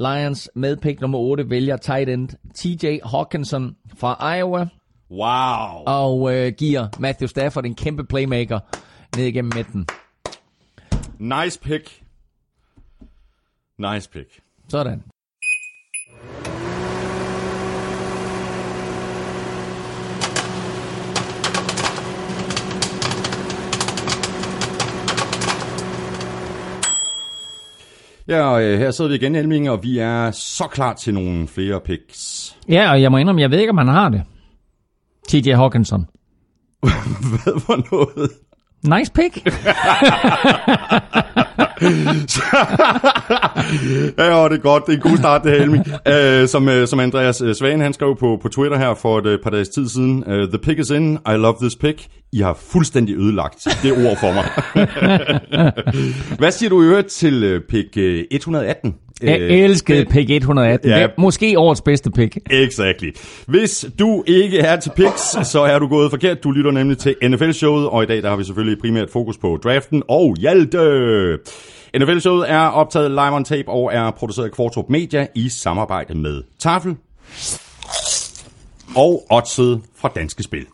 Lions med pick nummer 8 vælger tight end TJ Hawkinson fra Iowa. Wow. Og øh, giver Matthew Stafford en kæmpe playmaker ned igennem midten. Nice pick. Nice pick. Sådan. Ja, og øh, her sidder vi igen, Elming, og vi er så klar til nogle flere picks. Ja, og jeg må indrømme, jeg ved ikke, om han har det. TJ Hawkinson. Hvad for noget? Nice pick. ja, og det er godt. Det er en god start, det her, Elming. Uh, som, uh, som Andreas øh, Svane, han skrev på, på Twitter her for et uh, par dages tid siden. Uh, The pick is in. I love this pick. I har fuldstændig ødelagt det ord for mig. Hvad siger du i øvrigt til uh, pick uh, 118? Jeg elskede pick 118. Ja. Måske årets bedste pick. Exactly. Hvis du ikke er til picks, så er du gået forkert. Du lytter nemlig til NFL-showet, og i dag der har vi selvfølgelig primært fokus på draften og Hjalte. NFL-showet er optaget live on tape og er produceret af Kvartrup Media i samarbejde med Tafel og Odset fra Danske Spil.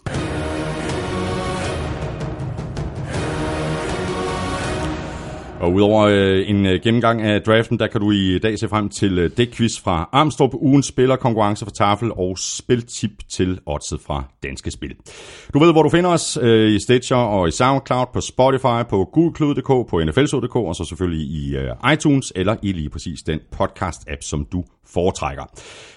Og udover øh, en øh, gennemgang af draften, der kan du i dag se frem til øh, dækquiz fra Armstrong, ugens spiller, konkurrence fra Tafel og spiltip til Oddset fra Danske Spil. Du ved, hvor du finder os øh, i Stitcher og i SoundCloud, på Spotify, på Google.dk, på NFL.dk og så selvfølgelig i øh, iTunes eller i lige præcis den podcast-app, som du foretrækker.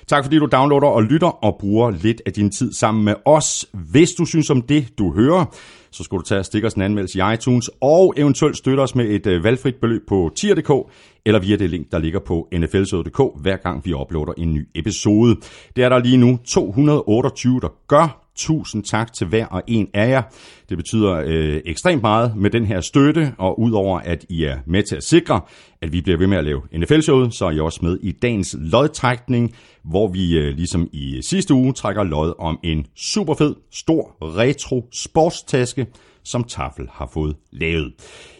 Tak fordi du downloader og lytter og bruger lidt af din tid sammen med os. Hvis du synes om det, du hører, så skulle du tage og stikke os en anmeldelse i iTunes, og eventuelt støtte os med et øh, valgfrit beløb på tier.dk, eller via det link, der ligger på nflsøde.dk, hver gang vi uploader en ny episode. Det er der lige nu 228, der gør. Tusind tak til hver og en af jer. Det betyder øh, ekstremt meget med den her støtte, og udover at I er med til at sikre, at vi bliver ved med at lave NFL-showet, så er I også med i dagens lodtrækning, hvor vi øh, ligesom i sidste uge trækker lod om en super fed, stor retro sportstaske, som Tafel har fået lavet.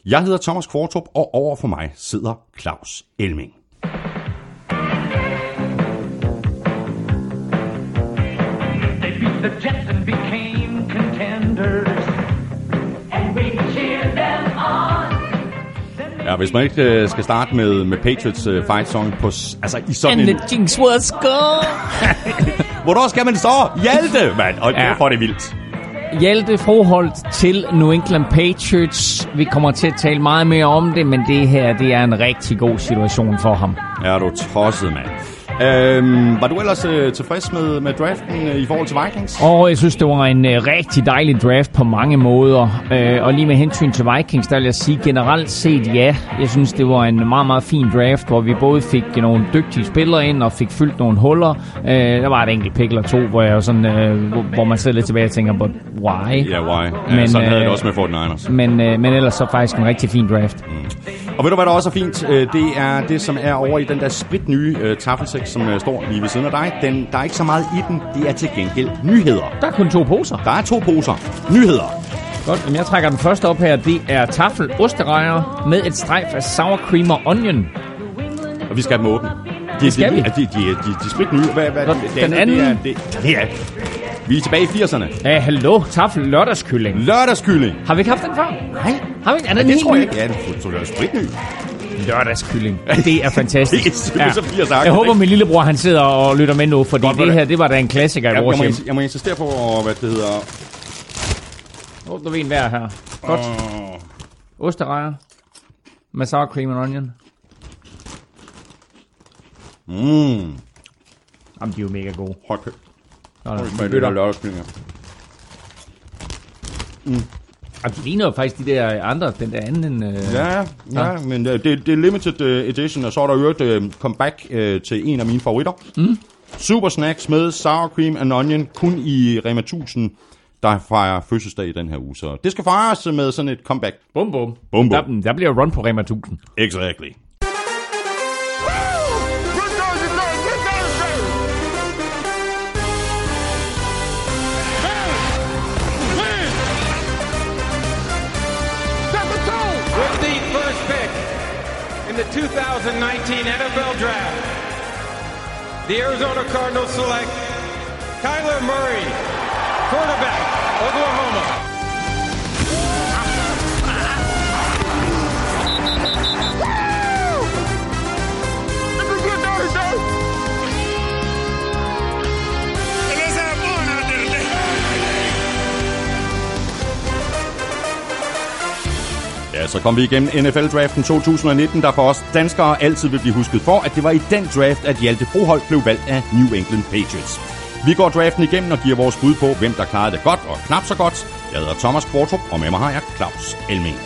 Jeg hedder Thomas Kvartrup, og over for mig sidder Claus Elming. The Jets and became contenders. And we cheer them on. Ja, hvis man ikke øh, skal starte med, med Patriots øh, fight song på, altså i sådan And en... the jinx was gone. Hvornår skal man så? Hjalte, mand! Og Ja. er det vildt. Hjalte Froholt til New England Patriots. Vi kommer til at tale meget mere om det, men det her det er en rigtig god situation for ham. Er du tosset, mand. Øhm, var du ellers øh, tilfreds med, med draften øh, i forhold til Vikings? Og jeg synes, det var en øh, rigtig dejlig draft på mange måder. Øh, og lige med hensyn til Vikings, der vil jeg sige generelt set ja. Jeg synes, det var en meget, meget fin draft, hvor vi både fik øh, nogle dygtige spillere ind og fik fyldt nogle huller. Øh, der var et enkelt pick eller to, hvor, jeg sådan, øh, hvor, hvor man sidder lidt tilbage og tænker, but why? Ja, why? Ja, Men, sådan havde jeg øh, det også med 49ers. Men, øh, men ellers så faktisk en rigtig fin draft. Og ved du, hvad der også er fint? Øh, Det er det, som er over i den der sprit nye uh, taffelsæk, som uh, står lige ved siden af dig. Den, der er ikke så meget i den. Det er til gengæld nyheder. Der er kun to poser. Der er to poser. Nyheder. Godt, jamen jeg trækker den første op her. Det er taffel osterejer med et strejf af sour cream og onion. Og vi skal have dem åbne. De, skal de, vi. De, de, de, de, de er sprit nye. Hvad, hvad, Godt, det, den andet, Det er, anden- det, det er, vi er tilbage i 80'erne. Ja, hallo, taffel lørdagskylling. Lørdagskylling. Har vi ikke haft den før? Nej. Har vi ikke? Er Ja, den det helt tror jeg ny? ikke. Ja, det er sprit ny. Lørdagskylling. Det er fantastisk. Det er simpelthen så 80 Jeg håber, min lillebror han sidder og lytter med nu, fordi Godt, det her, det var da en klassiker i Jeg, vores jeg, må, jeg må insistere på, hvad det hedder. Åbner vi en hver her. Godt. Åh. Osterejer. Med sour cream and onion. Mm. Jamen, de er jo mega gode. Hold kæft. Nå, de det bytter. lørdagskyllinger. Jamen, de ligner jo faktisk de der andre, den der anden. Øh... Ja, ja, men øh, det, det er limited øh, edition, og så er der øvrigt øh, comeback øh, til en af mine favoritter. Mm. Super Snacks med sour cream and onion, kun i Rema 1000, der fejrer fødselsdag i den her uge. Så det skal fejres med sådan et comeback. Bum, bum. Bum, bum. Der, der bliver run på Rema 1000. Exactly. 2019 NFL Draft, the Arizona Cardinals select Kyler Murray, quarterback, Oklahoma. Så kom vi igennem NFL-draften 2019, der for os danskere altid vil blive husket for, at det var i den draft, at Hjalte Broholt blev valgt af New England Patriots. Vi går draften igennem og giver vores bud på, hvem der klarede det godt og knap så godt. Jeg hedder Thomas Kvartrup, og med mig har jeg Claus Elming.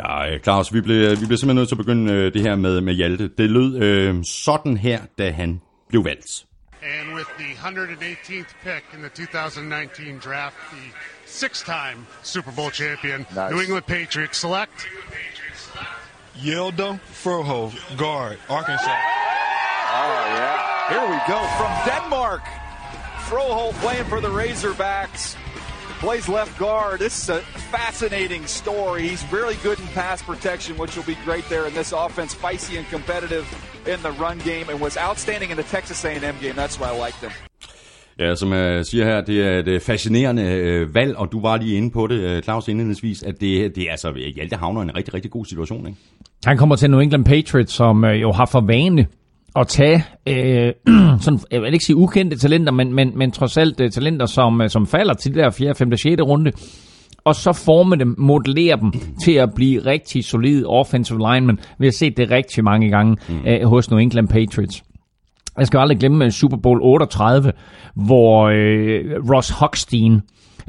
Ja, øh, Claus, vi blev, vi blev simpelthen nødt til at begynde øh, det her med, med Hjalte. Det lød øh, sådan her, da han blev valgt. And with the 118th pick in the 2019 draft, the six-time Super Bowl champion Nice. New England Patriots select Yelda Froho, guard, Arkansas. Oh, yeah. Here we go from Denmark. Froholt playing for the Razorbacks. Plays left guard. This is a fascinating story. He's really good in pass protection, which will be great there in this offense. Feisty and competitive in the run game and was outstanding in the Texas A&M game. That's why I liked him. Ja, som jeg siger her, det er et øh, fascinerende øh, valg, og du var lige inde på det, øh, Claus, indledningsvis, at det, det er altså, Hjalte havner en rigtig, rigtig god situation, ikke? Han kommer til New England Patriots, som jo har for vane at tage, øh, sådan, jeg vil ikke sige ukendte talenter, men, men, men trods alt øh, talenter, som, øh, som falder til det der 4., 5., 6. runde, og så forme dem, modellere dem til at blive rigtig solide offensive linemen. Vi har set det rigtig mange gange øh, hos New England Patriots. Jeg skal aldrig glemme Super Bowl 38, hvor øh, Ross Hochstein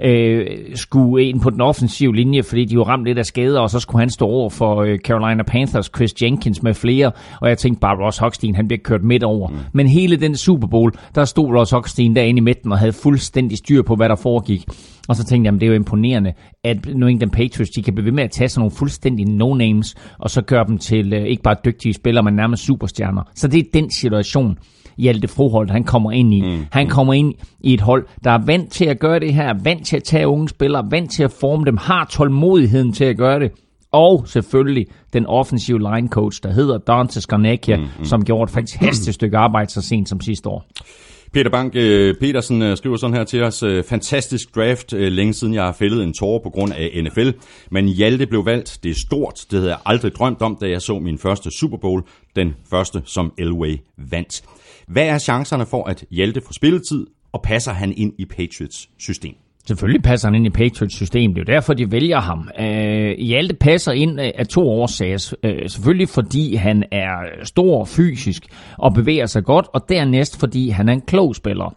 øh, skulle ind på den offensive linje, fordi de var ramt lidt af skader, og så skulle han stå over for øh, Carolina Panthers, Chris Jenkins med flere, og jeg tænkte bare, Ross Hochstein, han bliver kørt midt over. Mm. Men hele den Super Bowl, der stod Ross Hochstein derinde i midten og havde fuldstændig styr på, hvad der foregik. Og så tænkte jeg, jamen, det er jo imponerende, at New England Patriots, de kan blive ved med at tage sådan nogle fuldstændig no-names, og så gøre dem til øh, ikke bare dygtige spillere, men nærmest superstjerner. Så det er den situation, Hjalte Froholt, han kommer ind i. Mm. Han kommer ind i et hold, der er vant til at gøre det her, vant til at tage unge spillere, vant til at forme dem, har tålmodigheden til at gøre det. Og selvfølgelig den offensive line coach, der hedder Dante Skarnakia, mm, mm. som gjorde et fantastisk stykke arbejde så sent som sidste år. Peter Bank øh, Petersen øh, skriver sådan her til os. øh, Fantastisk draft, længe siden jeg har fældet en tårer på grund af NFL. Men Hjalte blev valgt. Det er stort. Det havde jeg aldrig drømt om, da jeg så min første Super Bowl. Den første, som Elway vandt. Hvad er chancerne for, at Hjalte får spilletid, og passer han ind i Patriots system? Selvfølgelig passer han ind i Patriots system. Det er jo derfor, de vælger ham. Øh, Hjalte passer ind øh, af to årsager. Øh, selvfølgelig fordi han er stor fysisk og bevæger sig godt, og dernæst fordi han er en klog spiller.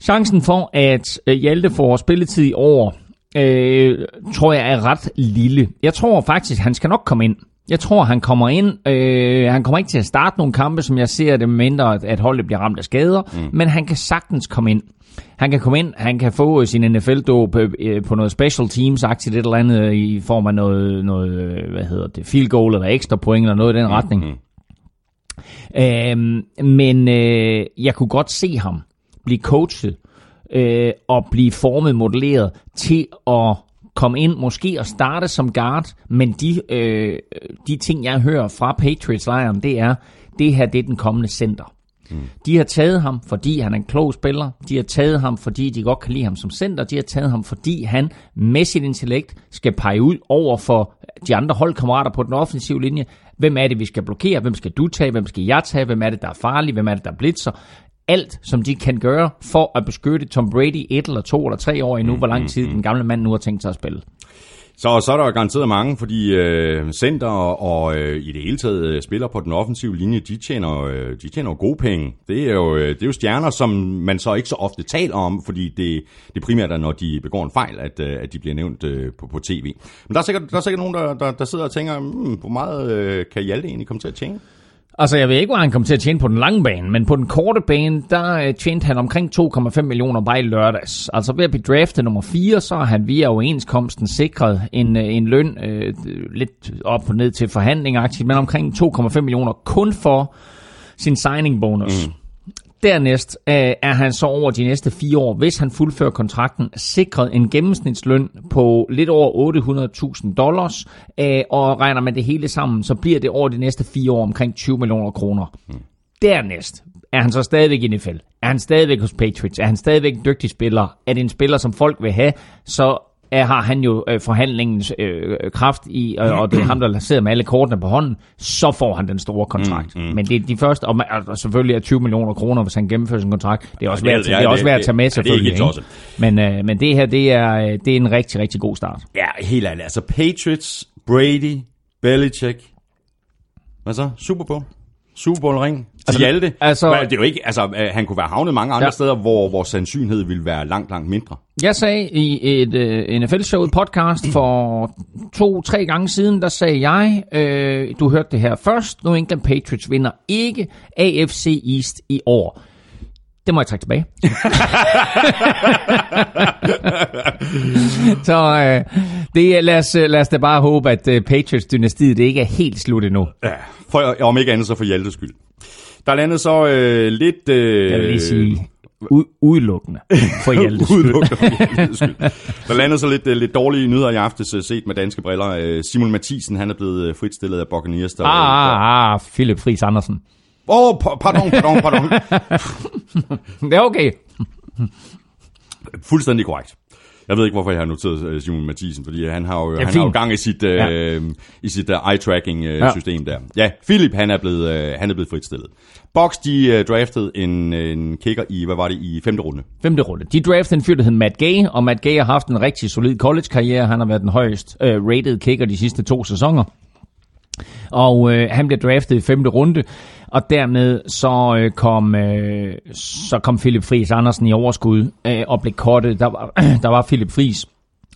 Chancen for, at øh, Hjalte får spilletid i år, øh, tror jeg er ret lille. Jeg tror faktisk, han skal nok komme ind. Jeg tror, han kommer ind. Øh, han kommer ikke til at starte nogle kampe, som jeg ser det, mindre at, at holdet bliver ramt af skader. Mm. Men han kan sagtens komme ind. Han kan komme ind, han kan få sin NFL-dåb øh, på noget special teams-agtigt et eller andet i form af noget, noget øh, hvad hedder det, field goal eller ekstra point eller noget i den retning. Øhm, men øh, jeg kunne godt se ham blive coachet øh, og blive formet, modelleret til at komme ind, måske og starte som guard, men de, øh, de ting, jeg hører fra Patriots-lejren, det er, det her det er den kommende center. Mm. De har taget ham, fordi han er en klog spiller. De har taget ham, fordi de godt kan lide ham som center. De har taget ham, fordi han med sit intellekt skal pege ud over for de andre holdkammerater på den offensive linje. Hvem er det, vi skal blokere? Hvem skal du tage? Hvem skal jeg tage? Hvem er det, der er farlig? Hvem er det, der blitzer? Alt, som de kan gøre for at beskytte Tom Brady et eller to eller tre år endnu, hvor lang tid den gamle mand nu har tænkt sig at spille. Så, så er der jo garanteret mange, fordi øh, center og, øh, i det hele taget øh, spiller på den offensive linje, de tjener, øh, de tjener gode penge. Det er, jo, øh, det er jo stjerner, som man så ikke så ofte taler om, fordi det, det primært er, når de begår en fejl, at, øh, at de bliver nævnt øh, på, på tv. Men der er sikkert, der er sikkert nogen, der, der, der sidder og tænker, hmm, hvor meget øh, kan Hjalte egentlig komme til at tjene? Altså, jeg ved ikke, hvor han kom til at tjene på den lange bane, men på den korte bane, der øh, tjente han omkring 2,5 millioner bare i lørdags. Altså ved at blive draftet nummer 4, så har han via overenskomsten sikret en, øh, en løn øh, lidt op og ned til forhandling men omkring 2,5 millioner kun for sin signing bonus. Mm. Dernæst øh, er han så over de næste fire år, hvis han fuldfører kontrakten, sikret en gennemsnitsløn på lidt over 800.000 dollars, øh, og regner man det hele sammen, så bliver det over de næste fire år omkring 20 millioner kroner. Dernæst er han så stadigvæk i NFL. Er han stadigvæk hos Patriots? Er han stadigvæk en dygtig spiller? Er det en spiller, som folk vil have? Så har han jo øh, forhandlingens øh, kraft i, øh, og det er ham, der sidder med alle kortene på hånden, så får han den store kontrakt. Mm, mm. Men det er de første, og, man, og selvfølgelig er 20 millioner kroner, hvis han gennemfører sin kontrakt. Det er også Ja, værd, det det er også værd at tage med, det- ja, det er selvfølgelig. ikke? Men, øh, men det her, det er, det er en rigtig, rigtig god start. Ja, helt ærligt. Altså Patriots, Brady, Belichick. Hvad så? Super Bowl? Super Bowl ring Altså, Hjalte. altså- det er jo ikke, altså, øh, han kunne være havnet mange andre Ja. steder, hvor vores sandsynlighed ville være langt, langt mindre. Jeg sagde i et uh, NFL-show, et podcast for to-tre gange siden, der sagde jeg, øh, du hørte det her først, New England Patriots vinder ikke AFC East i år. Det må jeg trække tilbage. Så øh, det, lad, os, øh, lad os da bare håbe, at øh, Patriots-dynastiet det ikke er helt slut endnu. Ja, for, om ikke andet så for Hjaltes skyld. Der er landet så øh, lidt... Øh, Jeg vil lige sige, u- udelukkende for Hjaltes. Udelukkende for skyld. Der landede så lidt, øh, lidt dårlige nyheder i aftes, øh, set med danske briller. Øh, Simon Mathisen, han er blevet fritstillet af Buccaneers. Der, Ah, ah, ah, Philip Friis Andersen. Åh, oh, pardon, pardon, pardon. Det er okay. Fuldstændig korrekt. Jeg ved ikke, hvorfor jeg har noteret øh, Simon Mathisen, fordi han har jo, er han har jo gang i sit, øh, Ja. i sit uh, eye-tracking-system Ja. der. Ja, Philip, han er blevet, øh, han er blevet fritstillet. Box, de øh, draftede en, en kicker i, hvad var det, i femte runde. Femte runde. De draftede en fyr, der hed Matt Gay, og Matt Gay har haft en rigtig solid college-karriere. Han har været den højst øh, rated kicker de sidste to sæsoner. Og øh, han blev draftet i femte runde, og dermed så øh, kom øh, så kom Philip Friis Andersen i overskud øh, og blev kortet. Der var, der var Philip Friis,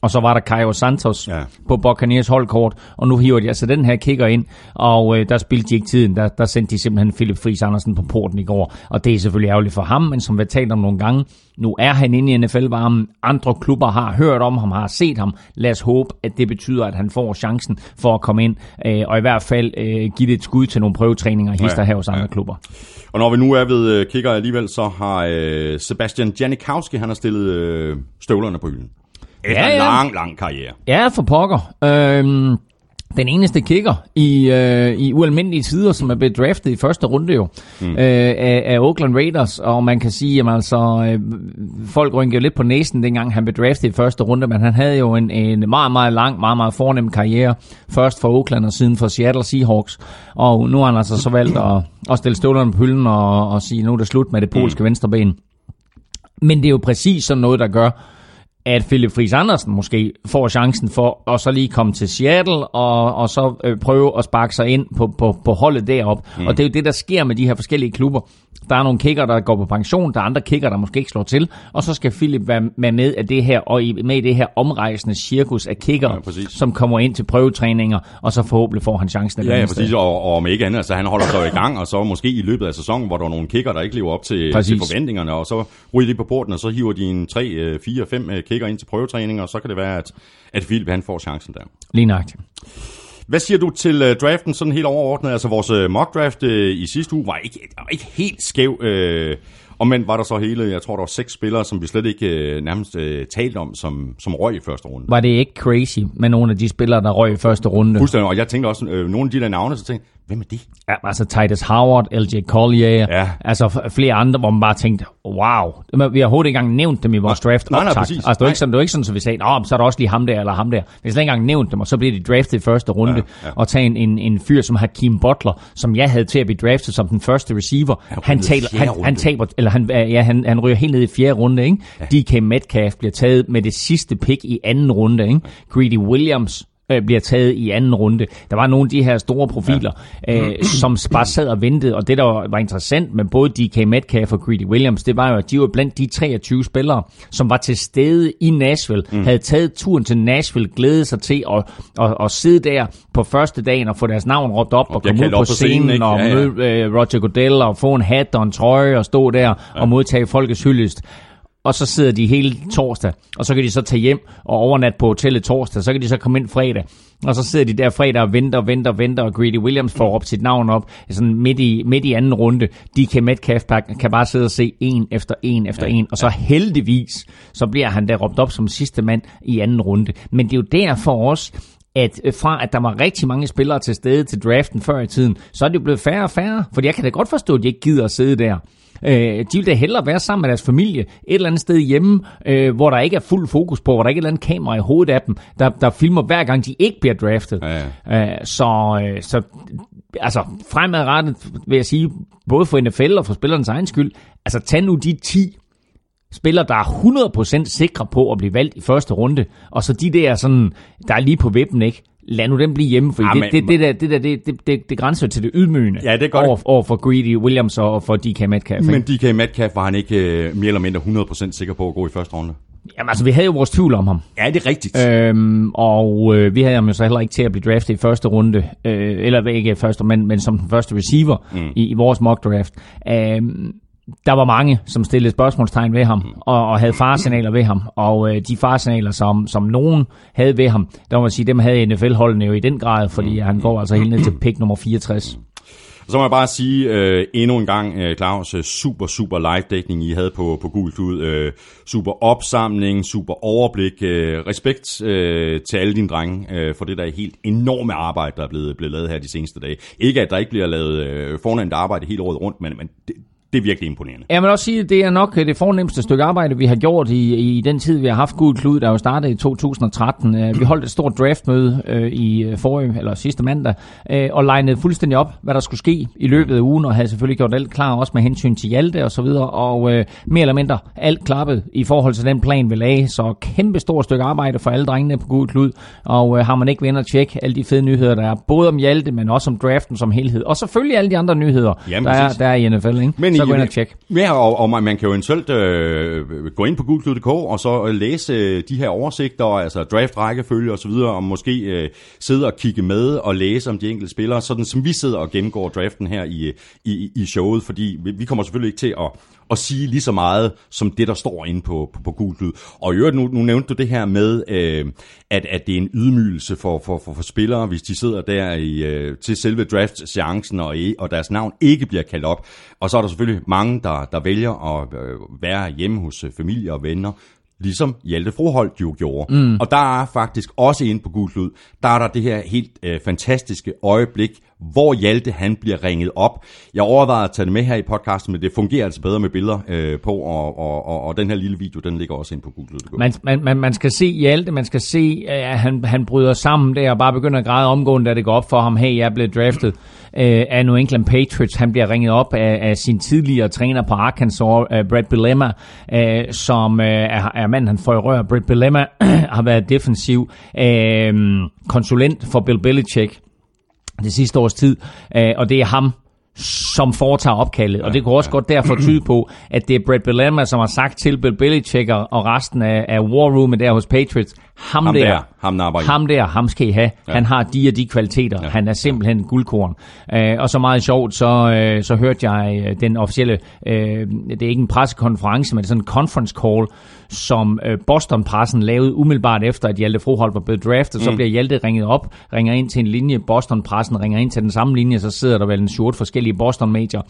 og så var der Caio Santos Ja. på Buccaneers holdkort, og nu hiver de altså den her kicker ind, og øh, der spilte de ikke tiden, der, der sendte de simpelthen Philip Friis Andersen på porten i går, og det er selvfølgelig ærgerligt for ham, men som vi har talt om nogle gange, nu er han inde i NFL-varmen, andre klubber har hørt om ham, har set ham, lad os håbe, at det betyder, at han får chancen for at komme ind, øh, og i hvert fald øh, give det et skud til nogle prøvetræninger, hister Ja, her hos andre ja. klubber. Og når vi nu er ved øh, kicker alligevel, så har øh, Sebastian Janikowski, han har stillet øh, støvlerne på hylden. Efter Ja, en ja. lang, lang karriere. Ja, for pokker. Øhm, den eneste kicker i, øh, i ualmindelige tider, som er blevet draftet i første runde jo, mm. øh, af, af Oakland Raiders, og man kan sige, at altså, øh, folk rynkede lidt på næsen, dengang han blev draftet i første runde, men han havde jo en, en meget, meget lang, meget, meget fornem karriere, først for Oakland og siden for Seattle Seahawks, og nu har han altså så valgt at, at stille støvlerne på hylden og, og sige, nu er det slut med det polske mm. venstreben. Men det er jo præcis sådan noget, der gør, at Philip Friis Andersen måske får chancen for at så lige komme til Seattle og, og så øh, prøve at sparke sig ind på, på, på holdet derop. Mm. Og det er jo det, der sker med de her forskellige klubber. Der er nogle kicker, der går på pension, der er andre kicker, der måske ikke slår til, og så skal Philip være være med af det her, og i, med i det her omrejsende cirkus af kicker, Ja, præcis. som kommer ind til prøvetræninger, og så forhåbentlig får han chancen. Ja, ja, præcis, og, og om ikke andet, altså han holder sig i gang, og så måske i løbet af sæsonen, hvor der er nogle kicker, der ikke lever op til, Præcis. til forventningerne, og så ryger de på porten, og så hiver de en 3, 4, 5 kicker ind til prøvetræning, og så kan det være, at, at Philip han får chancen der. Lige nøjagtigt. Hvad siger du til uh, draften sådan helt overordnet? Altså vores uh, mock draft uh, i sidste uge var ikke, var ikke helt skæv. Uh, omvendt var der så hele, jeg tror der var seks spillere, som vi slet ikke uh, nærmest uh, talte om, som, som røg i første runde. Var det ikke crazy med nogle af de spillere, der røg i første runde? Fuldstændig, og jeg tænkte også, øh, nogle af de der navne, så tænkte hvem er de? Ja, altså Titus Howard, LJ Collier, Ja. altså flere andre, hvor man bare tænkte, wow. Vi har overhovedet ikke engang nævnt dem i vores Nej, draft nej, nej, præcis. Altså, det Nej. ikke sådan, det var ikke sådan, så vi sagde, Nå, så er der også lige ham der eller ham der. Vi har slet ikke engang nævnt dem, og så bliver de draftet i første runde. Ja, ja. Og tage en, en, en fyr som Hakeem Butler, som jeg havde til at blive draftet som den første receiver. Han, taler, han, runde. han taber, eller han, ja, han, han ryger helt ned i fjerde runde, ikke? Ja. DK Metcalf bliver taget med det sidste pick i anden runde, ikke? Greedy Williams øh, bliver taget i anden runde. Der var nogle af de her store profiler, ja. øh, som bare sad og ventede, og det, der var, var interessant med både DK Metcalf og Greedy Williams, det var jo, at de var blandt de 23 spillere, som var til stede i Nashville, mm. havde taget turen til Nashville, glædet sig til at, at, at sidde der på første dagen og få deres navn råbt op og, og komme ud på på scenen, scenen, og Ja, ja. møde øh, Roger Goodell og få en hat og en trøje og stå der ja. og modtage folkets hyldest. Og så sidder de hele torsdag, og så kan de så tage hjem og overnatte på hotellet torsdag, så kan de så komme ind fredag, og så sidder de der fredag og venter og venter og venter, og Greedy Williams får op sit navn op, sådan midt i, midt i anden runde. DK Metcalf kan bare sidde og se en efter en efter ja, en, og så heldigvis, så bliver han der råbt op som sidste mand i anden runde. Men det er jo derfor også, at øh, fra at der var rigtig mange spillere til stede til draften før i tiden, så er det jo blevet færre og færre. Fordi jeg kan da godt forstå, at de ikke gider at sidde der. Øh, de vil da hellere være sammen med deres familie et eller andet sted hjemme, øh, hvor der ikke er fuld fokus på, hvor der ikke er et eller andet kamera i hovedet af dem, der, der filmer hver gang de ikke bliver draftet. Ja, ja. Øh, så, øh, så altså fremadrettet vil jeg sige, både for NFL og for spillernes egen skyld, altså tag nu de 10 spillere, der er 100% sikre på at blive valgt i første runde, og så de der sådan, der er lige på vippen, ikke? Lad nu dem blive hjemme, for ja, det, det, det, der, det, der, det, det, det, det grænser til det ydmygende ja, det over, over for Greedy Williams og for DK Metcalf. Men DK Metcalf var han ikke uh, mere eller mindre 100% sikker på at gå i første runde? Jamen altså, vi havde jo vores tvivl om ham. Ja, det er rigtigt. Øhm, og øh, vi havde ham jo så heller ikke til at blive draftet i første runde, øh, eller ikke første, men, men som den første receiver mm. i, i vores mock draft. Øhm, der var mange, som stillede spørgsmålstegn ved ham, og, og havde farsignaler ved ham. Og øh, de farsignaler, som, som nogen havde ved ham, der må man sige, dem havde NFL-holdene jo i den grad, fordi han går altså helt ned til pick nummer 64. Og så må jeg bare sige øh, endnu en gang, øh, Claus, øh, super, super live-dækning, I havde på, på Google Klud. Øh, super opsamling, super overblik. Øh, respekt øh, til alle dine drenge øh, for det der helt enorme arbejde, der er blevet, blevet lavet her de seneste dage. Ikke at der ikke bliver lavet øh, fornemt arbejde hele året rundt, men, men det, det er virkelig imponerende. Jeg vil også sige, at det er nok det fornemmeste stykke arbejde, vi har gjort i, i den tid, vi har haft Gud Klud, der jo startede i 2013. Øh, vi holdt et stort draftmøde øh, i øh, forrige, eller sidste mandag, øh, og legnede fuldstændig op, hvad der skulle ske i løbet af ugen, og havde selvfølgelig gjort alt klar, også med hensyn til Hjalte og så videre, og øh, mere eller mindre alt klappet i forhold til den plan, vi lagde. Så kæmpe stort stykke arbejde for alle drengene på Gud Klud, og øh, har man ikke vendt at tjekke alle de fede nyheder, der er, både om Hjalte, men også om draften som helhed, og selvfølgelig alle de andre nyheder, Jamen, der, er, der er i NFL. Ikke? Men så gå ind og tjek. Ja, og, og man, man kan jo eventuelt øh, gå ind på gulklud.dk og så øh, læse øh, de her oversigter, altså draft, rækkefølge osv., og måske øh, sidde og kigge med og læse om de enkelte spillere, sådan som vi sidder og gennemgår draften her i, i, i showet, fordi vi, vi kommer selvfølgelig ikke til at at sige lige så meget som det, der står inde på, på, på Gult Lyd. Og i øvrigt, nu, nu nævnte du det her med, øh, at, at det er en ydmygelse for, for, for, for spillere, hvis de sidder der i, øh, til selve draft-seancen, og, og deres navn ikke bliver kaldt op. Og så er der selvfølgelig mange, der, der vælger at øh, være hjemme hos øh, familie og venner, ligesom Hjalte Froholt jo gjorde. Mm. Og der er faktisk også inde på Gudlud, der er der det her helt øh, fantastiske øjeblik, hvor Hjalte han bliver ringet op. Jeg overvejede at tage det med her i podcasten, men det fungerer altså bedre med billeder øh, på, og, og, og, og den her lille video, den ligger også ind på Google. Man, man, man, man skal se Hjalte, man skal se, at han, han bryder sammen der og bare begynder at græde omgående, da det går op for ham, hey, jeg er blevet draftet øh, af New England Patriots. Han bliver ringet op af, af sin tidligere træner på Arkansas, øh, uh, Brad Bilemma, uh, øh, som uh, er, er manden, han får i rør. Brad Bilemma har været defensiv uh, konsulent for Bill Belichick det sidste års tid, øh, og det er ham, som foretager opkaldet. Og det kunne også ja. godt derfor tyde på, at det er Brett Bielema, som har sagt til Bill Belichick og resten af, af War Room der hos Patriots, ham, ham der, der, ham, ham der, ham skal I have. Ja. Han har de og de kvaliteter. Ja. Han er simpelthen guldkorn. Uh, og så meget sjovt, så, uh, så hørte jeg uh, den officielle, uh, det er ikke en pressekonference, men det er sådan en conference call, som uh, Boston-pressen lavede umiddelbart efter, at Hjalte Froholt var blevet draftet. Mm. Så bliver Hjalte ringet op, ringer ind til en linje, Boston-pressen ringer ind til den samme linje, så sidder der vel en short forskellige Boston-major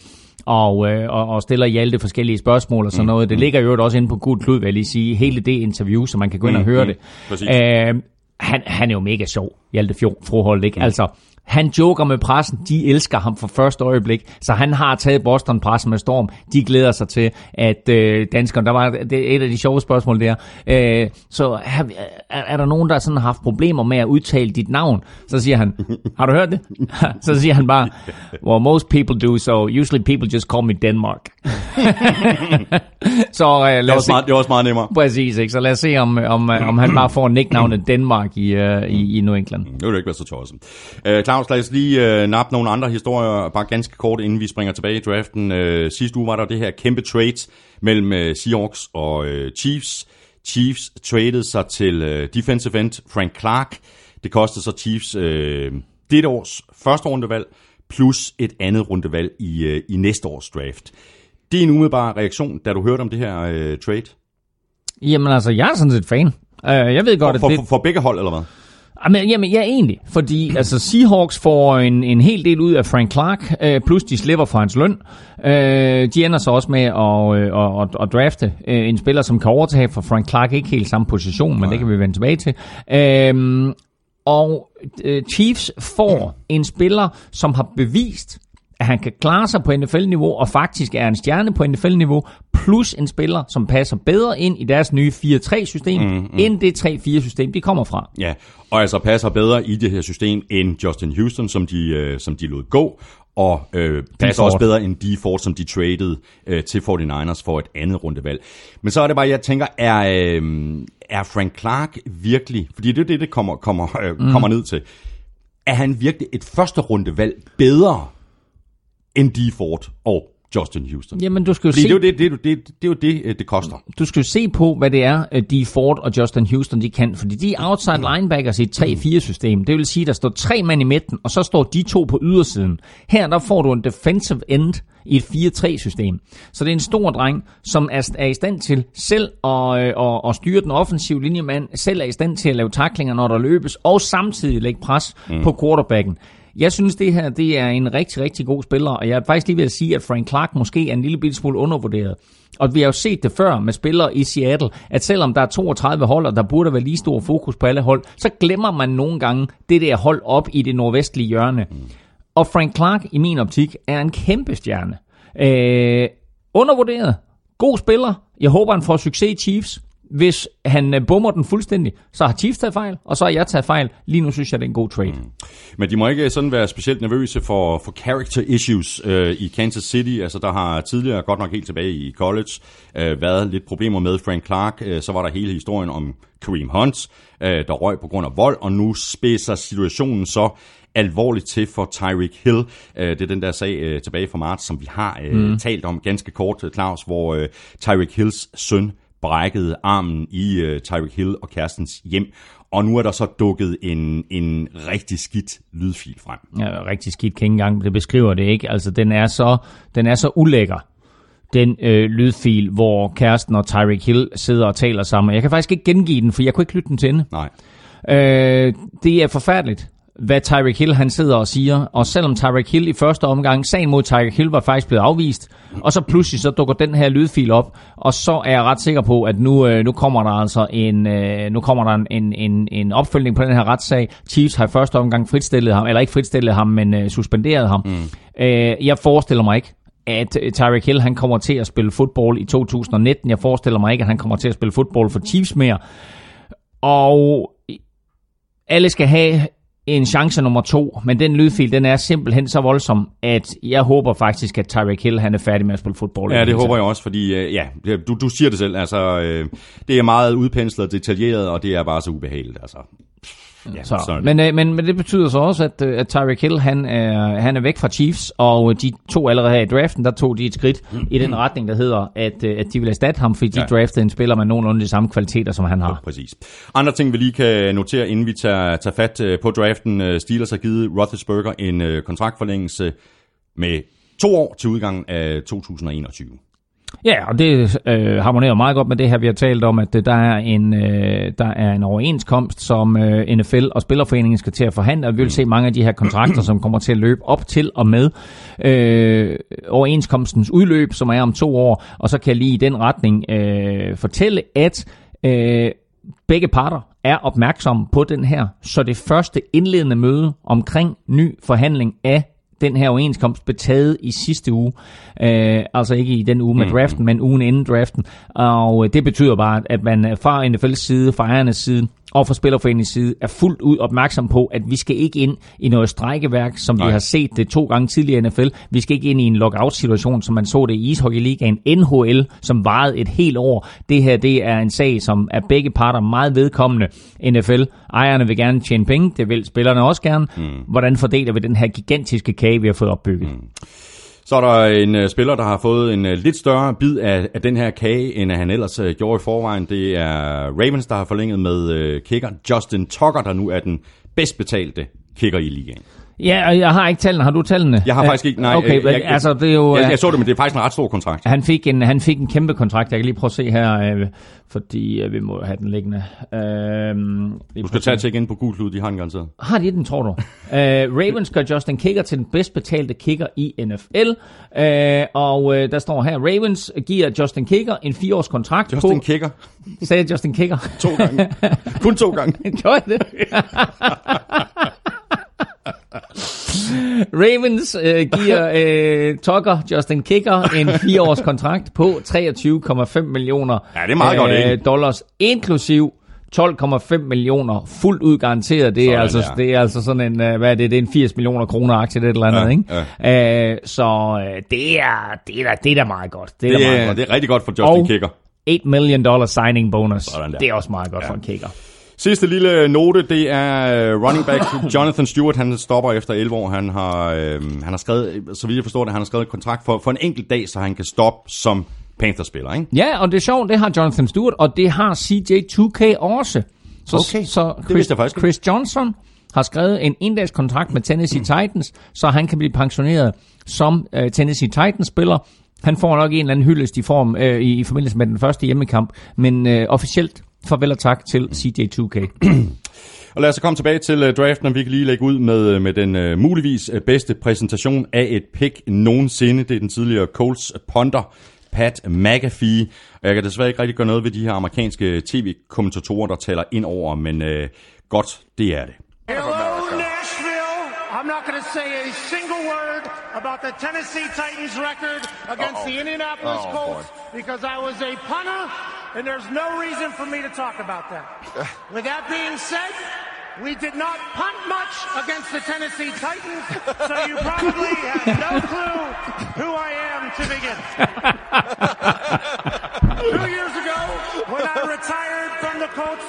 og, øh, og, og stiller Hjalte forskellige spørgsmål og sådan mm. noget. Det mm. ligger jo også inde på Gud Klud, vil jeg lige sige, hele det interview, så man kan gå ind og mm. høre mm. det. Øh, han, han er jo mega sjov, Hjalte Froholt, ikke? Mm. Altså, han joker med pressen. De elsker ham for første øjeblik. Så han har taget Boston-pressen med storm. De glæder sig til, at øh, danskerne... Der var det er et af de sjove spørgsmål der. Øh, så er, er der nogen, der sådan har haft problemer med at udtale dit navn? Så siger han, har du hørt det? så siger han bare, well, most people do, so usually people just call me Denmark. så øh, lad os se. Meget, det er også meget nemmere. Præcis, ikke? Så lad os se, om, om, om han bare får nicknavnet Denmark i, uh, i, i New England. Det vil ikke være så tosset. Uh, Claus, lad os lige uh, nappe nogle andre historier, bare ganske kort, inden vi springer tilbage i draften. Uh, sidste uge var der det her kæmpe trade mellem uh, Seahawks og uh, Chiefs. Chiefs traded sig til uh, defensive end Frank Clark. Det kostede så Chiefs uh, dette års første rundevalg, plus et andet rundevalg i, uh, i næste års draft. Det er en umiddelbar reaktion, da du hørte om det her uh, trade. Jamen altså, jeg er sådan set fan. Uh, jeg ved godt, For, at for, det... for begge hold, eller hvad? Jamen, jamen, ja, egentlig. Fordi altså, Seahawks får en, en hel del ud af Frank Clark, øh, plus de slipper for hans løn. Øh, de ender så også med at, øh, at, at drafte øh, en spiller, som kan overtage for Frank Clark. Ikke helt samme position, men det kan vi vende tilbage til. Øh, og øh, Chiefs får en spiller, som har bevist, at han kan klare sig på NFL-niveau, og faktisk er en stjerne på NFL-niveau, plus en spiller, som passer bedre ind i deres nye 4-3-system, mm, mm. end det 3-4-system, de kommer fra. Ja, og altså passer bedre i det her system end Justin Houston, som de, øh, som de lod gå, og øh, passer også bedre end de Ford, som de traded øh, til 49ers for et andet rundevalg. Men så er det bare, jeg tænker, er, øh, er Frank Clark virkelig, fordi det er det, det kommer, kommer, øh, mm. kommer ned til, er han virkelig et første rundevalg bedre de Ford og Justin Houston? Jamen, du skal jo Fordi se... det er jo det, det, det, det, er jo det, øh, det koster. du skal jo se på, hvad det er, at de Ford og Justin Houston de kan. Fordi de er outside linebackers i et 3-4-system. Det vil sige, der står tre mand i midten, og så står de to på ydersiden. Her der får du en defensive end i et 4-3-system. Så det er en stor dreng, som er, er i stand til selv at, øh, at, at styre den offensive linjemand, selv er i stand til at lave taklinger, når der løbes, og samtidig lægge pres mm. på quarterbacken. Jeg synes, det her det er en rigtig, rigtig god spiller, og jeg er faktisk lige ved at sige, at Frank Clark måske er en lille bitte smule undervurderet. Og vi har jo set det før med spillere i Seattle, at selvom der er 32 hold, og der burde være lige stor fokus på alle hold, så glemmer man nogle gange det der hold op i det nordvestlige hjørne. Og Frank Clark, i min optik, er en kæmpe stjerne. Øh, undervurderet. God spiller. Jeg håber, han får succes i Chiefs. Hvis han øh, bummer den fuldstændig, så har Chiefs taget fejl, og så har jeg taget fejl. Lige nu synes jeg, det er en god trade. Mm. Men de må ikke sådan være specielt nervøse for, for character issues øh, i Kansas City. Altså, der har tidligere, godt nok helt tilbage i college, øh, været lidt problemer med Frank Clark. Øh, så var der hele historien om Kareem Hunt, øh, der røg på grund af vold, og nu spidser situationen så alvorligt til for Tyreek Hill. Øh, det er den der sag øh, tilbage fra marts, som vi har øh, mm. talt om ganske kort, øh, Claus, hvor øh, Tyreek Hills søn brækkede armen i øh, Tyreek Hill og kærestens hjem. Og nu er der så dukket en, en rigtig skidt lydfil frem. Ja, rigtig skidt kan ikke engang, det beskriver det ikke. Altså, den er så, den er så ulækker, den øh, lydfil, hvor kæresten og Tyreek Hill sidder og taler sammen. Jeg kan faktisk ikke gengive den, for jeg kunne ikke lytte den til ende. Nej. Øh, det er forfærdeligt, hvad Tyreek Hill han sidder og siger. Og selvom Tyreek Hill i første omgang, sagen mod Tyreek Hill var faktisk blevet afvist, og så pludselig så dukker den her lydfil op, og så er jeg ret sikker på, at nu, øh, nu kommer der altså en, øh, nu kommer der en, en, en opfølgning på den her retssag. Chiefs har i første omgang fritstillet ham, eller ikke fritstillet ham, men øh, suspenderet ham. Mm. Øh, jeg forestiller mig ikke, at Tyreek Hill han kommer til at spille fodbold i 2019. Jeg forestiller mig ikke, at han kommer til at spille fodbold for Chiefs mere. Og alle skal have en chance nummer to, men den lydfil, den er simpelthen så voldsom, at jeg håber faktisk, at Tyreek Hill han er færdig med at spille fodbold. Ja, det håber jeg også, fordi øh, ja, du, du siger det selv, altså øh, det er meget udpenslet og detaljeret, og det er bare så ubehageligt, altså. Ja, Så, sådan men, øh, men, men det betyder så også, at, øh, at Tyreek Hill han er, han er væk fra Chiefs, og de to allerede her i draften, der tog de et skridt i den retning, der hedder, at, øh, at de vil erstatte ham, fordi de Ja. draftede en spiller med nogenlunde de samme kvaliteter, som han har. Præcis. Andre ting, vi lige kan notere, inden vi tager, tager fat øh, på draften. Steelers har givet Roethlisberger en kontraktforlængelse med to år til udgangen af 2021. Ja, og det øh, harmonerer meget godt med det her, vi har talt om, at øh, der er en, øh, der er en overenskomst, som øh, NFL og Spillerforeningen skal til at forhandle, og vi vil se mange af de her kontrakter, som kommer til at løbe op til og med øh, overenskomstens udløb, som er om to år, og så kan jeg lige i den retning øh, fortælle, at øh, begge parter er opmærksomme på den her, så det første indledende møde omkring ny forhandling af den her overenskomst blev taget i sidste uge. Øh, altså ikke i den uge med draften, men ugen inden draften. Og øh, det betyder bare, at man fra NFL's side, fra ejernes side og fra Spillerforeningens side er fuldt ud opmærksom på, at vi skal ikke ind i noget strækkeværk, som Nej. Vi har set det to gange tidligere i NFL. Vi skal ikke ind i en lockout-situation, som man så det i ishockeyligaen NHL, som varede et helt år. Det her det er en sag, som er begge parter meget vedkommende. NFL, ejerne vil gerne tjene penge, det vil spillerne også gerne. Mm. Hvordan fordeler vi den her gigantiske kage, vi har fået opbygget? Mm. Så er der en øh, spiller, der har fået en øh, lidt større bid af, af den her kage, end han ellers øh, gjorde i forvejen. Det er Ravens, der har forlænget med øh, kicker Justin Tucker, der nu er den bedst betalte kicker i ligaen. Ja, og jeg har ikke tallene. Har du tallene? Jeg har faktisk ikke, nej. Okay, jeg, altså det er jo... jeg, øh, jeg så det, men det er faktisk en ret stor kontrakt. Han fik, en, han fik en kæmpe kontrakt. Jeg kan lige prøve at se her, øh, fordi øh, vi må have den liggende. Øh, Du skal tage til igen på gul klud, de har den garanteret. Har de den, tror du? øh, Ravens gør Justin Kicker til den bedst betalte kicker i NFL. Øh, og øh, der står her, Ravens giver Justin Kicker en fireårs kontrakt Justin på... Kicker. Sagde Justin Kicker? To gange. Kun to gange. Gjorde det? Ravens øh, giver øh, Tucker, Justin Kicker, en fireårs kontrakt på 23,5 millioner Ja, det er meget godt, ikke? dollars, inklusiv 12,5 millioner fuldt ud garanteret. Det er, Sådan altså, der. det er altså sådan en, øh, hvad er det, det er en 80 millioner kroner aktie, det er et eller andet, Ja, ikke? Øh, så øh, det er, det, er da, det er da meget godt. Det er, Det da meget er, godt. det er rigtig godt for Justin Og- Kicker. 8 million dollar signing bonus. Sådan der. Det er også meget godt ja. for en kicker. Sidste lille note, det er øh, running back Jonathan Stewart. Han stopper efter 11 år. Han har, øh, han har skrevet, så vidt jeg forstår det, han har skrevet et kontrakt for, for en enkelt dag, så han kan stoppe som Panthers-spiller, ikke? Ja, og det er sjovt, det har Jonathan Stewart, og det har CJ2K også. Så, Okay, så det Chris, vidste jeg faktisk. Chris Johnson har skrevet en endags kontrakt med Tennessee Titans, så han kan blive pensioneret som uh, Tennessee Titans-spiller. Han får nok en eller anden hyldest i form uh, i, i forbindelse med den første hjemmekamp, men uh, officielt farvel og tak til CJ2K. Og lad os så komme tilbage til uh, draften, og vi kan lige lægge ud med, øh, med den uh, muligvis uh, bedste præsentation af et pick nogensinde. Det er den tidligere Colts punter, Pat McAfee. Og jeg kan desværre ikke rigtig gøre noget ved de her amerikanske tv-kommentatorer, der taler ind over, men uh, godt, det er det. Hello, not going to say a single word about the Tennessee Titans record against the Indianapolis oh, Colts because I was a punter, and there's no reason for me to talk about that. With that being said, we did not punt much against the Tennessee Titans, so you probably have no clue who I am to begin. Two years ago, when I retired from the Colts,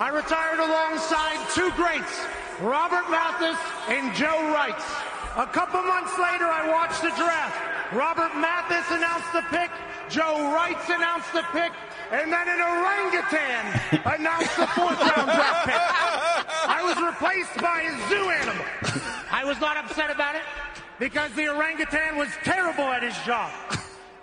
I retired alongside two greats, Robert Mathis and Joe Wrights. A couple months later, I watched the draft. Robert Mathis announced the pick, Joe Wrights announced the pick, and then an orangutan announced the fourth round draft pick. I was replaced by a zoo animal. I was not upset about it because the orangutan was terrible at his job.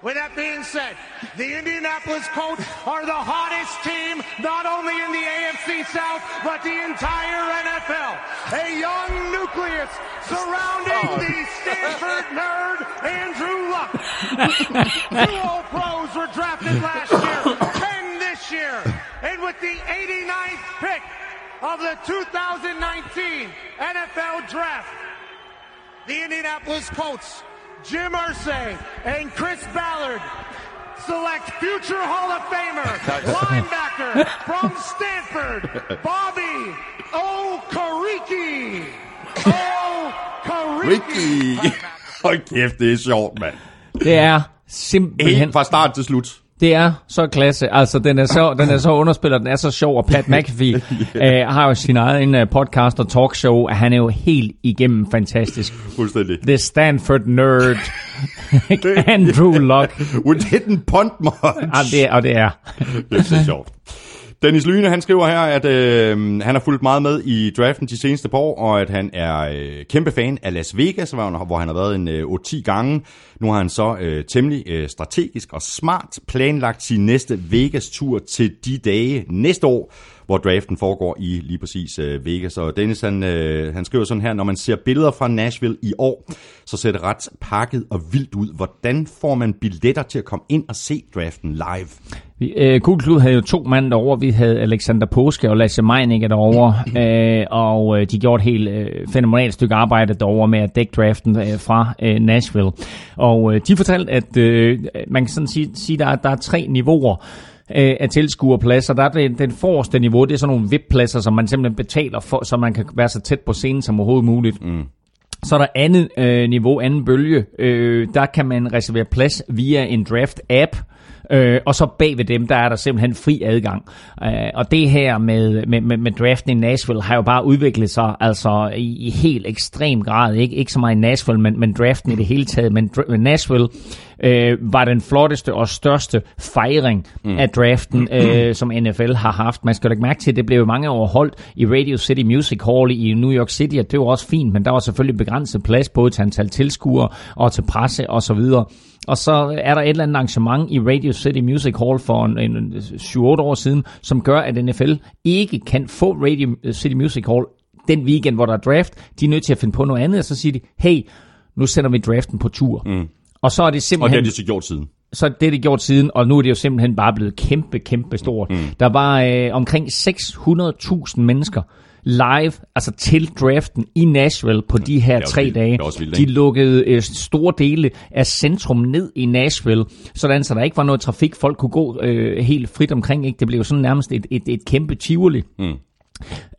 With that being said, the Indianapolis Colts are the hottest team not only in the AFC South, but the entire NFL. A young nucleus surrounding oh. the Stanford nerd Andrew Luck. Two All Pros were drafted last year, 10 this year, and with the 89th pick of the 2019 NFL Draft, the Indianapolis Colts, Jim Irsay and Chris Ballard select future Hall of Famer, linebacker from Stanford, Bobby Okariki. Okariki. Ricky! Hold kæft, det er sjovt, mand. Det er simpelthen... Helt fra start til slut. Det er så klasse. Altså, den er så, den er så underspillet, den er så sjov, og Pat McAfee øh, har jo sin egen øh, podcast og talkshow, og han er jo helt igennem fantastisk. Fuldstændig. The Stanford Nerd, Andrew Luck, We didn't punt much. og det, og det er. Det er så sjovt. Dennis Lyne, han skriver her, at øh, han har fulgt meget med i draften de seneste par år, og at han er øh, kæmpe fan af Las Vegas, hvor han, har været en øh, 8-10 gange. Nu har han så øh, temmelig øh, strategisk og smart planlagt sin næste Vegas-tur til de dage næste år, hvor draften foregår i lige præcis øh, Vegas. Og Dennis, han, øh, han skriver sådan her, når man ser billeder fra Nashville i år, så ser det ret pakket og vildt ud. Hvordan får man billetter til at komme ind og se draften live? Vi, øh, Google Klub havde jo to mand derovre. Vi havde Alexander Påske og Lasse Meininger derovre, øh, og øh, de gjorde et helt øh, fænomenalt stykke arbejde derovre med at dække draften øh, fra øh, Nashville. Og øh, de fortalte, at øh, man kan sådan sige, sige der, er, der er tre niveauer øh, af tilskuerpladser. Der er det, den forreste niveau, det er sådan nogle VIP-pladser, som man simpelthen betaler for, så man kan være så tæt på scenen som overhovedet muligt. Mm. Så er der andet øh, niveau, anden bølge. Øh, der kan man reservere plads via en draft-app, Øh, og så bag ved dem, der er der simpelthen fri adgang. Øh, og det her med, med, med, med draften i Nashville har jo bare udviklet sig altså i, i helt ekstrem grad. Ikke, ikke så meget i Nashville, men, men draften i det hele taget. Men Nashville øh, var den flotteste og største fejring mm. af draften, øh, som NFL har haft. Man skal lægge mærke til, at det blev mange år holdt i Radio City Music Hall i New York City, og det var også fint, men der var selvfølgelig begrænset plads både til antal tilskuere og til presse videre. Og så er der et eller andet arrangement i Radio City Music Hall for en, en 7-8 år siden, som gør, at NFL ikke kan få Radio City Music Hall den weekend, hvor der er draft. De er nødt til at finde på noget andet, og så siger de, hey, nu sender vi draften på tur. Mm. Og så er det Og det simpelthen har de så gjort siden. så er det, det gjort siden, og nu er det jo simpelthen bare blevet kæmpe, kæmpe stort. Mm. Der var øh, omkring 600.000 mennesker live, altså til draften i Nashville på de her er tre vildt. dage. Det vildt, de lukkede øh, store dele af centrum ned i Nashville, sådan så der ikke var noget trafik, folk kunne gå øh, helt frit omkring. Ikke? Det blev jo sådan nærmest et, et, et kæmpe tivoli. Mm.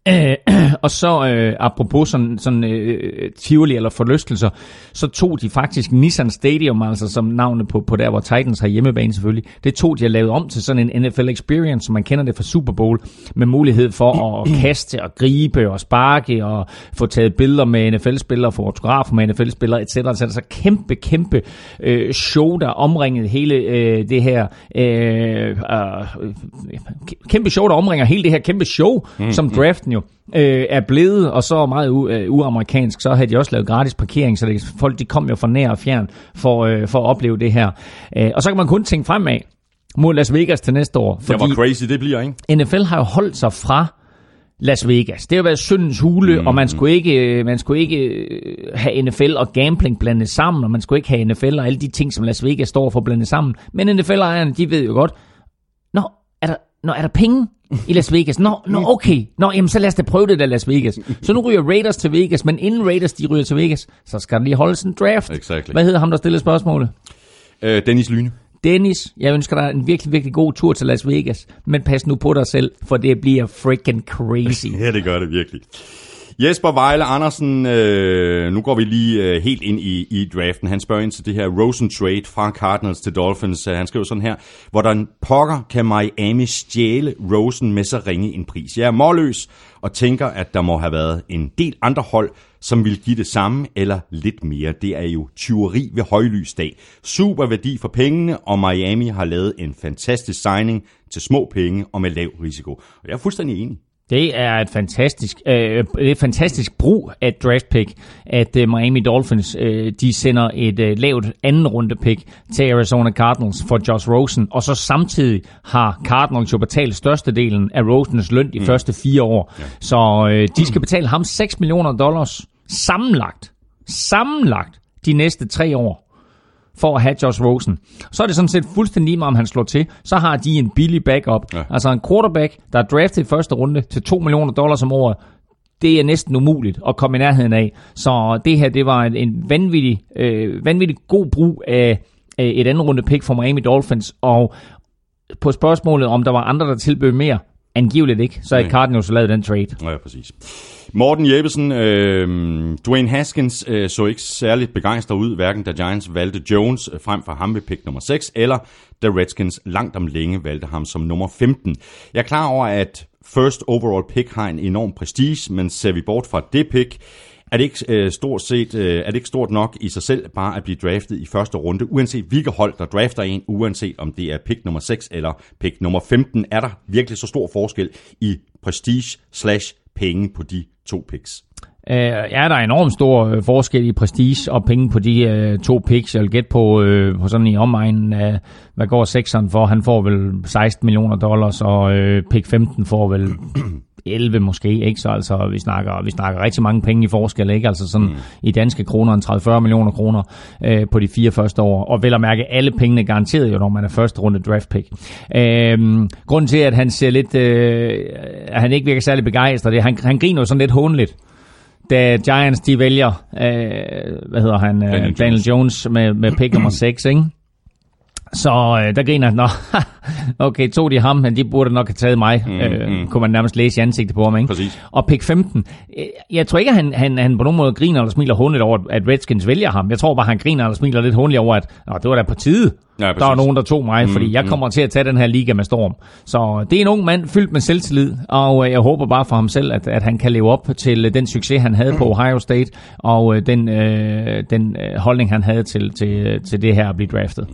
Øh, og så øh, apropos sådan, sådan øh, tivoli eller forlystelser, så tog de faktisk Nissan Stadium, altså som navnet på, på der, hvor Titans har hjemmebane selvfølgelig, det tog de at lave om til sådan en NFL Experience, som man kender det fra Super Bowl, med mulighed for at kaste og gribe og sparke og få taget billeder med NFL-spillere, få autografer med NFL-spillere, etc. Så kæmpe, kæmpe øh, show, der omringede hele øh, det her øh, øh, kæmpe show, der omringer hele det her kæmpe show, mm, som draften jo øh, er blevet, og så meget u- øh, uamerikansk, så havde de også lavet gratis parkering, så det, folk de kom jo fra nær og fjern for, øh, for at opleve det her. Øh, og så kan man kun tænke fremad mod Las Vegas til næste år, Det var crazy, det bliver, ikke? NFL har jo holdt sig fra Las Vegas. Det har jo været syndens hule, mm. og man skulle ikke, øh, man skulle ikke øh, have NFL og gambling blandet sammen, og man skulle ikke have NFL og alle de ting, som Las Vegas står for blandet sammen. Men NFL-ejerne, de ved jo godt, Nå, er der, nå, er der penge i Las Vegas? Nå, nå okay. Nå, jamen så lad os da prøve det der Las Vegas. Så nu ryger Raiders til Vegas, men inden Raiders de ryger til Vegas, så skal der lige holdes en draft. Exactly. Hvad hedder ham, der stillede spørgsmålet? Øh, Dennis Lyne. Dennis, jeg ønsker dig en virkelig, virkelig god tur til Las Vegas, men pas nu på dig selv, for det bliver freaking crazy. Ja, det gør det virkelig. Jesper Vejle Andersen, øh, nu går vi lige øh, helt ind i, i draften. Han spørger ind til det her Rosen trade fra Cardinals til Dolphins. Øh, han skriver sådan her, hvordan pokker kan Miami stjæle Rosen med så ringe en pris? Jeg er målløs og tænker, at der må have været en del andre hold, som vil give det samme eller lidt mere. Det er jo tyveri ved højlysdag. Super værdi for pengene, og Miami har lavet en fantastisk signing til små penge og med lav risiko. Og jeg er fuldstændig enig. Det er et fantastisk, øh, det er et fantastisk brug af et draft pick, at øh, Miami Dolphins øh, de sender et øh, lavt anden runde pick til Arizona Cardinals for Josh Rosen, og så samtidig har Cardinals jo betalt størstedelen af Rosens løn de mm. første fire år. Ja. Så øh, de skal betale ham 6 millioner dollars sammenlagt, sammenlagt de næste tre år for at have Josh Rosen. Så er det sådan set fuldstændig lige om han slår til. Så har de en billig backup. Ja. Altså en quarterback, der er draftet i første runde til 2 millioner dollars om året. Det er næsten umuligt at komme i nærheden af. Så det her, det var en, en vanvittig, øh, vanvittig god brug af, af et andet runde pick for Miami Dolphins. Og på spørgsmålet, om der var andre, der tilbød mere, angiveligt ikke, så er. Cardinals lavet den trade. Ja, præcis. Morten Jeppesen, øh, Dwayne Haskins øh, så ikke særligt begejstret ud, hverken da Giants valgte Jones øh, frem for ham ved pick nummer 6, eller da Redskins langt om længe valgte ham som nummer 15. Jeg er klar over, at first overall pick har en enorm prestige, men ser vi bort fra det pick, er det ikke øh, stort set øh, er det ikke stort nok i sig selv bare at blive draftet i første runde, uanset hvilket hold der drafter en, uanset om det er pick nummer 6 eller pick nummer 15, er der virkelig så stor forskel i prestige slash penge på de to picks. Øh, ja, der er enormt stor øh, forskel i prestige og penge på de øh, to picks. Jeg vil gætte på, øh, på sådan i omegnen af, hvad går sekseren for? Han får vel 16 millioner dollars, og øh, pick 15 får vel 11 måske, ikke? Så altså, vi snakker, vi snakker rigtig mange penge i forskel, ikke? Altså sådan mm. i danske kroner, en 30-40 millioner kroner øh, på de fire første år. Og vel at mærke, alle pengene garanteret jo, når man er første runde draft pick. Øh, grunden til, at han ser lidt, øh, at han ikke virker særlig begejstret, det er, han, han griner jo sådan lidt hånligt da Giants de vælger, øh, hvad hedder han, øh, Daniel Daniel, Jones. Jones med, med pick nummer 6, ikke? Så øh, der griner han, nå, okay, tog de ham, men de burde nok have taget mig, mm, øh, mm. kunne man nærmest læse i ansigtet på ham, ikke? Præcis. Og pick 15, øh, jeg tror ikke, at han, han, han på nogen måde griner eller smiler håndligt over, at Redskins vælger ham. Jeg tror bare, han griner eller smiler lidt håndligt over, at nå, det var da på tide. Ja, der var nogen, der tog mig, fordi Mm, jeg kommer til at tage den her liga med storm. Så det er en ung mand fyldt med selvtillid, og øh, jeg håber bare for ham selv, at, at han kan leve op til øh, den succes, han havde på Ohio State, og øh, den, øh, den øh, holdning, han havde til, til, til det her at blive draftet.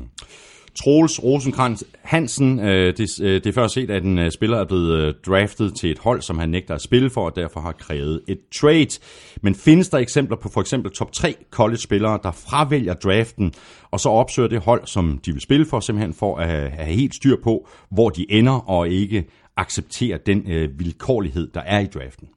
Troels Rosenkrantz Hansen, øh, det, øh, det er først set, at en øh, spiller er blevet øh, draftet til et hold, som han nægter at spille for, og derfor har krævet et trade. Men findes der eksempler på for eksempel top 3 college-spillere, der fravælger draften, og så opsøger det hold, som de vil spille for, simpelthen for at have, have helt styr på, hvor de ender, og ikke acceptere den øh, vilkårlighed, der er i draften?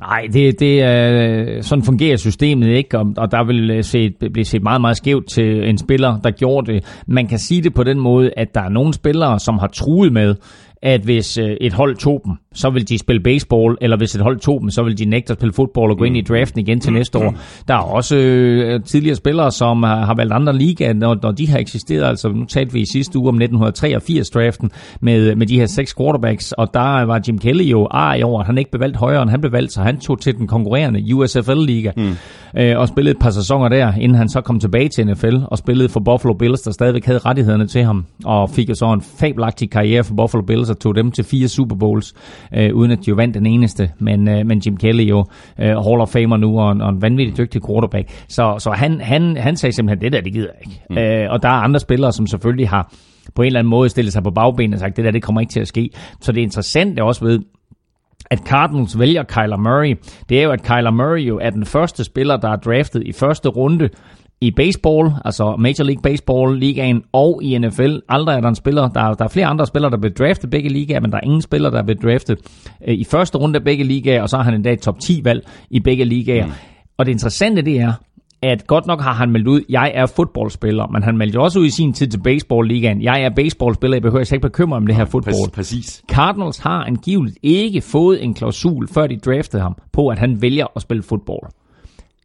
Nej, det, det, øh, sådan fungerer systemet ikke, og, og der vil øh, se, blive set meget, meget skævt til en spiller, der gjorde det. Man kan sige det på den måde, at der er nogle spillere, som har truet med, at hvis øh, et hold tog dem, så vil de spille baseball, eller hvis et hold tog dem, så vil de nægte at spille fodbold og gå ind i draften igen til næste år. Der er også øh, tidligere spillere, som har, har valgt andre ligaer, når, når de har eksisteret. Altså nu talte vi i sidste uge om 1983-draften med, med de her seks quarterbacks, og der var Jim Kelly jo ar i år, at han ikke blev valgt højere, end han blev valgt, så han tog til den konkurrerende USFL-liga mm. øh, og spillede et par sæsoner der, inden han så kom tilbage til NFL og spillede for Buffalo Bills, der stadigvæk havde rettighederne til ham, og fik jo så en fabelagtig karriere for Buffalo Bills og tog dem til fire Super Bowls, øh, uden at de jo vandt den eneste, men, øh, men Jim Kelly jo øh, Hall of Famer nu, og en, og en vanvittig dygtig quarterback. Så, så han, han, han sagde simpelthen, det der, det gider jeg ikke. Mm. Øh, og der er andre spillere, som selvfølgelig har på en eller anden måde stillet sig på bagbenene og sagt, det der, det kommer ikke til at ske. Så det interessante også ved, at Cardinals vælger Kyler Murray, det er jo, at Kyler Murray jo er den første spiller, der er draftet i første runde i baseball, altså Major League Baseball ligaen og i NFL. Aldrig er der en spiller, der, der er flere andre spillere, der bliver draftet begge ligaer, men der er ingen spiller, der er blevet draftet øh, i første runde af begge ligaer, og så har han endda et top 10 valg i begge ligaer. Mm. Og det interessante det er, at godt nok har han meldt ud, jeg er fodboldspiller, men han meldte også ud i sin tid til baseball-ligaen. Jeg er baseballspiller, jeg behøver slet ikke bekymre om det her fodbold. Præcis. Cardinals har angiveligt ikke fået en klausul, før de draftede ham, på at han vælger at spille fodbold.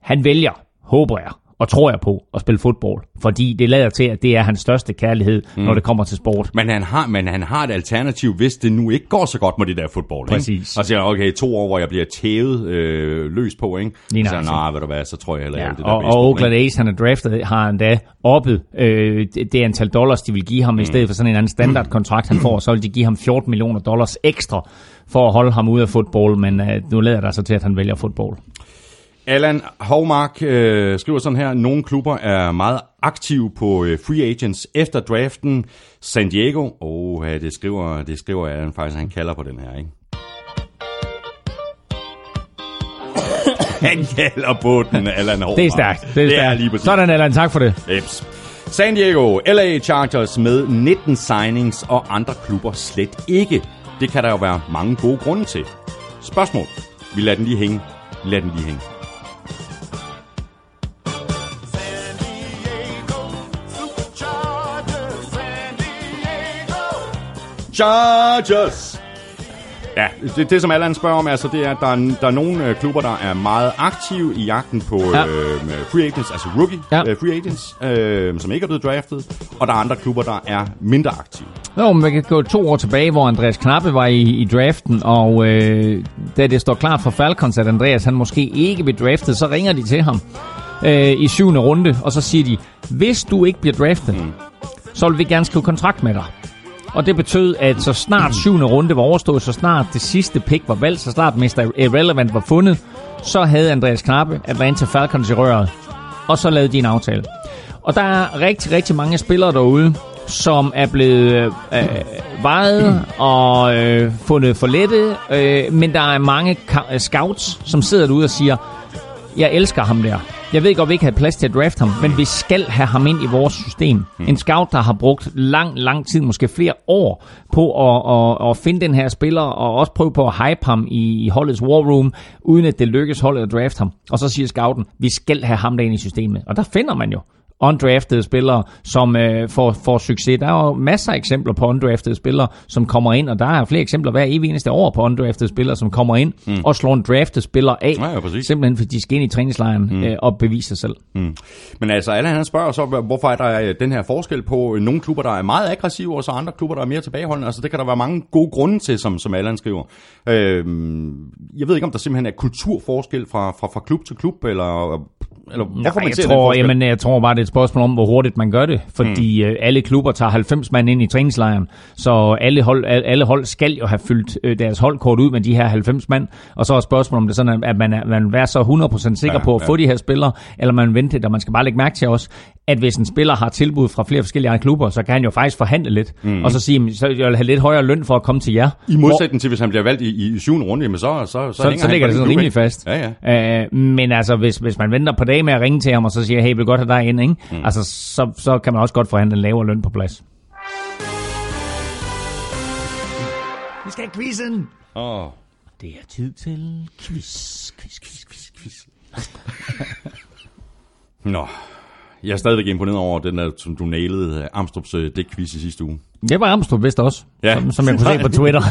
Han vælger, håber jeg, og tror jeg på, at spille fodbold. Fordi det lader til, at det er hans største kærlighed, mm. når det kommer til sport. Men han, har, men han har et alternativ, hvis det nu ikke går så godt med det der fodbold. Præcis. Ikke? Og siger, okay, to år, hvor jeg bliver tævet øh, løs på, ikke? Lige så nej, ved du hvad, så tror jeg heller Ja, det der og, baseball, og Oakland ikke? A's, han er draftet, har han da oppet øh, det, det antal dollars, de vil give ham, mm. i stedet for sådan en anden standardkontrakt, han får, så vil de give ham 14 millioner dollars ekstra for at holde ham ude af fodbold, men øh, nu lader der sig til, at han vælger fodbold. Allan Hovmark øh, skriver sådan her, nogle klubber er meget aktive på øh, free agents efter draften. San Diego, oh, ja, det skriver, det skriver Allan faktisk, han kalder på den her, ikke? han kalder på den, Allan Hovmark. Det er stærkt. Det er, det er stærkt. lige præcis. Sådan, Allan. Tak for det. Eps. San Diego, LA Chargers med 19 signings og andre klubber slet ikke. Det kan der jo være mange gode grunde til. Spørgsmål. Vi lader den lige hænge. Lad den lige hænge. Chargers! Ja, det, det som Allan spørger om, altså, det er, at der er, der er nogle øh, klubber, der er meget aktive i jagten på Ja. øh, med free agents, altså rookie Ja. ja. øh, free agents, øh, som ikke er blevet draftet, og der er andre klubber, der er mindre aktive. Jo, men man kan gå to år tilbage, hvor Andreas Knappe var i, i draften, og øh, da det står klart for Falcons, at Andreas han måske ikke bliver draftet, så ringer de til ham øh, i syvende runde, og så siger de, hvis du ikke bliver draftet, mm. så vil vi gerne skrive kontrakt med dig. Og det betød, at så snart syvende runde var overstået, så snart det sidste pick var valgt, så snart Mr. Irrelevant var fundet, så havde Andreas Knappe Atlanta Falcons i røret. Og så lavede de en aftale. Og der er rigtig, rigtig mange spillere derude, som er blevet øh, øh vejet og øh, fundet for lette, øh, men der er mange scouts, som sidder derude og siger, jeg elsker ham der. Jeg ved godt, vi ikke har plads til at drafte ham, men vi skal have ham ind i vores system. En scout, der har brugt lang, lang tid, måske flere år, på at, at, at finde den her spiller, og også prøve på at hype ham i, i holdets war room, uden at det lykkes holdet at drafte ham. Og så siger scouten, vi skal have ham derind i systemet. Og der finder man jo undraftede spillere, som øh, får, får succes. Der er jo masser af eksempler på undraftede spillere, som kommer ind, og der er flere eksempler hver evig eneste år på undraftede spillere, som kommer ind mm. og slår en draftet spiller af, Ja, ja, præcis. simpelthen fordi de skal ind i træningslejren mm. øh, og bevise sig selv. Mm. Men altså, Allan han spørger så, hvorfor er der øh, den her forskel på øh, nogle klubber, der er meget aggressive, og så andre klubber, der er mere tilbageholdende. Altså, det kan der være mange gode grunde til, som, som Allan skriver. Øhm, jeg ved ikke, om der simpelthen er kulturforskel fra, fra, fra klub til klub, eller Eller Nej, jeg, tror, jamen, jeg tror bare, det er et spørgsmål om, hvor hurtigt man gør det. Fordi mm. alle klubber tager 90 mand ind i træningslejren, så alle hold, al- alle hold skal jo have fyldt øh, deres holdkort ud med de her 90 mand. Og så er spørgsmålet om det er sådan, at man, er, man være så 100% sikker Ja, på at ja. få de her spillere, eller man venter, og man skal bare lægge mærke til også, at hvis en spiller har tilbud fra flere forskellige andre klubber, så kan han jo faktisk forhandle lidt, mm. og så sige, "Jamen, så vil jeg have lidt højere løn for at komme til jer. I modsætning til, hvis han bliver valgt i, i syvende runde, jamen så, så, så, så, så ligger det sådan rimelig fast. Ja, ja. Øh, men altså, hvis, hvis man venter på dage med at ringe til ham, og så siger, hey, jeg vil godt have dig ind, ikke? Mm. Altså, så, så kan man også godt forhandle en lavere løn på plads. Vi skal have quizzen! Åh, Det er tid til quiz, quiz, quiz, quiz, quiz. Nå, jeg er stadigvæk imponeret over den der, som du nailede, uh, Amstrup's uh, dækquiz i sidste uge. Det var Amstrup vist også, Ja. som, som jeg kunne se på Twitter.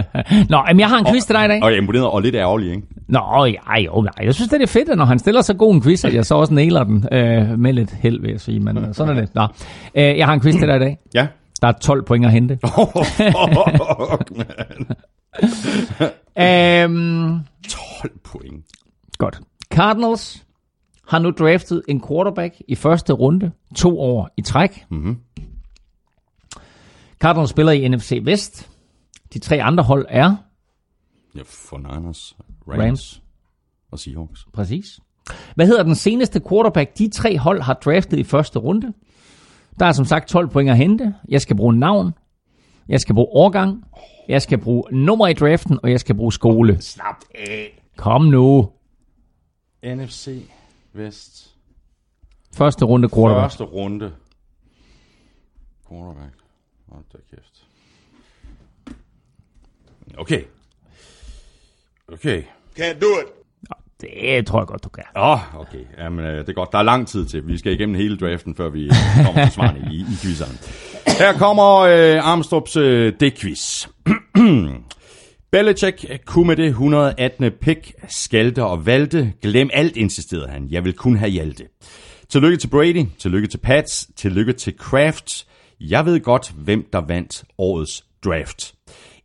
Nå, jamen, jeg har en quiz til dig i dag. Og jeg er imponeret og lidt ærgerlig, ikke? Nå, ja, jo, nej. Jeg synes, det er fedt, at når han stiller så god en quiz, at jeg så også nailer den. Øh, med lidt held, vil jeg sige. Men øh, sådan er det. Nå. Øh, jeg har en quiz til dig i dag. Ja. Der er 12 point at hente. Fuck, man. Øhm, 12 point. godt. Cardinals har nu draftet en quarterback i første runde, to år i træk. Mhm. Cardinals spiller i NFC Vest. De tre andre hold er, Ja, for Niners, Rams, Rams. og Seahawks. præcis. Hvad hedder den seneste quarterback, de tre hold har draftet i første runde? Der er som sagt 12 point at hente. Jeg skal bruge navn. Jeg skal bruge årgang. Jeg skal bruge nummer i draften, og jeg skal bruge skole. Slap af. Kom nu. NFC Vest. Første runde quarterback. Første runde. Quarterback. Hold da kæft. Okay. Okay. Can't do it. Det tror jeg godt, du kan. Åh, oh, okay. Jamen, øh, det er godt. Der er lang tid til. Vi skal igennem hele draften, før vi kommer til svarene i, i quizzerne. Her kommer øh, Armstrongs øh, D-quiz. Belichick kunne med det 118. pick skalte og valgte. Glem alt, insisterede han. Jeg vil kun have Hjalte. Tillykke til Brady, tillykke til Pats, tillykke til Kraft. Jeg ved godt, hvem der vandt årets draft.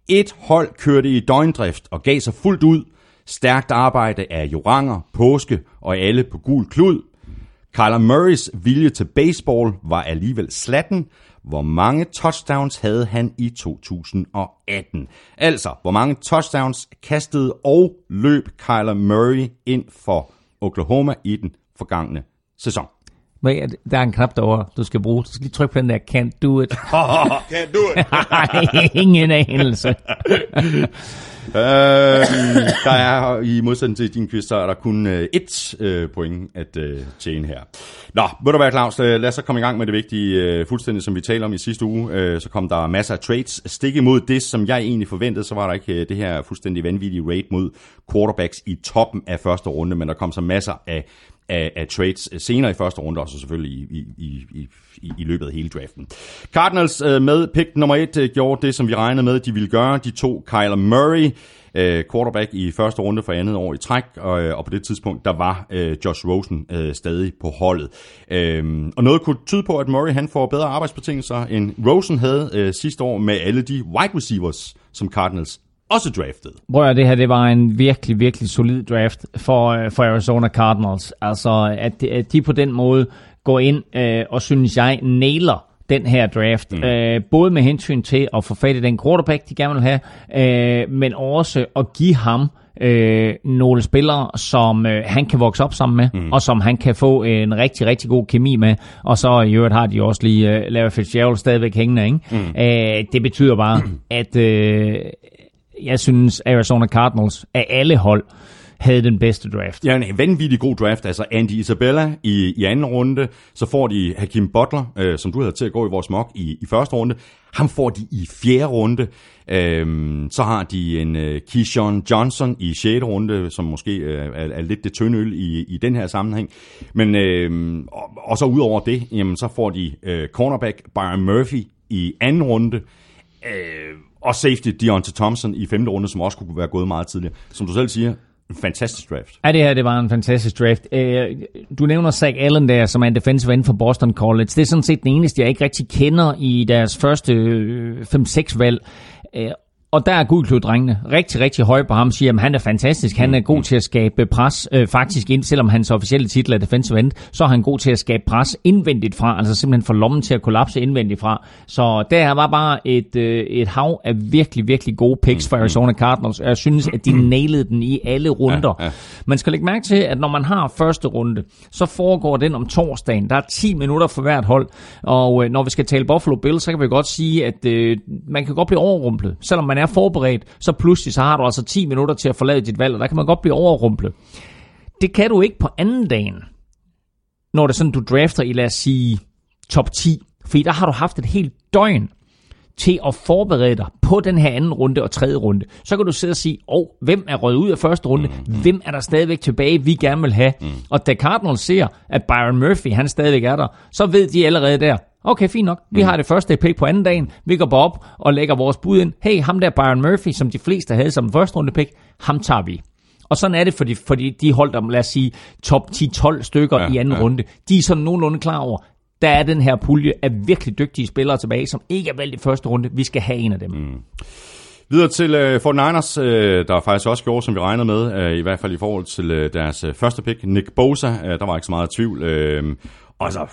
Et hold kørte i døgndrift og gav sig fuldt ud. Stærkt arbejde af Joranger, Påske og alle på gul klud. Kyler Murrays vilje til baseball var alligevel slatten. Hvor mange touchdowns havde han i 2018? Altså, hvor mange touchdowns kastede og løb Kyler Murray ind for Oklahoma i den forgangne sæson? Men der er en knap derovre, du skal bruge. Du skal lige trykke på den der, can't do it. Can't do it. Ingen anelse. Øh, der er i modsætning til din quiz, så er der kun øh, ét øh, point at øh, tjene her. Nå, må du være Claus? Øh, lad os så komme i gang med det vigtige. Øh, fuldstændig som vi talte om i sidste uge, øh, så kom der masser af trades. Stik imod det, som jeg egentlig forventede, så var der ikke øh, det her fuldstændig vanvittige rate mod quarterbacks i toppen af første runde, men der kom så masser af af, af trades øh, senere i første runde, og så selvfølgelig i, i, i, i, i, i løbet af hele draften. Cardinals øh, med pick nummer et øh, gjorde det, som vi regnede med, de ville gøre. De tog Kyler Murray, øh, quarterback i første runde for andet år i træk, og, øh, og på det tidspunkt, der var øh, Josh Rosen øh, stadig på holdet. Øh, og noget kunne tyde på, at Murray han får bedre arbejdsbetingelser, end Rosen havde øh, sidste år med alle de wide receivers, som Cardinals også draftet. Prøv at det her, det var en virkelig, virkelig solid draft for, øh, for Arizona Cardinals. Altså, at de, at de på den måde går ind øh, og synes jeg nailer den her draft. Mm. Øh, både med hensyn til at få fat i den quarterback, de gerne vil have, øh, men også at give ham øh, nogle spillere, som øh, han kan vokse op sammen med, mm. og som han kan få en rigtig, rigtig god kemi med. Og så i øvrigt har de også lige øh, Larry Fitzgerald stadigvæk hængende. Ikke? Mm. Øh, det betyder bare, at øh, jeg synes, Arizona Cardinals af alle hold havde den bedste draft. Ja, en vanvittig god draft. Altså Andy Isabella i, i anden runde. Så får de Hakim Butler, øh, som du havde til at gå i vores mock i, i første runde. Ham får de i fjerde runde. Øhm, så har de en øh, Keyshawn Johnson i 6. runde, som måske øh, er, er lidt det tynde øl i, i den her sammenhæng. Men øh, og, og så ud over det, jamen, så får de øh, cornerback Byron Murphy i anden runde. Øh, og safety Deontay Thompson i femte runde, som også kunne være gået meget tidligere. Som du selv siger, en fantastisk draft. Ja, det her det var en fantastisk draft. Øh, Du nævner Zach Allen der, som er en defensive end for Boston College. Det er sådan set den eneste, jeg ikke rigtig kender i deres første øh, 5-6 valg. Øh, og der er Gudklud-drengene rigtig, rigtig høje på ham, siger, at han er fantastisk, han er god til at skabe pres, øh, faktisk ind, selvom hans officielle titel er defensive end, så er han god til at skabe pres indvendigt fra, altså simpelthen få lommen til at kollapse indvendigt fra. Så der var bare et, øh, et hav af virkelig, virkelig gode picks for Arizona Cardinals, og jeg synes, at de nailede den i alle runder. Ja, ja. Man skal lægge mærke til, at når man har første runde, så foregår den om torsdagen. Der er 10 minutter for hvert hold, og øh, når vi skal tale Buffalo Bills, så kan vi godt sige, at øh, man kan godt blive overrumplet. Selvom man er forberedt, så pludselig så har du altså 10 minutter til at forlade dit valg, og der kan man godt blive overrumplet. Det kan du ikke på anden dagen, når det er sådan, du drafter i, lad os sige, top 10. Fordi der har du haft et helt døgn til at forberede dig på den her anden runde og tredje runde. Så kan du sidde og sige, åh, oh, hvem er røget ud af første runde? Mm. Hvem er der stadigvæk tilbage, vi gerne vil have? Mm. Og da Cardinals ser, at Byron Murphy, han stadigvæk er der, så ved de allerede der, okay, fint nok, vi har det første pick på anden dagen, vi går bare op og lægger vores bud ind. Hey, ham der Byron Murphy, som de fleste havde som første runde pick, ham tager vi. Og sådan er det, fordi, fordi de holdt om, lad os sige, top 10-12 stykker Ja, i anden ja. runde. De er sådan nogenlunde klar over, der er den her pulje af virkelig dygtige spillere tilbage, som ikke er valgt i første runde. Vi skal have en af dem. Mm. Videre til øh, 49ers, øh, der faktisk også gjorde, som vi regnede med, øh, i hvert fald i forhold til øh, deres øh, første pick, Nick Bosa. Øh, der var ikke så meget tvivl. Øh, og så,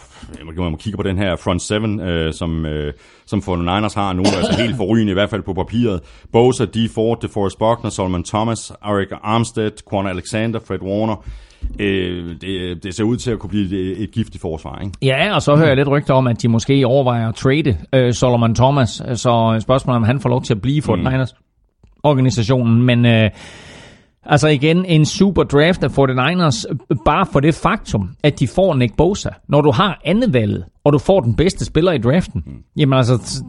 man må kigge på den her front seven, øh, som, øh, som 49ers har nu, altså helt forrygende i hvert fald på papiret. Bosa, D. Ford, DeForest Buckner, Solomon Thomas, Eric Armstead, Quan Alexander, Fred Warner. Øh, det, det ser ud til at kunne blive et, et giftigt forsvar, ikke? Ja, og så hører jeg lidt rygter om, at de måske overvejer at trade øh, Solomon Thomas. Så spørgsmålet er, om han får lov til at blive for mm. Niners organisationen. Men øh, altså igen, en super draft af 49ers, bare for det faktum, at de får Nick Bosa. Når du har andet valget, og du får den bedste spiller i draften, mm. jamen altså,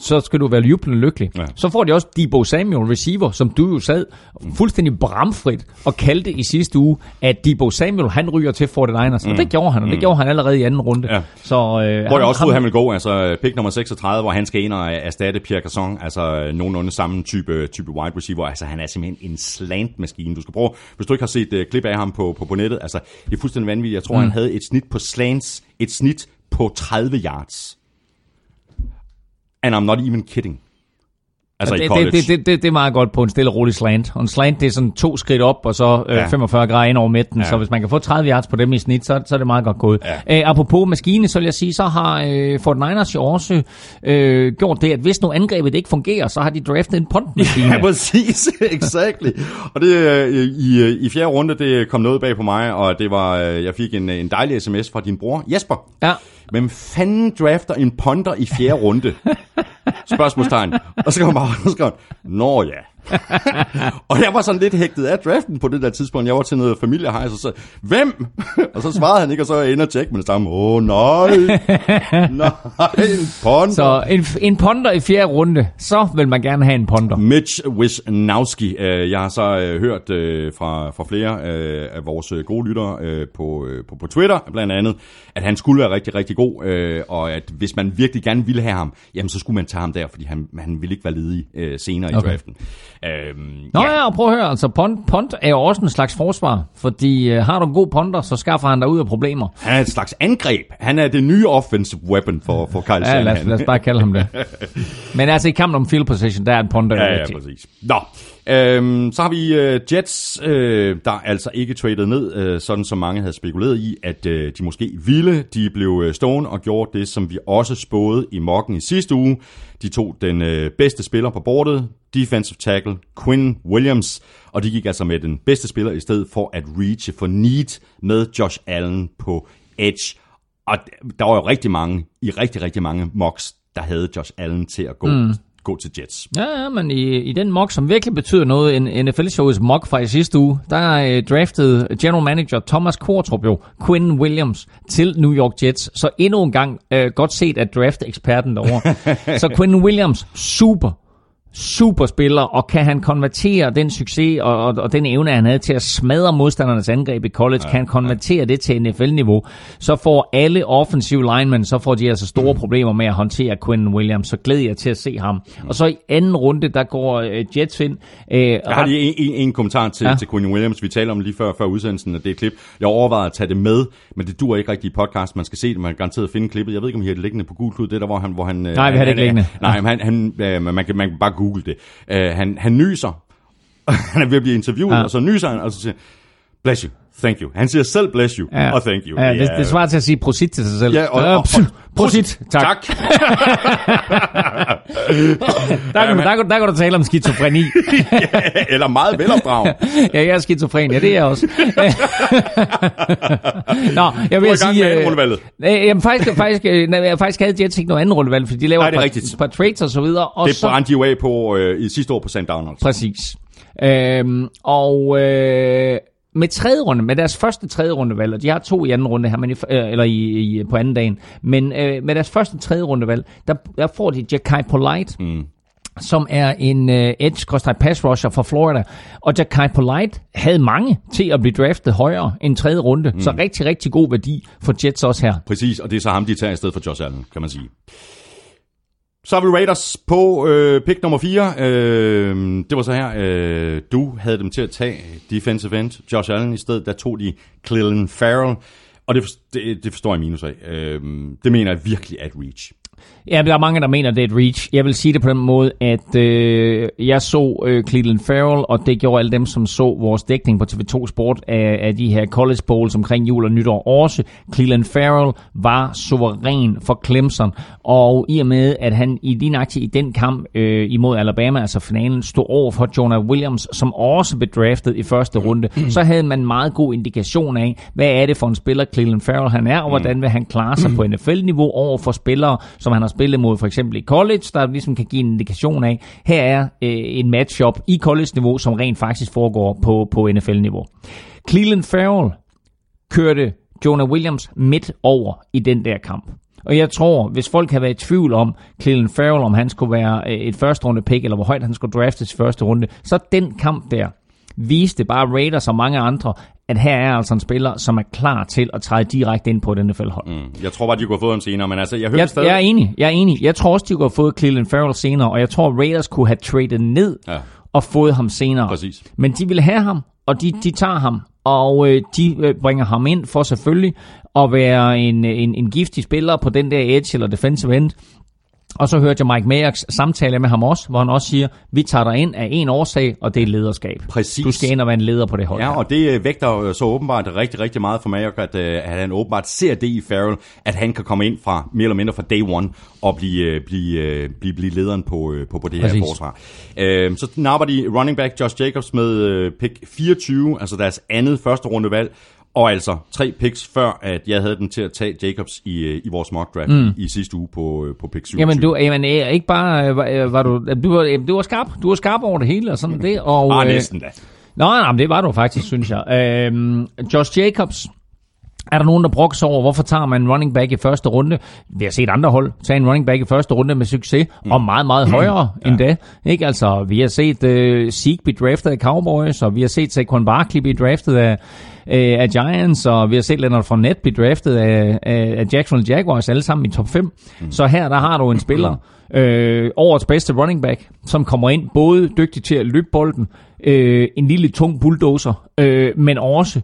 så skal du være jublende lykkelig. Ja. Så får de også Debo Samuel, receiver, som du jo sad fuldstændig bramfrit og kaldte i sidste uge, at Debo Samuel, han ryger til 49ers. Og det gjorde han, og det gjorde han allerede i anden runde. Ja. Så, øh, Hvor jeg ham- også troede, han ville gå, altså pick nummer 36, hvor han skal ind og erstatte Pierre Casson, altså nogenlunde samme type, type wide receiver. Altså han er simpelthen en slant-maskine. Du skal prøve, hvis du ikke har set uh, klip af ham på, på, på nettet, altså det er fuldstændig vanvittigt. Jeg tror, mm. han havde et snit på slants, et snit på 30 yards. And I'm not even kidding. Altså i det, college. det, det, det, det, er meget godt på en stille og rolig slant. Og en slant, det er sådan to skridt op, og så øh, Ja. ja. 45 grader ind over midten. Ja. Så hvis man kan få 30 yards på dem i snit, så, så er det meget godt gået. Ja. Øh, apropos maskine, så vil jeg sige, så har øh, 49ers jo også øh, gjort det, at hvis nu angrebet ikke fungerer, så har de draftet en puntmaskine. Ja, præcis. exactly. Og det øh, i, i fjerde runde, det kom noget bag på mig, og det var, øh, jeg fik en, en dejlig sms fra din bror, Jesper. ja. Hvem fanden drafter en punter i fjerde runde? Spørgsmålstegn. Og så kommer han, og så skriver han, Nå ja. og jeg var sådan lidt hægtet af draften på det der tidspunkt. Jeg var til noget familiehejs, og så, hvem? og så svarede han ikke, og så jeg inde og tjekke med det samme. Åh oh, nej, nej, en punter. Så en, en punter i fjerde runde, så vil man gerne have en punter. Mitch Wisnowski. Øh, Jeg har så øh, hørt øh, fra, fra flere af vores gode lyttere på, på, på Twitter blandt andet, at han skulle være rigtig, rigtig god, og at hvis man virkelig gerne ville have ham, jamen så skulle man tage ham der, fordi han, han ville ikke være ledig senere i Okay. draften. Øhm, Nå ja, ja og prøv at høre, altså punt, punt er jo også en slags forsvar, fordi øh, har du en god punter, så skaffer han dig ud af problemer. Han er et slags angreb. Han er det nye offensive weapon for, for Kyle Ja, Shanahan. lad, os- lad os bare kalde ham det. Men altså i kampen om field position, der er en punter jo Ja, ja, præcis. Nå, øhm, så har vi øh, Jets, øh, der altså ikke traded ned, øh, sådan som mange havde spekuleret i, at øh, de måske ville. De blev øh, stående og gjorde det, som vi også spåede i mokken i sidste uge. De tog den øh, bedste spiller på bordet, defensive tackle Quinn Williams, og de gik altså med den bedste spiller i stedet for at reache for need med Josh Allen på edge. Og der var jo rigtig mange, i rigtig, rigtig mange mocks, der havde Josh Allen til at gå, mm gå til Jets. Ja, ja, men i, i den mock, som virkelig betyder noget, en NFL-shows mock fra i sidste uge, der øh, draftede general manager Thomas Kortrup jo Quinn Williams til New York Jets. Så endnu en gang øh, godt set af draft-eksperten derovre. så Quinn Williams, super, super spiller, og kan han konvertere den succes og, og, og den evne, han havde til at smadre modstandernes angreb i college, ja, kan han konvertere det til NFL-niveau, så får alle offensive linemen, så får de altså store problemer med at håndtere Quinn Williams, så glæder jeg til at se ham. Og så i anden runde, der går øh, Jets ind. Øh, Jeg har lige en, en, en kommentar til, ja. Ja. til Quinn Williams. Vi talte om lige før, før udsendelsen af det klip. Jeg overvejede at tage det med, men det dur ikke rigtig i podcast. Man skal se det, man kan garanteret finde klippet. Jeg ved ikke, om I har det liggende på Gul Klud. Det er der, hvor han... Hvor han Nej, vi har det ikke liggende. Nej, men han, han, øh, man, kan, man kan bare google det. Uh, han, han nyser, han er ved at blive interviewet, Ja. og så nyser han, og så siger bless you, thank you. Han siger selv bless you, ja. og thank you. Ja, det, er- det svarer til at sige prosit til sig selv. Ja, og, Øh, og, pff, prosit, tak. tak. Der, kan, der, kan, der kan du tale om skizofreni. Eller meget velopdraget. ja, jeg er skizofren. Ja, det er jeg også. Nå, jeg vil Du sige... med øh, øh, Jamen, faktisk, faktisk, øh, jeg faktisk havde Jets ikke noget anden rundevalg, fordi de laver Nej, det et par, rigtigt. par trades og så videre. Og Det brændte de jo af på øh, i sidste år på St. Donalds. Præcis. Øhm, og øh, med tredje runde, med deres første tredje rundevalg, og de har to i anden runde her, men i, øh, eller i, i, på anden dagen, men øh, med deres første tredje rundevalg, der, der får de Jackai Polite, mm. som er en øh, edge pass rusher fra Florida. Og Jackai Polite havde mange til at blive draftet højere end tredje runde, mm. så rigtig, rigtig god værdi for Jets også her. Præcis, og det er så ham, de tager i stedet for Josh Allen, kan man sige. Så har vi Raiders på øh, pick nummer 4. Øh, det var så her, øh, du havde dem til at tage defensive end, Josh Allen i stedet. Der tog de Cleland Farrell, og det, det, det forstår jeg minus af. Øh, det mener jeg virkelig at reach. Ja, der er mange, der mener, det er et reach. Jeg vil sige det på den måde, at øh, jeg så øh, Cleveland Farrell, og det gjorde alle dem, som så vores dækning på TV2 Sport af, af de her college bowls omkring jul og nytår også. Cleveland Farrell var suveræn for Clemson, og i og med, at han i din aktie i den kamp øh, imod Alabama, altså finalen, stod over for Jonah Williams, som også blev draftet i første runde, så havde man meget god indikation af, hvad er det for en spiller Cleveland Farrell han er, og hvordan vil han klare sig på NFL-niveau over for spillere, som han har spillet mod for eksempel i college, der ligesom kan give en indikation af, her er øh, en matchup i college-niveau, som rent faktisk foregår på, på NFL-niveau. Cleveland Farrell kørte Jonah Williams midt over i den der kamp. Og jeg tror, hvis folk har været i tvivl om Cleveland Farrell, om han skulle være øh, et første runde pick, eller hvor højt han skulle draftes i første runde, så den kamp der viste bare Raiders og mange andre, at her er altså en spiller, som er klar til at træde direkte ind på et NFL-hold. Mm. Jeg tror bare, de kunne have fået ham senere, men altså, jeg hører Jeg, stadig... jeg er enig, jeg er enig. Jeg tror også, de kunne have fået Cleveland Farrell senere, og jeg tror, Raiders kunne have traded ned Ja. og fået ham senere. Præcis. Men de vil have ham, og de, de tager ham, og øh, de øh, bringer ham ind for selvfølgelig at være en, en, en giftig spiller på den der edge eller defensive end. Og så hørte jeg Mike Mayers samtale med ham også, hvor han også siger, vi tager dig ind af en årsag, og det er lederskab. Præcis. Du skal ind og være en leder på det hold. Ja, her. og det øh, vægter jo så åbenbart rigtig, rigtig meget for Mayock, at, øh, at han åbenbart ser det i Farrell, at han kan komme ind fra mere eller mindre fra day one og blive, øh, blive, blive, blive lederen på, på, på det her Præcis. forsvar. Øh, så napper de running back Josh Jacobs med pick 24, altså deres andet første rundevalg, og altså tre picks før, at jeg havde den til at tage Jacobs i, øh, i vores mock draft mm. i sidste uge på, øh, på pick 27. Jamen, du, jamen, øh, ikke bare, øh, var, øh, var du, øh, du, var, øh, du var skarp, du var skarp over det hele og sådan det. Og, Ah, øh, næsten da. Nå, nej, det var du faktisk, synes jeg. Øhm, Josh Jacobs, er der nogen, der brokker sig over, hvorfor tager man en running back i første runde? Vi har set andre hold tage en running back i første runde med succes, mm. og meget, meget højere ja. end det. Ikke? Altså, vi har set uh, Zeke blive draftet af Cowboys, og vi har set Saquon Barkley blive draftet af, øh, af Giants, og vi har set Leonard Fournette blive draftet af, af, af Jacksonville Jaguars, alle sammen i top 5. Mm. Så her, der har du en spiller, øh, årets bedste running back, som kommer ind både dygtig til at løbe bolden, øh, en lille tung bulldozer, øh, men også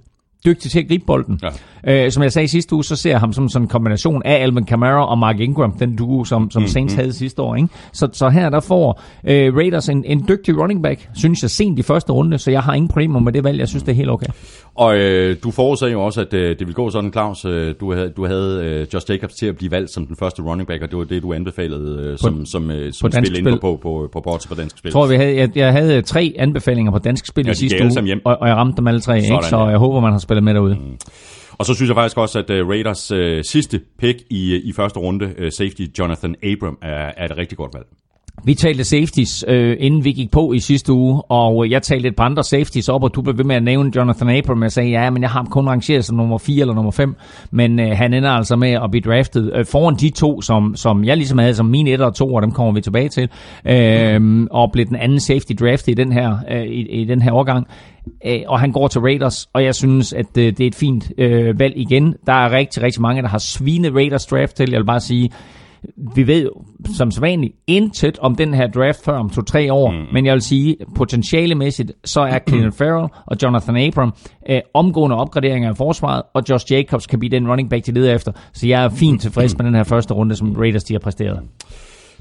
dygtig til at gribe bolden. Ja. Øh, som jeg sagde sidste uge, så ser jeg ham som sådan en kombination af Alvin Kamara og Mark Ingram, den duo, som, som mm, Saints havde sidste år. Ikke? Så, så her der får øh, Raiders en, en dygtig running back, synes jeg, sent i første runde, så jeg har ingen problemer med det valg. Jeg synes, det er helt okay. Og øh, du forudsagde jo også, at øh, det ville gå sådan, Claus. Øh, du havde, du havde øh, Josh Jacobs til at blive valgt som den første running back, og det var det, du anbefalede øh, som, som, øh, som Dansk spil inde på, på, på, på på Dansk Spil. Jeg tror, vi havde, jeg, jeg havde tre anbefalinger på dansk spil Ja, i sidste uge, og, og jeg ramte dem alle tre, ikke? Sådan, så ja. jeg håber, man har spillet med derude. Og så synes jeg faktisk også, at uh, Raiders uh, sidste pick i, øh, i første runde, uh, safety Jonathan Abram, er, er et rigtig godt valg. Vi talte safeties, øh, inden vi gik på i sidste uge, og jeg talte et par andre safeties op, og du blev ved med at nævne Jonathan Abram. Jeg sagde, ja, men jeg har ham kun rangeret som nummer 4 eller nummer 5, men øh, han ender altså med at blive draftet øh, foran de to, som, som jeg ligesom havde som mine 1 og 2, og dem kommer vi tilbage til, øh, og blev den anden safety draftet i den her, øh, i, i den her årgang. Øh, og han går til Raiders, og jeg synes, at øh, det er et fint øh, valg igen. Der er rigtig, rigtig mange, der har svinet Raiders draft til. Jeg vil bare sige, vi ved jo som sædvanligt intet om den her draft før om to-tre år, mm. men jeg vil sige, potentialemæssigt, så er Cleveland Farrell og Jonathan Abram øh, omgående opgraderinger af forsvaret, og Josh Jacobs kan blive den running back, de leder efter. Så jeg er fint tilfreds med den her første runde, som Raiders de har præsteret.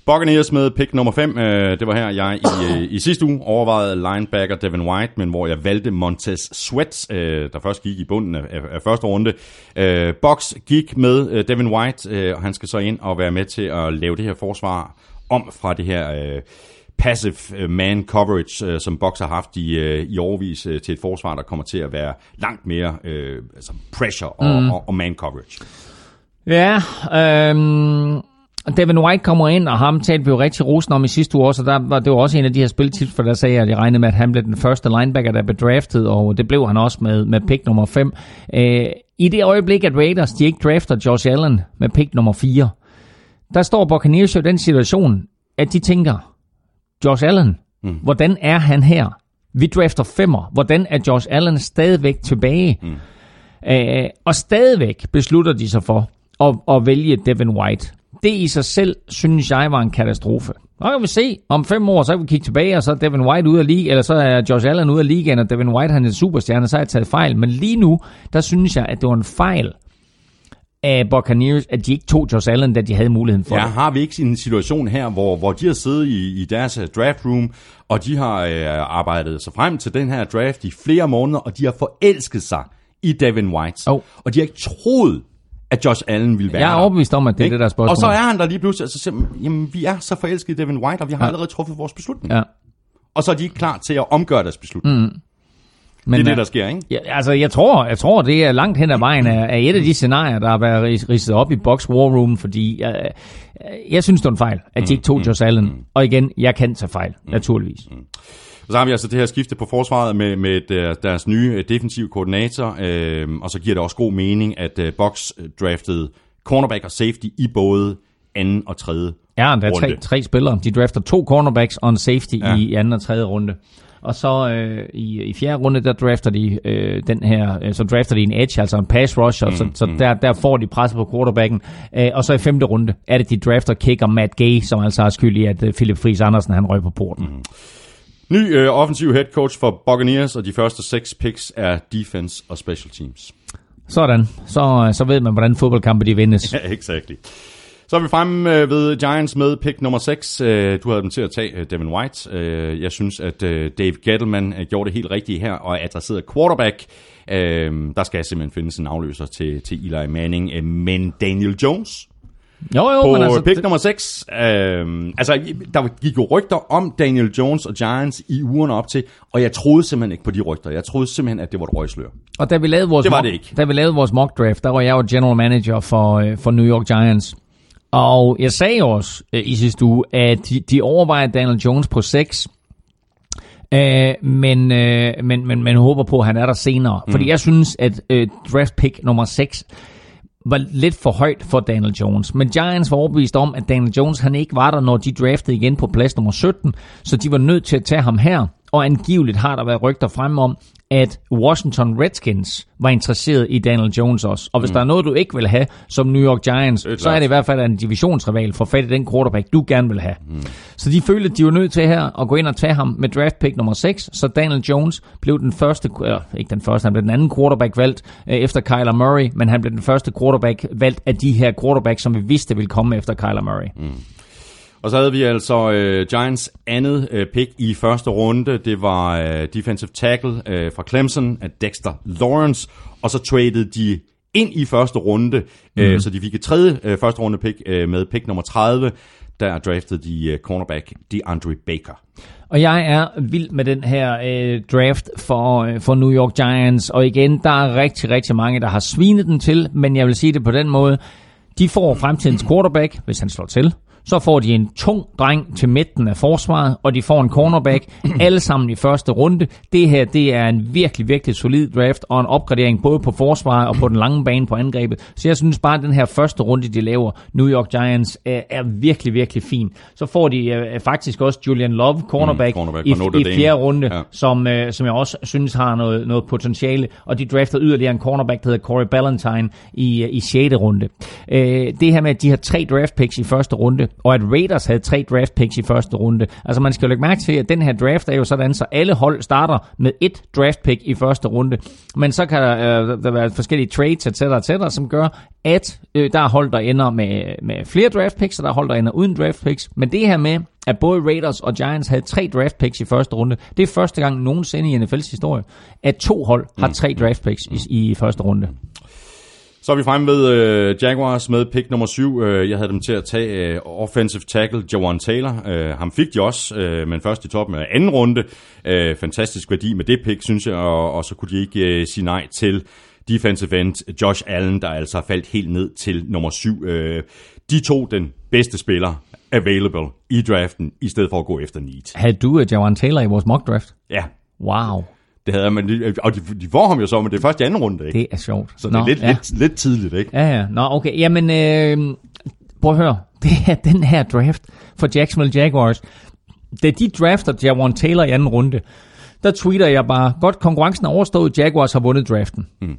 Buccaneers med pick nummer 5. Øh, det var her, jeg i, øh, i sidste uge overvejede linebacker Devin White, men hvor jeg valgte Montez Sweat, øh, der først gik i bunden af, af, af første runde. Øh, Box gik med øh, Devin White, øh, og han skal så ind og være med til at lave det her forsvar om fra det her... Øh, passive man coverage, som Box har haft i, i overvis øh, til et forsvar, der kommer til at være langt mere øh, altså pressure og, mm. og, og man coverage. Ja, øhm, Devin White kommer ind, og ham talte vi jo rigtig rosen om i sidste uge, så der var, det var også en af de her spiltips, for der sagde jeg, at jeg regnede med, at han blev den første linebacker, der blev draftet, og det blev han også med, med pick nummer 5. Øh, I det øjeblik, at Raiders de ikke drafter Josh Allen med pick nummer 4, der står Buccaneers jo i den situation, at de tænker, Josh Allen, mm. hvordan er han her? Vi drafter femmer. Hvordan er Josh Allen stadigvæk tilbage? Mm. Øh, og stadigvæk beslutter de sig for at, at vælge Devin White. Det i sig selv, synes jeg, var en katastrofe. Og kan vi se, om fem år, så kan vi kigge tilbage, og så er Devin White ude af ligaen, eller så er Josh Allen ude af ligaen, og Devin White han er en superstjerne, så har jeg taget fejl. Men lige nu, der synes jeg, at det var en fejl af Buccaneers, at de ikke tog Josh Allen, da de havde muligheden for Ja, det. har vi ikke en situation her, hvor, hvor de har siddet i, i deres øh, draft room, og de har øh, arbejdet sig frem til den her draft i flere måneder, og de har forelsket sig i Devin White. Oh. Og de har ikke troet, at Josh Allen ville være Jeg er overbevist om, at det er Ikke? det, der er spørgsmålet. Og så er han der lige pludselig, og så siger, man, jamen vi er så forelskede i Devin White, og vi har ja. allerede truffet vores beslutning. Ja. Og så er de ikke klar til at omgøre deres beslutning. Mm. Men, Det er det, øh, der sker, ikke? Ja, altså, jeg tror, jeg tror, det er langt hen ad vejen af, af et af de scenarier, der har været ridset op i Box War Room, fordi jeg, jeg synes, det var en fejl, at de ikke tog Josh Allen. Og igen, jeg kan tage fejl, naturligvis. Og så har vi altså det her skifte på forsvaret med, med der, deres nye øh, defensive koordinator, øh, og så giver det også god mening, at øh, Box draftede cornerback og safety i både anden og tredje Ja, der er tre, runde. tre spillere. De drafter to cornerbacks og en safety Ja. i anden og tredje runde. Og så øh, i, i fjerde runde, der drafter de øh, den her, øh, så drafter de en edge, altså en pass rusher, mm, så, så der, der får de presset på quarterbacken. Øh, og så i femte runde er det, de drafter kicker Matt Gay, som altså har skyld i, at øh, Philip Friis Andersen han røg på porten. Mm. Ny øh, offensiv head coach for Buccaneers, og de første seks picks er defense og special teams. Sådan, så, så ved man, hvordan fodboldkampe de vindes. Ja, exactly. Så er vi fremme øh, ved Giants med pick nummer 6. Øh, du havde dem til at tage øh, Devin White. Øh, jeg synes, at øh, Dave Gettleman øh, gjorde det helt rigtigt her og adresserede quarterback. Øh, der skal simpelthen findes en afløser til, til Eli Manning. Øh, men Daniel Jones Jo, jo, på men altså, pick det- nummer 6. Øh, altså, der gik jo rygter om Daniel Jones og Giants i ugerne op til, og jeg troede simpelthen ikke på de rygter. Jeg troede simpelthen, at det var et røgslør. Og da vi lavede vores, Det var mock, det ikke. Da vi lavede vores mock draft, der var jeg jo general manager for, øh, for New York Giants. Og jeg sagde også øh, i sidste uge, at de, de overvejer Daniel Jones på 6. Øh, men, øh, men, men, men håber på, at han er der senere. Mm. Fordi jeg synes, at øh, draft pick nummer 6 var lidt for højt for Daniel Jones. Men Giants var overbevist om, at Daniel Jones han ikke var der, når de draftede igen på plads nummer 17. Så de var nødt til at tage ham her. Og angiveligt har der været rygter frem om, at Washington Redskins var interesseret i Daniel Jones også. Og hvis mm. der er noget, du ikke vil have som New York Giants, Det så er det i hvert fald en divisionsrival for fat i den quarterback, du gerne vil have. Mm. Så de følte, at de var nødt til her at gå ind og tage ham med draft pick nummer 6. Så Daniel Jones blev den første, eller ikke den første, han blev den anden quarterback valgt øh, efter Kyler Murray, men han blev den første quarterback valgt af de her quarterbacks, som vi vidste ville komme efter Kyler Murray. Mm. Og så havde vi altså øh, Giants andet øh, pick i første runde. Det var øh, defensive tackle øh, fra Clemson af Dexter Lawrence. Og så traded de ind i første runde, mm. øh, så de fik et tredje øh, første runde pick øh, med pick nummer 30. Der draftede de øh, cornerback DeAndre Baker. Og jeg er vild med den her øh, draft for, øh, for New York Giants. Og igen, der er rigtig, rigtig mange, der har svinet den til, men jeg vil sige det på den måde. De får fremtidens quarterback, hvis han slår til. Så får de en tung dreng til midten af forsvaret, og de får en cornerback, alle sammen i første runde. Det her, det er en virkelig, virkelig solid draft, og en opgradering både på forsvaret og på den lange bane på angrebet. Så jeg synes bare, at den her første runde, de laver, New York Giants, er, er virkelig, virkelig fin. Så får de øh, faktisk også Julian Love, cornerback, Mm, cornerback i, i fjerde runde, Ja. som, øh, som jeg også synes har noget, noget potentiale. Og de drafter yderligere en cornerback, der hedder Corey Ballantyne i, øh, i 6. runde. Øh, det her med, at de har tre draft picks i første runde, og at Raiders havde tre draft picks i første runde. Altså man skal jo lægge mærke til, at den her draft er jo sådan, så alle hold starter med et draft pick i første runde. Men så kan der, øh, der være forskellige trades, etc., etc., som gør, at øh, der er hold, der ender med, med flere draft picks, og der er hold, der ender uden draft picks. Men det her med, at både Raiders og Giants havde tre draft picks i første runde, det er første gang nogensinde i NFL's historie, at to hold har tre draft picks i, i første runde. Så er vi fremme ved øh, Jaguars med pick nummer 7. Øh, jeg havde dem til at tage øh, offensive tackle Jawan Taylor. Øh, ham fik de også, øh, men først i toppen af anden runde. Øh, fantastisk værdi med det pick, synes jeg, og, og så kunne de ikke øh, sige nej til defensive end Josh Allen, der altså faldt helt ned til nummer 7. Øh, de to den bedste spiller available i draften, i stedet for at gå efter need. Havde du uh, Jawan Taylor i vores mock draft? Ja, Wow, det havde man, og de, de får ham jo så, men det er først i anden runde, ikke? det er sjovt. Så det er lidt, ja. lidt, lidt tidligt, ikke? Ja, ja. Nå, okay. Jamen, øh, prøv at høre. Det er den her draft for Jacksonville Jaguars. Da de drafter Jawan Taylor i anden runde, der tweeter jeg bare, godt, konkurrencen er overstået, Jaguars har vundet draften. Mm.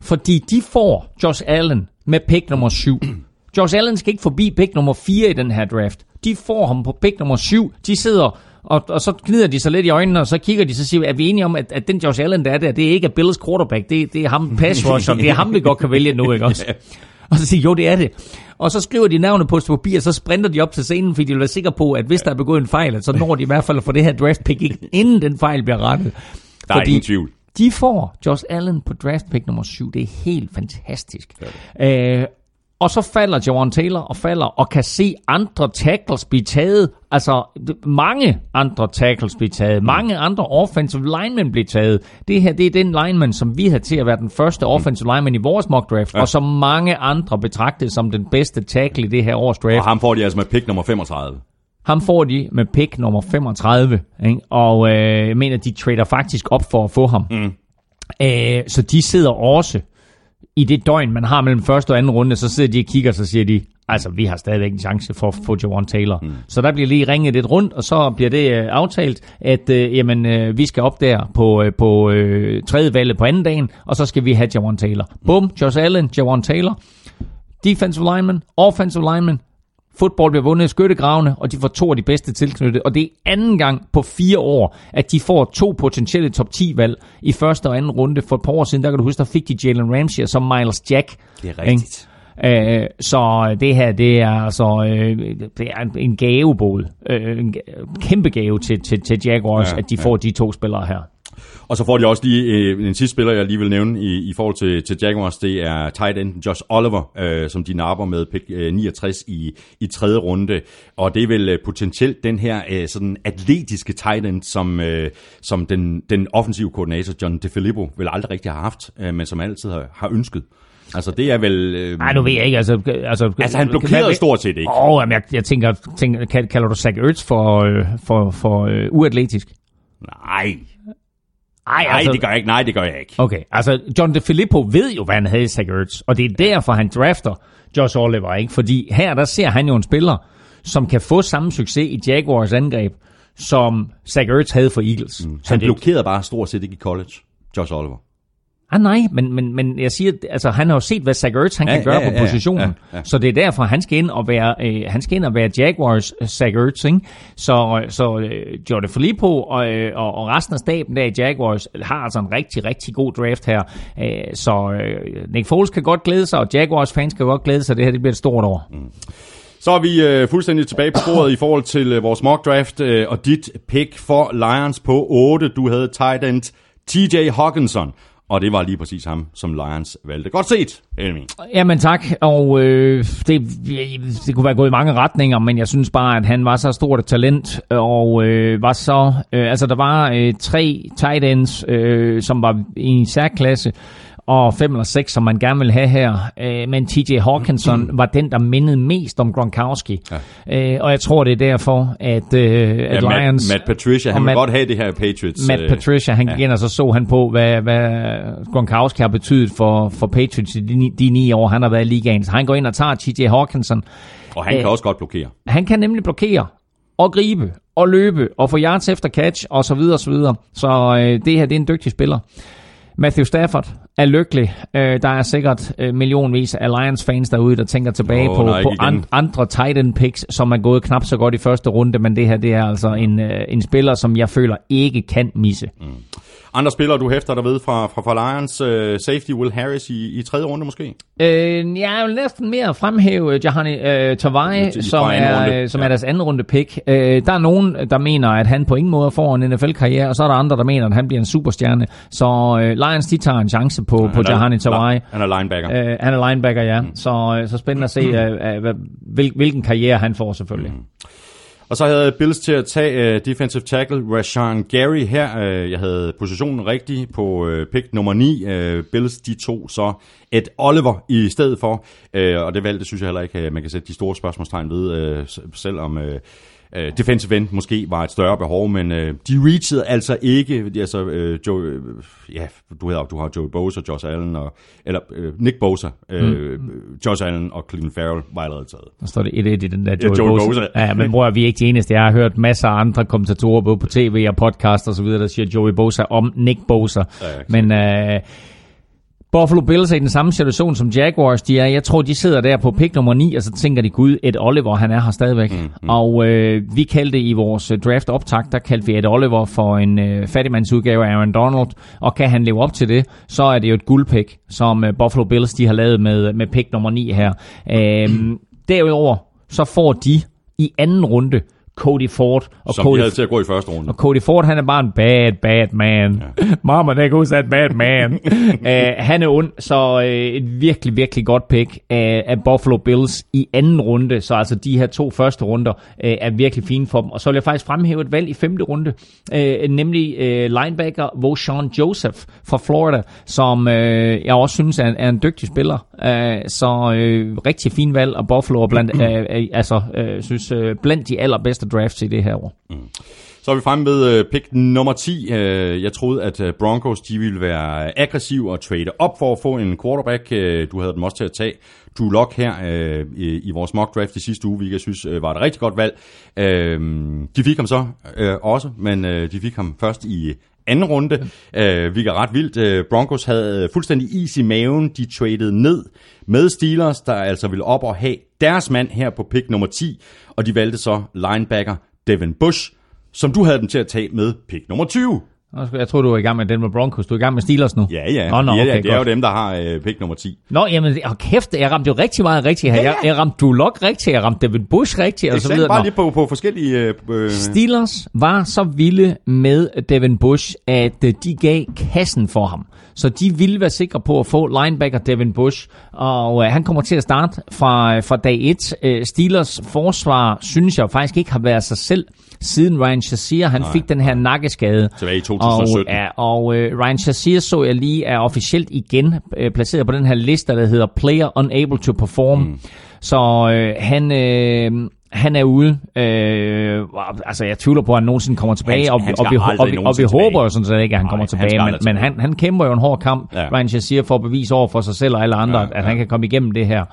Fordi de får Josh Allen med pick nummer 7. Josh Allen skal ikke forbi pick nummer 4 i den her draft. De får ham på pick nummer 7. De sidder, og, og så gnider de sig lidt i øjnene, og så kigger de, så siger er vi enige om, at, at den Josh Allen, der er der, det er ikke er Bills quarterback, det, det er ham pass rusher, det er ham, vi godt kan vælge nu, ikke også? Og så siger jo, det er det. Og så skriver de navnet på et papir, og så sprinter de op til scenen, fordi de vil være sikre på, at hvis der er begået en fejl, så når de i hvert fald at få det her draft pick, ikke, inden den fejl bliver rettet. Der er ingen tvivl. De får Josh Allen på draft pick nummer 7. Det er helt fantastisk. Øh, og så falder Jawan Taylor og falder og kan se andre tackles blive taget. Altså mange andre tackles blive taget. Mange andre offensive linemen blive taget. Det her det er den lineman, som vi havde til at være den første offensive lineman i vores mock draft. Ja. Og som mange andre betragtede som den bedste tackle i det her års draft. Og ham får de altså med pick nummer 35. Ham får de med pick nummer 35, ikke? og øh, jeg mener, de trader faktisk op for at få ham. Mm. Øh, så de sidder også i det døgn, man har mellem første og anden runde, så sidder de og kigger, så siger de, altså vi har stadigvæk en chance for at få Jawan Taylor. Mm. Så der bliver lige ringet lidt rundt, og så bliver det øh, aftalt, at øh, jamen, øh, vi skal op der på, øh, på øh, tredje valget på anden dagen, og så skal vi have Jawan Taylor. Mm. Bum, Josh Allen, Jawan Taylor, defensive lineman, offensive lineman, Fodbold bliver vundet i skyttegravene, og de får to af de bedste tilknyttet. Og det er anden gang på fire år, at de får to potentielle top 10 valg i første og anden runde. For et par år siden, der kan du huske, der fik de Jalen Ramsey og så Miles Jack. Det er rigtigt. Øh, så det her, det er altså øh, det er en- gavebåd. Øh, en kæmpe gave til, til, til Jaguars, Ja, ja, at de får de to spillere her. Og så får de også lige øh, en sidste spiller, jeg lige vil nævne i, i forhold til, til Jaguars. Det er tight end Josh Oliver, øh, som de napper med pick øh, 69 i, i tredje runde. Og det er vel øh, potentielt den her øh, sådan atletiske tight end, som, øh, som den, den offensive koordinator John DeFilippo vel aldrig rigtig har haft, øh, men som altid har, har ønsket. Altså det er vel... Øh, Nej, nu ved jeg ikke. Altså, altså, Altså, han blokerede hvad- stort set ikke. Åh, oh, jeg, jeg tænker, tænker, kal- kalder du Zach Ertz for, øh, for, for øh, uatletisk? Nej, Ej, nej, det gør jeg ikke. Nej, det gør jeg ikke. Okay, altså John DeFilippo ved jo, hvad han havde i Zach Ertz, og det er derfor, han drafter Josh Oliver, ikke? Fordi her, der ser han jo en spiller, som kan få samme succes i Jaguars angreb, som Zach Ertz havde for Eagles. Mm. Så Han blokerede bare stort set ikke i college, Josh Oliver. Ah, nej, men, men, men jeg siger, altså han har jo set, hvad Zach Ertz han Ja, kan gøre ja, ja, på ja, positionen, ja, ja. så det er derfor, han skal ind og være, øh, han skal ind og være Jaguars øh, Zach Ertz, ikke? Så, så øh, Jordan Filippo og, øh, og, og resten af staben der i Jaguars har altså en rigtig, rigtig god draft her. Øh, så øh, Nick Foles kan godt glæde sig, og Jaguars fans kan godt glæde sig. Det her det bliver et stort år. Mm. Så er vi øh, fuldstændig tilbage på sporet i forhold til øh, vores mock draft, øh, og dit pick for Lions på 8. Du havde tight end TJ Hawkinson, og det var lige præcis ham, som Lions valgte. Godt set, Elming. Jamen tak, og øh, det, det kunne være gået i mange retninger, men jeg synes bare, at han var så stort et talent, og øh, var så, øh, altså der var øh, tre tight ends, øh, som var i en særklasse, og fem eller seks, som man gerne vil have her. Øh, men TJ Hawkinson var den, der mindede mest om Gronkowski. Ja. Øh, og jeg tror, det er derfor, at, øh, at Ja, Lions... Matt, Matt Patricia, han vil Matt- godt have det her Patriots. Matt øh, Patricia, han gik ja. ind, og så så han på, hvad, hvad Gronkowski har betydet for, for Patriots i de, de ni år, han har været i ligaen. Så han går ind og tager TJ Hawkinson. Og han kan Øh, også godt blokere. Han kan nemlig blokere og gribe og løbe og få yards efter catch og så videre og så videre. Så øh, det her, det er en dygtig spiller. Matthew Stafford er lykkelig. Øh, der er sikkert øh, millionvis af Lions-fans derude, der tænker tilbage Åh, på, nej, på an, andre tight end picks, som er gået knap så godt i første runde, men det her det er altså en, øh, en spiller, som jeg føler ikke kan misse. Mm. Andre spillere, du hæfter dig ved fra, fra, fra Lions, uh, safety Will Harris i, i tredje runde måske? Øh, jeg vil næsten mere fremhæve øh, Jahani øh, Tavai, Fra som, er, øh, som Ja. er deres anden runde pick. Øh, der er nogen, der mener, at han på ingen måde får en NFL-karriere, og så er der andre, der mener, at han bliver en superstjerne. Så øh, Lions, de tager en chance på, på Han er- Jahani Tavai. Han er linebacker. Øh, han er linebacker, ja. Så, øh, så spændende at se, øh, øh, hvad- hvil, hvilken karriere han får selvfølgelig. Og så havde jeg Bills til at tage uh, defensive tackle Rashawn Gary her. Uh, jeg havde positionen rigtig på uh, pick nummer 9. Uh, Bills, de to så Ed Oliver i stedet for. Uh, og det valgte, synes jeg heller ikke, uh, man kan sætte de store spørgsmålstegn ved, uh, selvom... Uh, Uh, defensive end måske var et større behov, men uh, de reachede altså ikke, altså uh, Joe, uh, ja, du, hedder, du har Joey Bosa, Josh Allen, og, eller uh, Nick Bosa, uh, mm. Josh Allen og Cleveland Farrell var allerede taget. Der står det 1-1 i den der Ja, Joey, Joey Bosa. Bosa. Ja, men bror, vi er ikke de eneste. Jeg har hørt masser af andre kommentatorer, både på tv og podcast og så videre, der siger Joey Bosa om Nick Bosa. Ja, ja, men øh, Buffalo Bills er i den samme situation som Jaguars. De er, jeg tror, de sidder der på pick nummer 9, og så tænker de, gud, Ed Oliver, han er her stadigvæk. Mm, mm. Og øh, vi kaldte i vores øh, draft optag, der kaldte vi Ed Oliver for en øh, fattigmandsudgave af Aaron Donald. Og kan han leve op til det, så er det jo et guldpick, som øh, Buffalo Bills de har lavet med, med pick nummer 9 her. Øh, derudover, så får de i anden runde Cody Ford. Og Som Cody de havde til at gå i første runde. og Cody Ford, han er bare en bad, bad man. Ja. Mama, der goes that bad man. uh, han er ond, så uh, et virkelig, virkelig godt pick af, af Buffalo Bills i anden runde. Så altså de her to første runder uh, er virkelig fine for dem. Og så vil jeg faktisk fremhæve et valg i femte runde, uh, nemlig uh, linebacker Voshawn Joseph fra Florida, som uh, jeg også synes er, en- er en dygtig spiller. Uh, så uh, rigtig fin valg, og Buffalo er blandt, uh, uh, altså, uh, synes, uh, blandt de allerbedste drafts i det her år. Mm. Så er vi fremme ved øh, pick nummer 10. Øh, jeg troede, at øh, Broncos de ville være aggressive og trade op for at få en quarterback. Du havde dem også til at tage Drew Lock her øh, i, i vores mock draft i sidste uge, hvilket jeg synes øh, var et rigtig godt valg. Øh, De fik ham så øh, også, men øh, de fik ham først i anden runde, øh, vi er ret vildt. Øh, Broncos havde fuldstændig is i maven. De traded ned med Steelers, der altså ville op og have deres mand her på pick nummer 10, og de valgte så linebacker Devin Bush, som du havde dem til at tage med pick nummer 20. Jeg tror du er i gang med den med Broncos. Du er i gang med Steelers nu. Ja, ja. Nå, ja, okay, ja det er jo dem, der har øh, pick nummer 10. Nå, jamen, og kæft, jeg ramte jo rigtig meget rigtigt her. Jeg, jeg ramte Drew Lock rigtigt, jeg ramte David Bush rigtigt, og så videre. bare Nå. lige på, på forskellige... Øh, øh, Steelers var så vilde med Devin Bush, at øh, de gav kassen for ham. Så de ville være sikre på at få linebacker Devin Bush, og øh, han kommer til at starte fra, fra dag 1. Øh, Steelers forsvar, synes jeg faktisk ikke har været sig selv, siden Ryan Shazier, han Nej, fik den her nakkeskade. Tilbage i 2017. Og, ja, og øh, Ryan Shazier så jeg lige er officielt igen øh, placeret på den her liste, der hedder Player Unable to Perform. Mm. Så øh, han... Øh, han er ude. Øh, altså, jeg tvivler på, at han nogensinde kommer tilbage, Han- og, han og, vi, og, vi, og vi håber jo sådan set ikke, at han Nej, kommer han tilbage, skal men, men han, han kæmper jo en hård kamp. Ja. Ryan Shazier får bevis over for sig selv og alle andre, Ja, ja, at, at han kan komme igennem det her.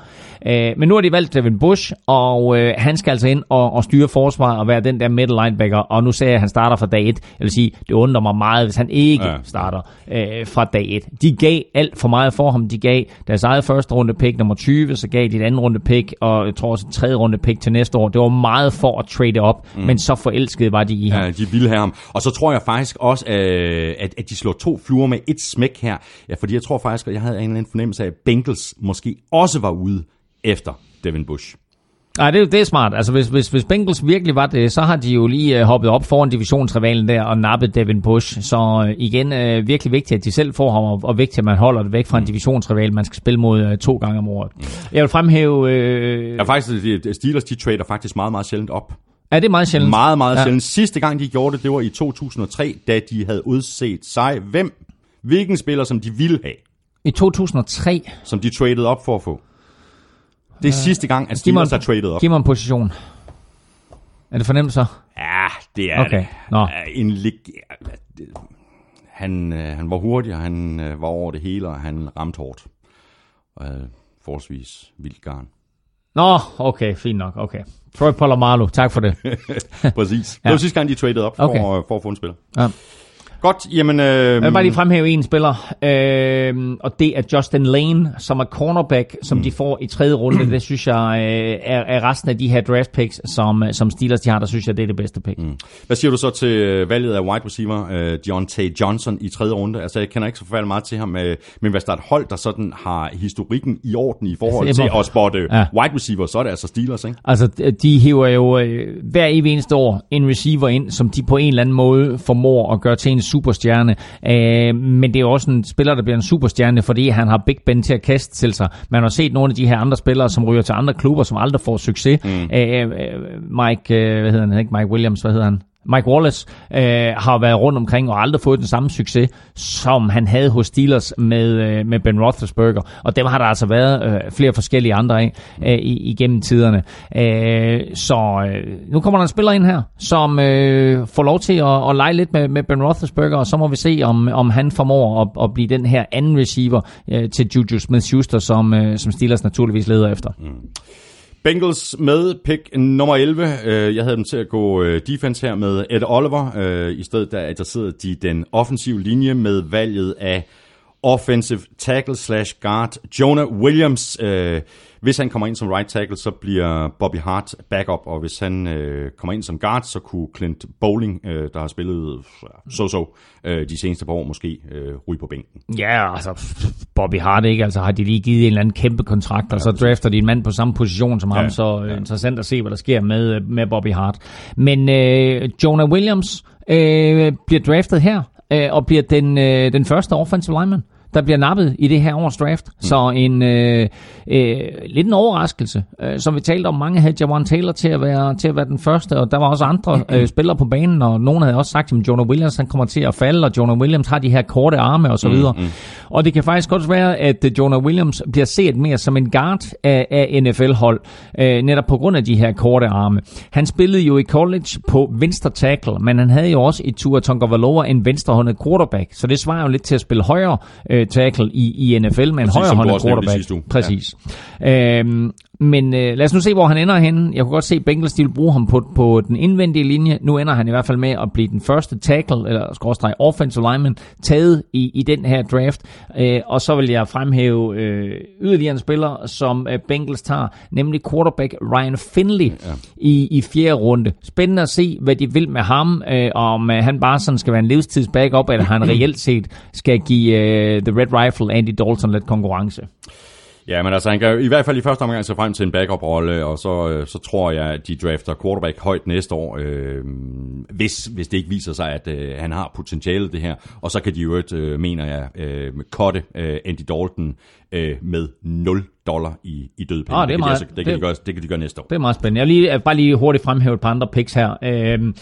Øh, men nu har de valgt Devin Bush, og øh, han skal altså ind og, og styre forsvaret og være den der middle linebacker, og nu ser jeg, at han starter fra dag 1. Jeg vil sige, det undrer mig meget, hvis han ikke Ja. starter øh, fra dag 1. De gav alt for meget for ham. De gav deres eget første runde pick nummer 20, så gav de et andet runde pick, og jeg tror også et tredje runde pick til næste år. Det var meget for at trade op, mm. men så forelskede var de i ham. Ja, de ville have ham. Og så tror jeg faktisk også, øh, at, at de slår to fluer med et smæk her. Ja, fordi jeg tror faktisk, at jeg havde en eller anden fornemmelse af, at Bengals måske også var ude efter Devin Bush. Nej, det, er- det er smart. Altså, hvis, hvis, hvis Bengals virkelig var det, så har de jo lige øh, hoppet op foran divisionsrivalen der og nappet Devin Bush. Så øh, igen, øh, virkelig vigtigt, at de selv får ham, og, og vigtigt, at man holder det væk fra en divisionsrival, man skal spille mod øh, to gange om året. Jeg vil fremhæve... Øh, Ja, faktisk, de- Steelers, de trader faktisk meget, meget sjældent op. er det meget sjældent? Meget, meget Ja. ja. sjældent. Sidste gang, de gjorde det, det var i 2003, da de havde udset sig. Hvem? Hvilken spiller, som de ville have, I 2003. som de traded op for at få. Det er sidste gang, at Steelers har traded op. giv mig en position. Er det fornemt så? Ja, det er Okay, det. nå. En lig... det- han, øh, han var hurtig, og han øh, var over det hele, og han ramte hårdt. Og havde forholdsvis vildt garn. Nå, okay, fint nok. Okay. Troy Polamalu, tak for det. Præcis. Det Ja. var sidste gang, de traded op for, Okay. okay. for at få en spiller. Ja. Godt, jamen... Øh, Jeg vil bare lige fremhæve en spiller, øh, og det er Justin Lane, som er cornerback, som mm. de får i tredje runde. Det synes jeg øh, er, er resten af de her draft picks, som, som Steelers de har, der synes jeg, det er det bedste pick. Mm. Hvad siger du så til øh, valget af wide receiver, øh, Deontay Johnson i tredje runde? Altså, jeg kender ikke så forfærdeligt meget til ham, øh, men hvis der er et hold, der sådan har historikken i orden i forhold Altså, til at spotte ja. wide receiver, så er det altså Steelers, ikke? Altså, de hiver jo øh, hver evig eneste år en receiver ind, som de på en eller anden måde formår at gøre til en superstjerne. Øh, men det er også en spiller, der bliver en superstjerne, fordi han har Big Ben til at kaste til sig. Man har set nogle af de her andre spillere, som ryger til andre klubber, som aldrig får succes. Mm. Øh, øh, Mike, øh, hvad hedder han? Ikke Mike Williams, hvad hedder han? Mike Wallace øh, har været rundt omkring og aldrig fået den samme succes, som han havde hos Steelers med, øh, med Ben Roethlisberger. Og dem har der altså været øh, flere forskellige andre af øh, igennem tiderne. Øh, så øh, nu kommer der en spiller ind her, som øh, får lov til at, at lege lidt med, med Ben Roethlisberger, og så må vi se, om, om han formår at, at blive den her anden receiver øh, til Juju Smith-Schuster, som, øh, som Steelers naturligvis leder efter. Mm. Bengals med pick nummer 11. Øh, jeg havde dem til at gå øh, defense her med Ed Oliver. Øh, I stedet der adresserede de den offensive linje med valget af offensive tackle slash guard Jonah Williams. Øh, Hvis han kommer ind som right tackle, så bliver Bobby Hart backup, og hvis han øh, kommer ind som guard, så kunne Clint Bowling, øh, der har spillet så-så øh, de seneste par år, måske øh, ryge på bænken. Ja, altså Bobby Hart ikke, altså har de lige givet en eller anden kæmpe kontrakt, og så drafter de en mand på samme position som ham, Ja, så øh, interessant at se, hvad der sker med, med Bobby Hart. Men øh, Jonah Williams øh, bliver draftet her, øh, og bliver den, øh, den første offensive lineman der bliver nappet i det her års draft. Mm. Så en øh, øh, lidt en overraskelse. Øh, som vi talte om, mange havde Jawan Taylor til at være til at være den første, og der var også andre øh, spillere på banen, og nogen havde også sagt, at Jonah Williams han kommer til at falde, og Jonah Williams har de her korte arme og så videre. Mm, mm. Og det kan faktisk godt være, at øh, Jonah Williams bliver set mere som en guard af, af NFL-hold, øh, netop på grund af de her korte arme. Han spillede jo i college på venstre tackle, men han havde jo også i Tua Tagovailoa en venstrehåndet quarterback, så det svarer jo lidt til at spille højre øh, tackle i, i NFL med en højrehåndet quarterback. Præcis. Ja. Øhm, men øh, lad os nu se, hvor han ender henne. Jeg kunne godt se, at Bengals de vil bruge ham på, på den indvendige linje. Nu ender han i hvert fald med at blive den første tackle, eller skråstreg offensive lineman, taget i, i den her draft. Øh, og så vil jeg fremhæve øh, yderligere en spiller, som øh, Bengals tager, nemlig quarterback Ryan Finley ja. i, i fjerde runde. Spændende at se, hvad de vil med ham, øh, om øh, han bare sådan skal være en livstids backup, eller han reelt set skal give øh, The Red Rifle Andy Dalton lidt konkurrence. Ja, men altså, han kan i hvert fald i første omgang se frem til en backup-rolle, og så, øh, så tror jeg, at de drafter quarterback højt næste år, øh, hvis, hvis det ikke viser sig, at øh, han har potentiale det her. Og så kan de jo, øh, mener jeg, øh, kotte øh, Andy Dalton øh, med 0 dollar i, i dødpenge. Ah, det er kan de altså, det, kan det- de gøre, det kan de gøre næste år. Det er meget spændende. Jeg vil lige, vil bare lige hurtigt fremhæve et par andre picks her. Øhm,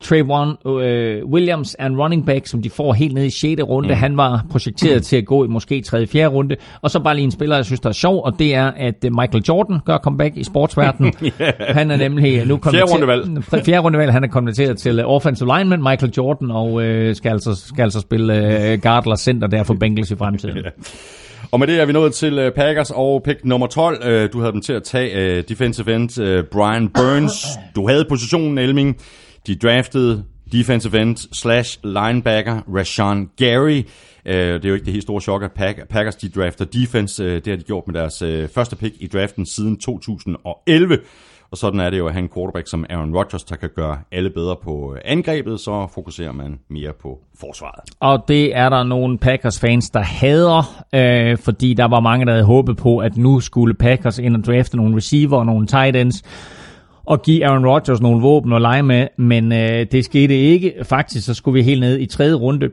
Trayvon øh, Williams er en running back, som de får helt ned i 6. runde. Mm. Han var projekteret til at gå i måske 3. 4. runde. Og så bare lige en spiller, jeg synes, der er sjov, og det er, at øh, Michael Jordan gør comeback i sportsverdenen. yeah. Han er nemlig nu Fjerde rundevalg. konverteret... Fjerde rundevalg. Han er konverteret til øh, offensive lineman, Michael Jordan, og øh, skal, altså, skal altså spille øh, guard eller center der for Bengals i fremtiden. Og med det er vi nået til øh, Packers og pick nummer 12. Øh, Du havde dem til at tage øh, defensive end øh, Brian Burns. Du havde positionen, Elming. De draftede defensive end slash linebacker Rashawn Gary. Øh, det er jo ikke det helt store chok, at Packers de drafter defense. Øh, det har de gjort med deres øh, første pick i draften siden 2011. Og sådan er det jo at have en quarterback som Aaron Rodgers, der kan gøre alle bedre på angrebet, så fokuserer man mere på forsvaret. Og det er der nogle Packers-fans, der hader, øh, fordi der var mange, der havde håbet på, at nu skulle Packers ind og drafte nogle receiver og nogle tight ends, og give Aaron Rodgers nogle våben at lege med, men øh, det skete ikke. Faktisk så skulle vi helt ned i tredje runde,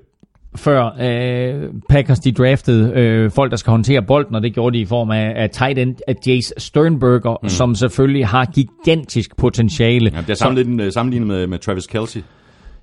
før øh, Packers de draftede øh, folk, der skal håndtere bolden, og det gjorde de i form af, af tight end af Jace Sternberger, mm. som selvfølgelig har gigantisk potentiale. Ja, det er sammenlignet, sammenlignet med, med Travis Kelsey.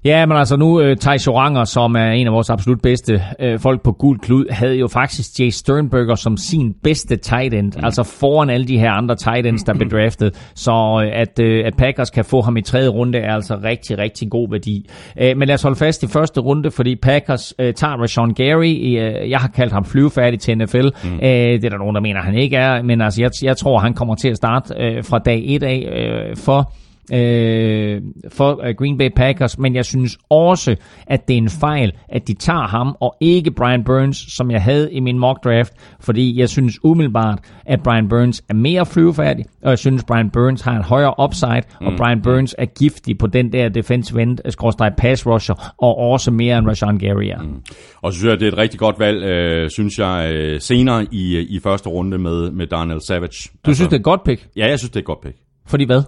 Ja, men altså nu, uh, Thijs Joranger, som er en af vores absolut bedste uh, folk på gul klud, havde jo faktisk Jay Sternberger som sin bedste tight end, mm. altså foran alle de her andre tight ends, der blev draftet. Så uh, at, uh, at Packers kan få ham i tredje runde, er altså rigtig, rigtig god værdi. Uh, men lad os holde fast i første runde, fordi Packers uh, tager Rashawn Gary. Uh, jeg har kaldt ham flyvefærdig til NFL. Mm. Uh, det er der nogen, der mener, han ikke er, men altså jeg, jeg tror, han kommer til at starte uh, fra dag et af uh, for øh, for øh, Green Bay Packers, men jeg synes også, at det er en fejl, at de tager ham og ikke Brian Burns, som jeg havde i min mock draft, fordi jeg synes umiddelbart, at Brian Burns er mere flyvefærdig, og jeg synes, Brian Burns har en højere upside, mm. og Brian Burns er giftig på den der defensive end, skråstrej pass rusher, og også mere end Rashawn Gary er. Mm. Og så synes jeg, det er et rigtig godt valg, øh, synes jeg, øh, senere i, i første runde med, med Darnell Savage. Altså, Du synes, det er et godt pick? Ja, jeg synes, det er et godt pick. Fordi hvad?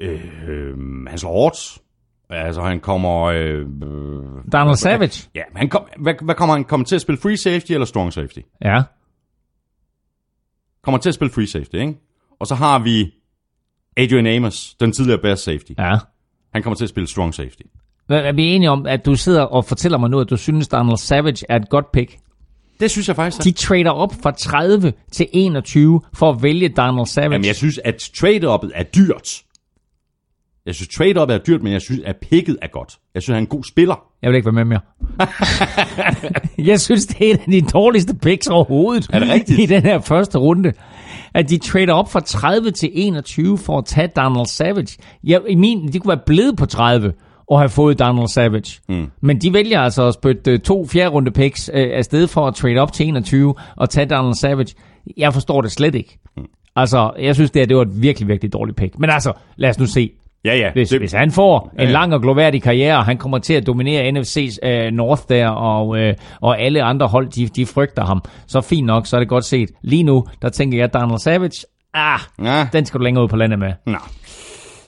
Øh, han slår hårdt. Altså, han kommer... Øh, Donald Savage? Ja, han kom, hvad, hvad kommer han? Kommer til at spille free safety eller strong safety? Ja. Kommer til at spille free safety, ikke? Og så har vi Adrian Amos, den tidligere best safety. Ja. Han kommer til at spille strong safety. Er vi enige om, at du sidder og fortæller mig nu, at du synes, Donald Savage er et godt pick? Det synes jeg faktisk. De trader op fra 30 til 21 for at vælge Donald Savage. Jamen, jeg synes, at trade-uppet er dyrt. Jeg synes, trade-uppet er dyrt, men jeg synes, at picket er godt. Jeg synes, han er en god spiller. Jeg vil ikke være med mere. jeg synes, det er et af de dårligste picks overhovedet. Er det rigtigt? I den her første runde. At de trader op fra 30 til 21 for at tage Donald Savage. Jeg, I min, de kunne være blevet på 30 og have fået Donald Savage. Mm. Men de vælger altså at spytte øh, to fjerde runde picks øh, afsted for at trade op til 21 og tage Donald Savage. Jeg forstår det slet ikke. Mm. Altså, jeg synes, det, her, det var et virkelig, virkelig dårligt pick. Men altså, lad os nu se. Ja, ja. Hvis, det, hvis han får Ja, en ja. lang og gloværdig karriere, og han kommer til at dominere NFC's øh, North der, og, øh, og alle andre hold, de, de frygter ham, så fint nok, så er det godt set. Lige nu, der tænker jeg, Donald Savage, ah, Ja. den skal du længere ud på landet med. Nå.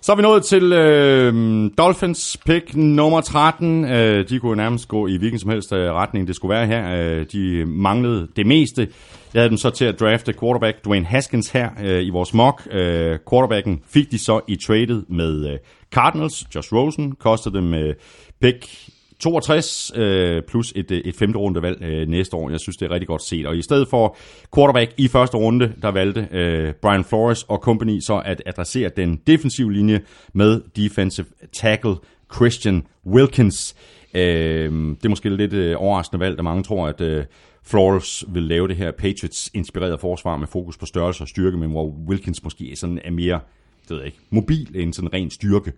Så er vi nået til øh, Dolphins pick nummer 13. Øh, de kunne nærmest gå i hvilken som helst øh, retning, det skulle være her. Øh, de manglede det meste. Jeg havde dem så til at drafte quarterback Dwayne Haskins her øh, i vores mock. Øh, quarterbacken fik de så i traded med øh, Cardinals. Josh Rosen kostede dem øh, pick 62 øh, plus et, øh, et femte rundevalg øh, næste år. Jeg synes, det er rigtig godt set. Og i stedet for quarterback i første runde, der valgte øh, Brian Flores og company så at adressere den defensive linje med defensive tackle Christian Wilkins. Øh, det er måske lidt øh, overraskende valg, da mange tror, at øh, Flores vil lave det her Patriots-inspirerede forsvar med fokus på størrelse og styrke, men hvor Wilkins måske sådan er mere det ved jeg ikke, mobil end sådan ren styrke.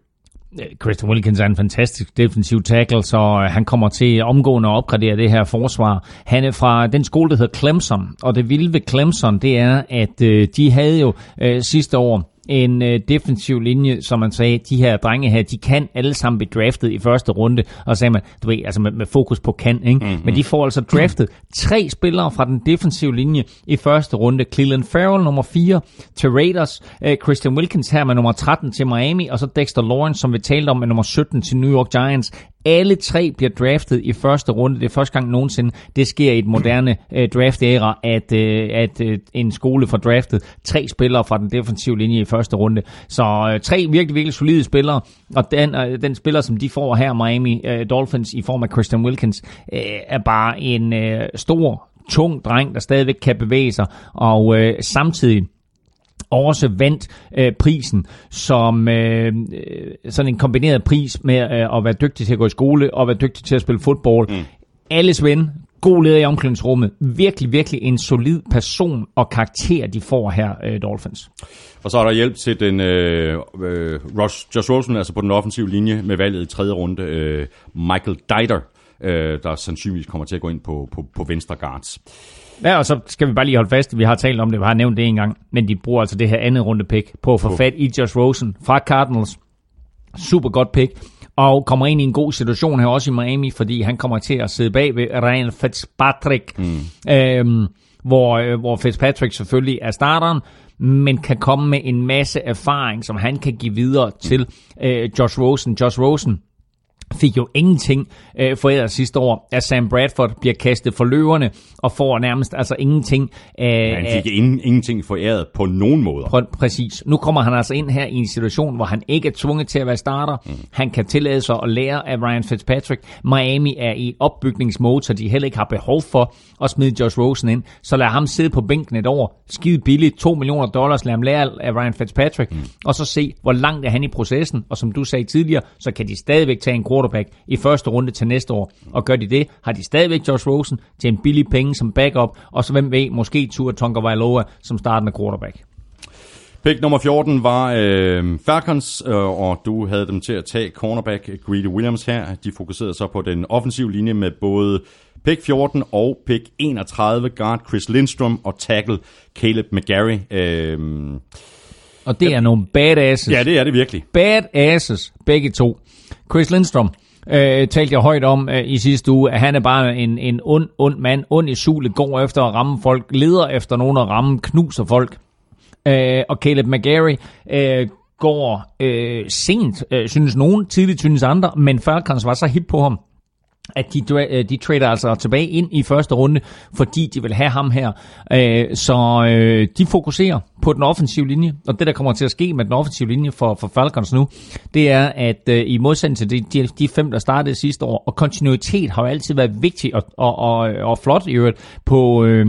Christian Wilkins er en fantastisk defensiv tackle, så øh, han kommer til omgående at opgradere det her forsvar. Han er fra den skole, der hedder Clemson, og det vilde ved Clemson, det er, at øh, de havde jo øh, sidste år en øh, defensiv linje, som man sagde, de her drenge her, de kan alle sammen blive draftet i første runde, og så sagde man, du ved, altså med, med fokus på kan, ikke? Mm-hmm. Men de får altså draftet tre spillere fra den defensive linje i første runde. Cleveland Farrell nummer 4 til Raiders, øh, Christian Wilkins her med nummer 13 til Miami, og så Dexter Lawrence, som vi talte om med nummer 17 til New York Giants. Alle tre bliver draftet i første runde. Det er første gang nogensinde, det sker i et moderne øh, draft-æra, at, øh, at øh, en skole får draftet tre spillere fra den defensive linje i første runde. Så øh, tre virkelig, virkelig solide spillere, og den, øh, den spiller, som de får her, Miami øh, Dolphins, i form af Christian Wilkins, øh, er bare en øh, stor, tung dreng, der stadigvæk kan bevæge sig, og øh, samtidig også vandt øh, prisen som øh, øh, sådan en kombineret pris med øh, at være dygtig til at gå i skole og være dygtig til at spille fodbold. Mm. Alles ven, god leder i omklædningsrummet. Virkelig, virkelig en solid person og karakter, de får her, øh, Dolphins. Og så er der hjælp til den øh, øh, Ross, Josh Rosen, altså på den offensive linje med valget i tredje runde. Øh, Michael Deiter, øh, der sandsynligvis kommer til at gå ind på, på, på venstre guards. Ja, og så skal vi bare lige holde fast, vi har talt om det, vi har nævnt det en gang, men de bruger altså det her andet runde pick på at få fat i Josh Rosen fra Cardinals. Super godt pick. Og kommer ind i en god situation her også i Miami, fordi han kommer til at sidde bag ved Ryan Fitzpatrick, mm. øhm, hvor, øh, hvor Fitzpatrick selvfølgelig er starteren, men kan komme med en masse erfaring, som han kan give videre til øh, Josh Rosen. Josh Rosen fik jo ingenting øh, foræret sidste år, at Sam Bradford bliver kastet for løverne og får nærmest altså ingenting. Øh, Han fik ingen, ingenting foræret på nogen måder. Pr- præcis. Nu kommer han altså ind her i en situation, hvor han ikke er tvunget til at være starter. Mm. Han kan tillade sig at lære af Ryan Fitzpatrick. Miami er i et opbygningsmode, så de heller ikke har behov for at smide Josh Rosen ind. Så lad ham sidde på bænken et år. Skide billigt, 2 millioner dollars, lad ham lære af Ryan Fitzpatrick. Mm. Og så se, hvor langt er han i processen. Og som du sagde tidligere, så kan de stadigvæk tage en quarterback i første runde til næste år. Og gør de det, har de stadigvæk Josh Rosen til en billig penge som backup. Og så hvem ved, måske Tua Tonga Vailoa som startende quarterback. Pick nummer 14 var øh, Falcons, øh, og du havde dem til at tage cornerback Greedy Williams her. De fokuserede så på den offensive linje med både pick 14 og pick 31 guard Chris Lindstrom og tackle Caleb McGarry. Øh, Og det er nogle badasses. ja, det er det virkelig. badasses, begge to. Chris Lindstrom øh, talte jeg højt om øh, i sidste uge, at han er bare en, en ond, ond mand, ond i sulet, går efter at ramme folk, leder efter nogen at ramme, knuser folk. Øh, og Caleb McGarry øh, går øh, sent, øh, synes nogen, tidligt synes andre, men Falcons var så hip på ham, at de, øh, de trader altså tilbage ind i første runde, fordi de vil have ham her. Øh, så øh, de fokuserer på den offensive linje, og det der kommer til at ske med den offensive linje for, for Falcons nu, det er, at i modsætning til de, de, de fem, der startede sidste år, og kontinuitet har jo altid været vigtigt og, og, og, og flot i øvrigt på... Øh,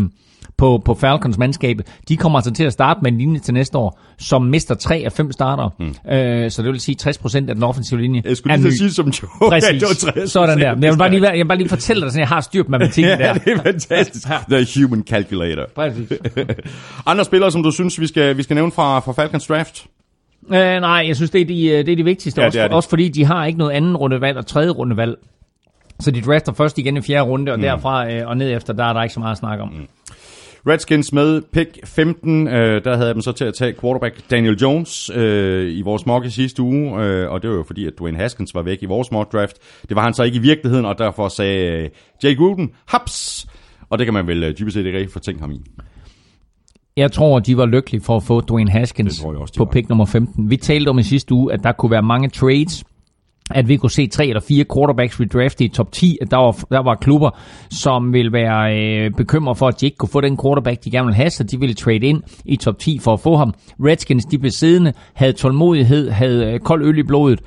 på, på Falcons mandskab, de kommer altså til at starte med en linje til næste år, som mister tre af fem starter. Mm. Øh, så det vil sige 60% af den offensive linje Jeg skulle lige sige som Joe. Præcis. at det var 60%. Sådan der. Men jeg vil bare lige, jeg vil bare lige fortælle dig, så jeg har styr på matematikken Ja, der. det er fantastisk. The human calculator. Præcis. Andre spillere, som du synes, vi skal, vi skal nævne fra, fra Falcons draft? Øh, nej, jeg synes, det er de, øh, det er de vigtigste. Ja, også, det er det. også fordi de har ikke noget anden rundevalg og tredje rundevalg. Så de drafter først igen i fjerde runde, og mm. derfra øh, og ned efter, der er der ikke så meget at snakke om. Mm. Redskins med pick 15, øh, der havde jeg dem så til at tage quarterback Daniel Jones øh, i vores mock i sidste uge, øh, og det var jo fordi, at Dwayne Haskins var væk i vores mock draft. Det var han så ikke i virkeligheden, og derfor sagde øh, Jay Gruden, haps! Og det kan man vel øh, dybest set ikke rigtig fortænke ham i. Jeg tror, de var lykkelige for at få Dwayne Haskins også, på var. pick nummer 15. Vi talte om i sidste uge, at der kunne være mange trades, at vi kunne se tre eller fire quarterbacks vi draftede i top 10, at der var, der var klubber, som ville være øh, bekymret for, at de ikke kunne få den quarterback, de gerne ville have, så de ville trade ind i top 10 for at få ham. Redskins, de blev siddende, havde tålmodighed, havde øh, kold øl i blodet,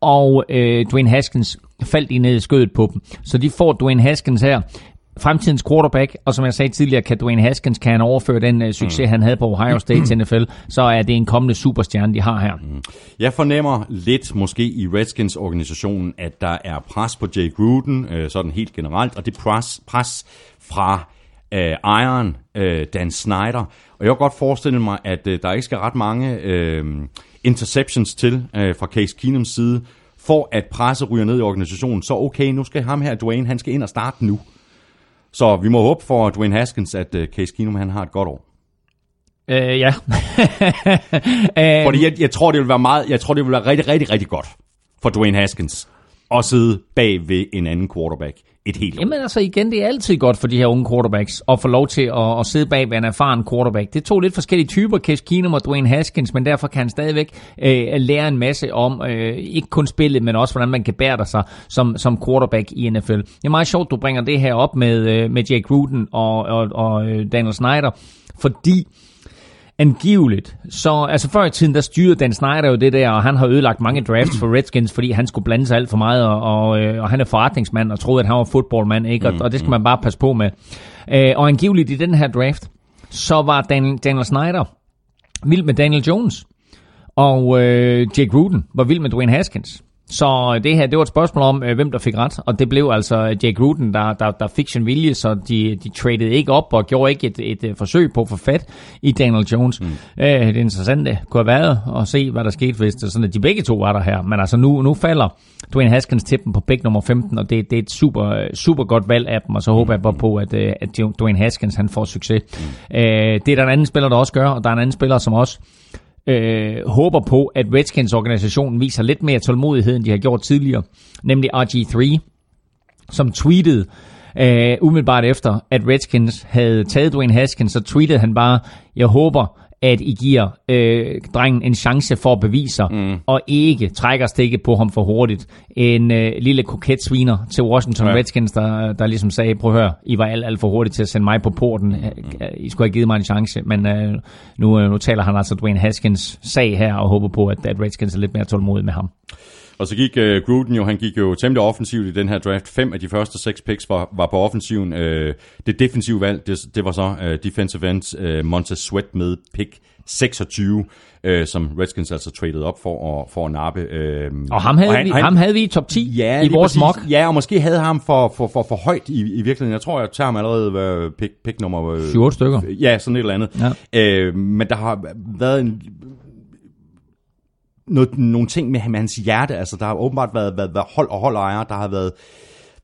og øh, Dwayne Haskins faldt i ned i skødet på dem. Så de får Dwayne Haskins her, fremtidens quarterback, og som jeg sagde tidligere, kan Dwayne Haskins kan han overføre den uh, succes, mm. han havde på Ohio State til NFL, så er det en kommende superstjerne, de har her. Mm. Jeg fornemmer lidt måske i Redskins organisationen, at der er pres på Jay Gruden, øh, sådan helt generelt, og det pres, pres fra øh, ejeren, øh, Dan Snyder. Og jeg kan godt forestille mig, at øh, der ikke skal ret mange øh, interceptions til øh, fra Case Keenums side, for at presse ryger ned i organisationen. Så okay, nu skal ham her, Dwayne, han skal ind og starte nu. Så vi må håbe for Dwayne Haskins, at øh, Case Keenum han har et godt år. Øh, ja. Fordi jeg, jeg tror, det vil være meget, jeg tror, det vil være rigtig, rigtig, rigtig godt for Dwayne Haskins at sidde bag ved en anden quarterback et helt år. Jamen altså igen, det er altid godt for de her unge quarterbacks at få lov til at, at sidde bag ved en erfaren quarterback. Det er to lidt forskellige typer, Case Keenum og Dwayne Haskins, men derfor kan han stadigvæk øh, lære en masse om øh, ikke kun spillet, men også hvordan man kan bære sig som, som quarterback i NFL. Det er meget sjovt, du bringer det her op med, øh, med Jake Gruden og, og, og øh, Daniel Snyder, fordi angiveligt. Så altså før i tiden, der styrede Dan Snyder jo det der, og han har ødelagt mange drafts for Redskins, fordi han skulle blande sig alt for meget, og, og, øh, og han er forretningsmand, og troede, at han var fodboldmand, ikke? Og, og det skal man bare passe på med. Øh, og angiveligt i den her draft, så var Daniel, Daniel Snyder vild med Daniel Jones, og øh, Jake Gruden var vild med Dwayne Haskins. Så det her, det var et spørgsmål om, øh, hvem der fik ret, og det blev altså Jake Gruden, der, der, der fik sin vilje, så de, de traded ikke op og gjorde ikke et, et, et forsøg på at få fat i Daniel Jones. Mm. Øh, det interessante kunne have været at se, hvad der skete, hvis det sådan, at de begge to var der her. Men altså nu, nu falder Dwayne Haskins til dem på pick nummer 15, og det, det er et super, super godt valg af dem, og så håber jeg bare på, at, øh, at Dwayne Haskins han får succes. Mm. Øh, det er der en anden spiller, der også gør, og der er en anden spiller, som også øh, håber på, at Redskins-organisationen viser lidt mere tålmodighed, end de har gjort tidligere, nemlig RG3, som tweetede øh, umiddelbart efter, at Redskins havde taget Dwayne Haskins, så tweetede han bare, jeg håber, at I giver øh, drengen en chance for at bevise sig, mm. og ikke trækker stikket på ham for hurtigt. En øh, lille koket sviner til Washington Ja. Redskins, der, der ligesom sagde, prøv at høre, I var alt, alt for hurtigt til at sende mig på porten. Øh, I skulle have givet mig en chance, men øh, nu, øh, nu taler han altså Dwayne Haskins sag her, og håber på, at, at Redskins er lidt mere tålmodig med ham. Og så gik uh, Gruden jo, han gik jo temmelig offensivt i den her draft. Fem af de første seks picks var, var på offensiven. Uh, det defensive valg, det, det var så uh, defensive end uh, Montez Sweat med pick 26, øh, som Redskins altså traded op for at, for at nappe. Øh, Og ham havde, vi, ham havde vi i top 10 Ja, i vores præcis. mock. Ja, og måske havde ham for, for, for, for højt i, i virkeligheden. Jeg tror, jeg tager ham allerede ved pick, pick nummer... øh, 7-8 stykker. Ja, sådan et eller andet. Ja. Øh, men der har været en, noget, nogle ting med, hans hjerte. Altså, der har åbenbart været, været, været hold og holdejere, der har været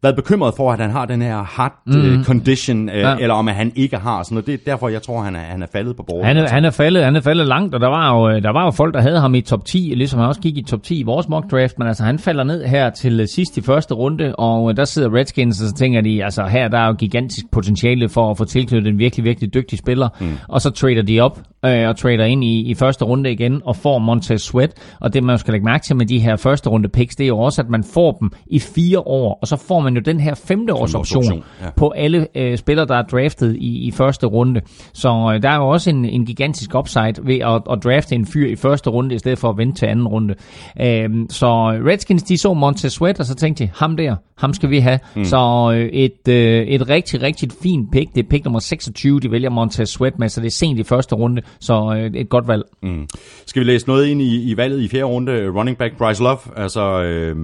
været bekymret for, at han har den her heart mm. condition, øh, Ja. eller om at han ikke har sådan noget. Det er derfor, jeg tror, han er, han er faldet på bordet. Han er, han, er faldet, han er faldet langt, og der var, jo, øh, der var jo folk, der havde ham i top 10, ligesom han også gik i top 10 i vores mock draft, men altså han falder ned her til øh, sidst i første runde, og øh, der sidder Redskins, og så tænker de, altså her der er jo gigantisk potentiale for at få tilknyttet en virkelig, virkelig dygtig spiller, mm. og så trader de op øh, og trader ind i, i første runde igen, og får Montez Sweat, og det man skal lægge mærke til med de her første runde picks, det er jo også, at man får dem i fire år, og så får man jo den her femte års option ja. på alle øh, spillere, der er draftet i, i første runde. Så øh, der er jo også en, en gigantisk upside ved at, at drafte en fyr i første runde, i stedet for at vente til anden runde. Øhm, så Redskins, de så Montez Sweat, og så tænkte de, ham der, ham skal vi have. Mm. Så øh, et, øh, et rigtig, rigtig fint pick. Det er pick nummer 26, de vælger Montez Sweat med, så det er sent i første runde, så øh, et godt valg. Mm. Skal vi læse noget ind i, i valget i fjerde runde? Running back Bryce Love, altså øh,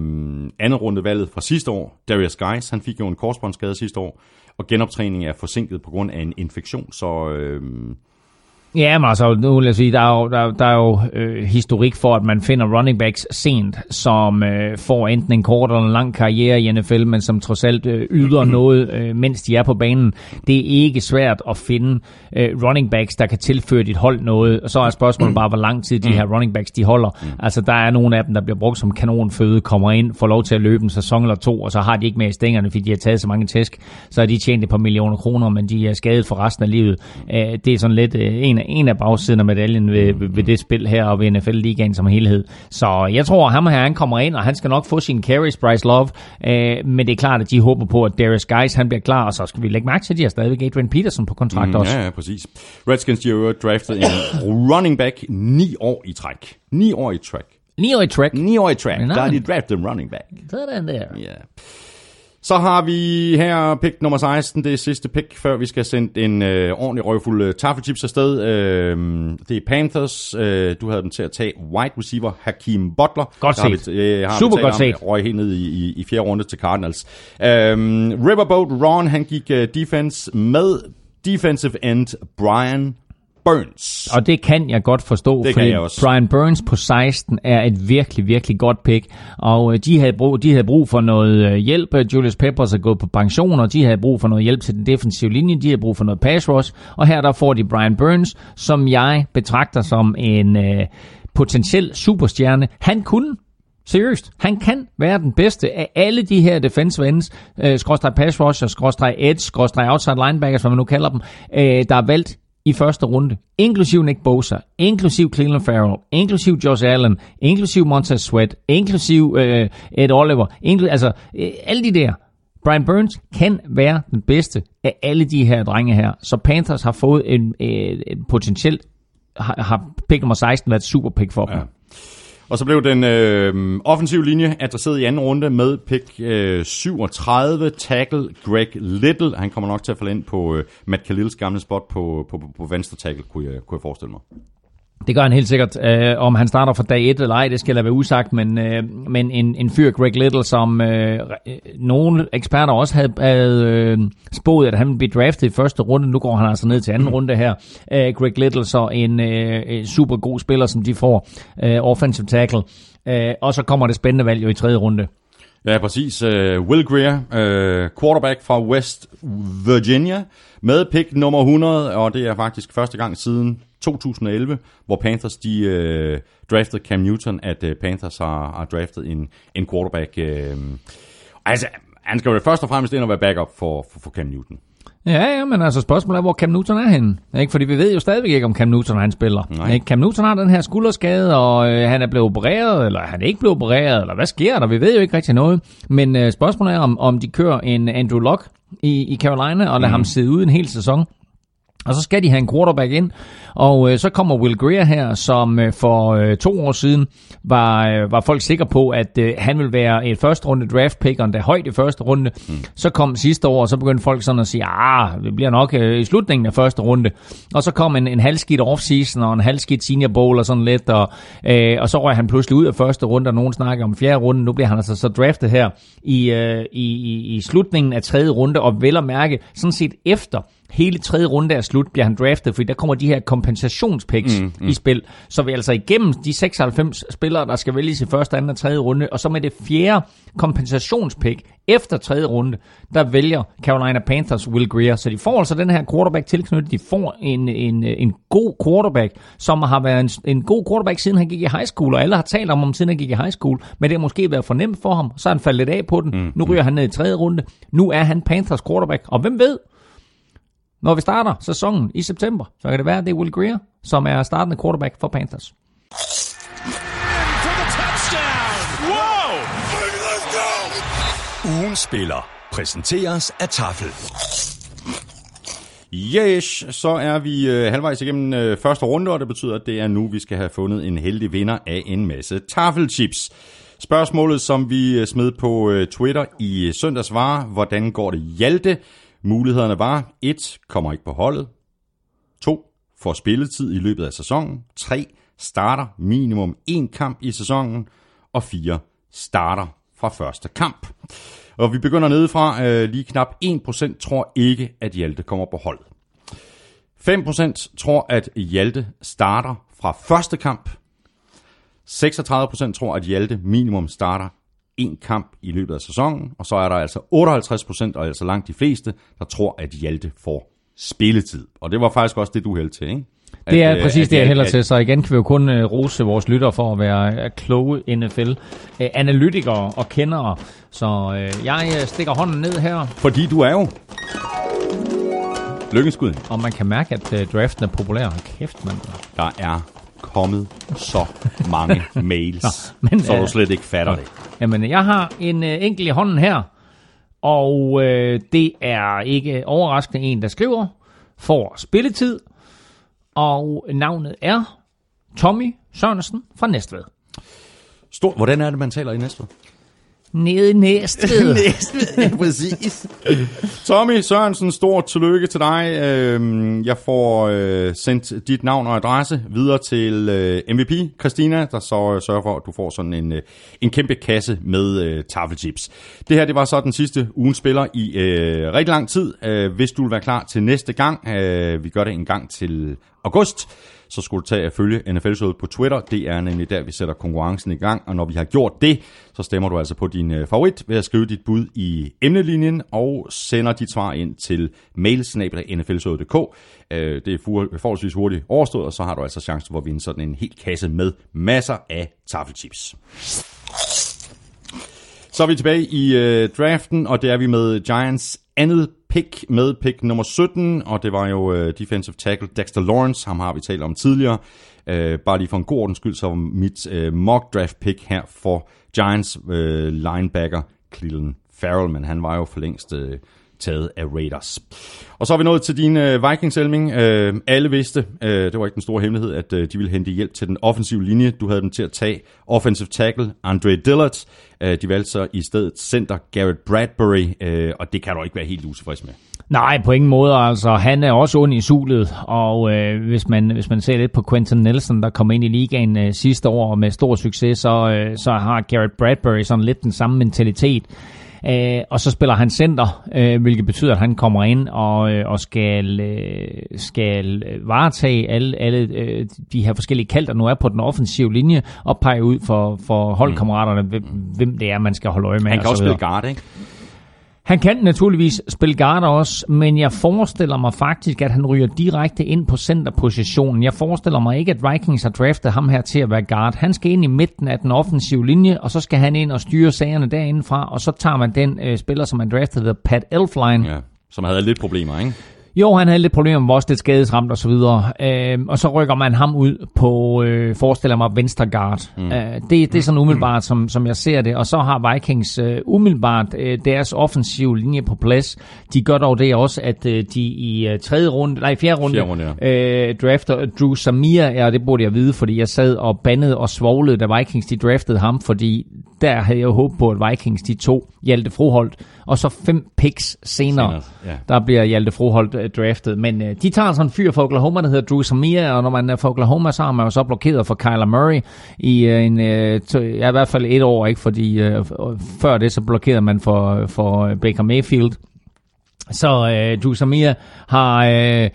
andet runde valget fra sidste år. Darius Guys, han fik jo en korsbåndsskade sidste år, og genoptræning er forsinket på grund af en infektion, så øh, Ja, men altså, nu vil jeg sige, der er jo, der, der er jo øh, historik for, at man finder running backs sent, som øh, får enten en kort eller en lang karriere i NFL, men som trods alt øh, yder noget, øh, mens de er på banen. Det er ikke svært at finde øh, running backs, der kan tilføre dit hold noget. Og så er spørgsmålet bare, hvor lang tid de her running backs, de holder. Altså, der er nogle af dem, der bliver brugt som kanonføde, kommer ind, får lov til at løbe en sæson eller to, og så har de ikke mere i stængerne, fordi de har taget så mange tæsk. Så har de tjent et par millioner kroner, men de er skadet for resten af livet. Øh, det er sådan lidt øh, en, en af bagsiden af medaljen ved, ved, ved det spil her, og ved NFL-ligaen som helhed. Så jeg tror, ham her, han kommer ind, og han skal nok få sin carries, Bryce Love. Øh, men det er klart, at de håber på, at Darius Guys, han bliver klar, og så skal vi lægge mærke til, at de har stadigvæk Adrian Peterson på kontrakt også. ja, ja, præcis. Redskins, de har jo draftet en running back ni år i træk. Ni år i træk. 9 år i track. Ni år i træk, Nej. der har de draftet en running back. Sådan der. Ja. Så har vi her pick nummer 16, det er sidste pick, før vi skal sende en øh, ordentlig røgfuld øh, taffelchips afsted. Øh, det er Panthers. Øh, du havde dem til at tage wide receiver Hakeem Butler. Godt Der har set. vi, øh, har Super vi godt set. Røg helt ned i, i, i fjerde runde til Cardinals. Øh, Riverboat Ron, han gik øh, defense med defensive end Brian Burns. Og det kan jeg godt forstå, Det fordi jeg også. Brian Burns på 16 er et virkelig, virkelig godt pick. Og øh, de havde brug, de havde brug for noget øh, hjælp. Julius Peppers er gået på pension, og de havde brug for noget hjælp til den defensive linje. De havde brug for noget pass rush. Og her der får de Brian Burns, som jeg betragter som en øh, potentiel superstjerne. Han kunne Seriøst, han kan være den bedste af alle de her defensive ends, øh, skråstrej pass rusher, skråstrej edge, skråstrej outside linebackers, hvad man nu kalder dem, øh, der er valgt i første runde, inklusiv Nick Bosa, inklusiv Cleveland Farrell, inklusiv Josh Allen, inklusiv Montez Sweat, inklusiv øh, Ed Oliver, inkl- altså øh, alle de der. Brian Burns kan være den bedste af alle de her drenge her. Så Panthers har fået en, øh, en potentielt, har, har pick nummer 16 været et super pick for dem. Ja. Og så blev den øh, offensive linje adresseret i anden runde med pick øh, 37, tackle Greg Little. Han kommer nok til at falde ind på øh, Matt Khalils gamle spot på, på, på, på venstre tackle, kunne jeg, kunne jeg forestille mig. Det gør han helt sikkert. Øh, om han starter fra dag 1 eller ej, det skal lade være usagt, men, øh, men en, en fyr, Greg Little, som øh, øh, nogle eksperter også havde, havde øh, spået, at han ville blive draftet i første runde. Nu går han altså ned til anden runde her. Øh, Greg Little, så en øh, super god spiller, som de får. Øh, offensive tackle. Øh, og så kommer det spændende valg jo i tredje runde. Ja, præcis. Uh, Will Greer, uh, quarterback fra West Virginia, med pick nummer 100, og det er faktisk første gang siden 2011, hvor Panthers de uh, draftede Cam Newton, at uh, Panthers har, har draftet en, en quarterback. Uh, altså, han skal jo først og fremmest ind og være backup for, for, for Cam Newton. Ja, ja, men altså spørgsmålet er, hvor Cam Newton er henne. Ikke? Fordi vi ved jo stadigvæk ikke, om Cam Newton han spiller. Nej. Ikke? Cam Newton har den her skulderskade, og øh, han er blevet opereret, eller han er ikke blevet opereret, eller hvad sker der? Vi ved jo ikke rigtig noget. Men øh, spørgsmålet er, om, om de kører en Andrew Luck i, i Carolina, og lader mm. ham sidde ude en hel sæson. Og så skal de have en quarterback ind, og øh, så kommer Will Greer her, som øh, for øh, to år siden var, øh, var folk sikre på, at øh, han vil være et første runde draft pick, og endda højt i første runde. Mm. Så kom sidste år, og så begyndte folk sådan at sige, ah, det bliver nok øh, i slutningen af første runde. Og så kom en, en halvskidt offseason og en halvskidt senior bowl og sådan lidt, og, øh, og så røg han pludselig ud af første runde, og nogen snakker om fjerde runde. Nu bliver han altså så draftet her i, øh, i, i, i slutningen af tredje runde, og vel at mærke, sådan set efter hele tredje runde er slut, bliver han draftet, fordi der kommer de her kompensationspicks mm, mm. i spil. Så vi er altså igennem de 96 spillere, der skal vælges i første, anden og tredje runde, og så med det fjerde kompensationspick efter tredje runde, der vælger Carolina Panthers Will Greer. Så de får altså den her quarterback tilknyttet. De får en, en, en god quarterback, som har været en, en god quarterback, siden han gik i high school, og alle har talt om ham, siden han gik i high school, men det har måske været for nemt for ham, så han faldet lidt af på den. Mm, nu ryger han ned i tredje runde. Nu er han Panthers quarterback, og hvem ved, når vi starter sæsonen i september, så kan det være, at det er Will Greer, som er startende quarterback for Panthers. Ugen spiller præsenteres af Tafel. Yes, så er vi øh, halvvejs igennem øh, første runde, og det betyder, at det er nu, vi skal have fundet en heldig vinder af en masse tafelchips. Spørgsmålet, som vi øh, smed på øh, Twitter i søndags var, hvordan går det Hjalte? Mulighederne var 1. Kommer ikke på holdet. 2. Får spilletid i løbet af sæsonen. 3. Starter minimum en kamp i sæsonen. Og 4. Starter fra første kamp. Og vi begynder nedefra. Øh, lige knap 1% tror ikke, at Hjalte kommer på holdet. 5% tror, at Hjalte starter fra første kamp. 36% tror, at Hjalte minimum starter en kamp i løbet af sæsonen, og så er der altså 58 procent, og altså langt de fleste, der tror, at Hjalte får spilletid. Og det var faktisk også det, du hældte til, ikke? At, Det er øh, præcis at det, jeg hælder til. Så igen kan vi jo kun uh, rose vores lytter for at være uh, kloge NFL-analytikere og kendere. Så uh, jeg stikker hånden ned her, Fordi du er jo lykkenskud. og man kan mærke, at draften er populær. Kæft, man. Der er kommet så mange mails, Nå, men, så du øh, slet ikke fatter det. Jamen, jeg har en uh, enkelt i hånden her, og uh, det er ikke overraskende en, der skriver, får spilletid, og navnet er Tommy Sørensen fra Næstved. Stor, hvordan er det, man taler i næste Nede i Næstved. ja, præcis. Tommy Sørensen, stort tillykke til dig. Øhm, Jeg får øh, sendt dit navn og adresse videre til øh, MVP, Christina, der så øh, sørger for, at du får sådan en, en kæmpe kasse med tafelchips. Det her, det var så den sidste ugen spiller i øh, rigtig lang tid. Hvis du vil være klar til næste gang, øh, vi gør det en gang til august, så skulle du tage at følge NFL-showet på Twitter. Det er nemlig der, vi sætter konkurrencen i gang, og når vi har gjort det, så stemmer du altså på din øh, favorit ved at skrive dit bud i emnelinjen og sender dit svar ind til mailsnabel.nflshowet.dk. Øh, det er forholdsvis hurtigt overstået, og så har du altså chancen for at vinde sådan en hel kasse med masser af taffelchips. Så er vi tilbage i øh, draften, og det er vi med Giants andet pick med pick nummer 17, og det var jo øh, defensive tackle Dexter Lawrence, ham har vi talt om tidligere. Øh, bare lige for en god ordens skyld, så var mit øh, mock draft pick her for Giants øh, linebacker Cleveland Farrell, men han var jo for længst øh, taget af Raiders. Og så er vi nået til din øh, Vikings, Elming. Øh, alle vidste, øh, det var ikke den store hemmelighed, at øh, de ville hente hjælp til den offensive linje. Du havde dem til at tage offensive tackle Andre Dillard. Øh, de valgte så i stedet center Garrett Bradbury, øh, og det kan du ikke være helt utilfreds med. Nej, på ingen måde. Altså, han er også ond i sulet, og øh, hvis, man, hvis man ser lidt på Quentin Nelson, der kom ind i ligaen øh, sidste år med stor succes, så, øh, så har Garrett Bradbury sådan lidt den samme mentalitet. Øh, og så spiller han center, øh, hvilket betyder, at han kommer ind og, øh, og skal, øh, skal varetage alle, alle øh, de her forskellige kald, der nu er på den offensive linje, og pege ud for, for holdkammeraterne, hvem, hvem det er, man skal holde øje med. Han kan og også spille guard, ikke? Han kan naturligvis spille guard også, men jeg forestiller mig faktisk, at han ryger direkte ind på centerpositionen. Jeg forestiller mig ikke, at Vikings har draftet ham her til at være guard. Han skal ind i midten af den offensive linje, og så skal han ind og styre sagerne derindefra, og så tager man den øh, spiller, som man draftede, Pat Elfline. Ja, som havde lidt problemer, ikke? Jo, han havde lidt problemer med også lidt skadesramt og så videre. Øh, og så rykker man ham ud på, øh, forestiller mig, venstre guard. Mm. Øh, det, det er sådan umiddelbart, som, som jeg ser det. Og så har Vikings øh, umiddelbart øh, deres offensiv linje på plads. De gør dog det også, at øh, de i øh, tredje runde, nej, fjerde runde, Fjerde runde, øh, drafter Drew Samir. Ja, det burde jeg vide, fordi jeg sad og bandede og svoglede, da Vikings de draftede ham, fordi der havde jeg jo håbet på, at Vikings de to Hjalte Froholt, og så fem picks senere, Senere, ja. der bliver Hjalte Froholt øh, draftet. Men øh, de tager sådan en fyr fra Oklahoma, der hedder Drew Samir, og når man er fra Oklahoma, så har man jo så blokeret for Kyler Murray i øh, en, øh, to, ja, i hvert fald et år, ikke? fordi øh, før det så blokerede man for, for øh, Baker Mayfield. Så øh, Drew Samir har... Øh,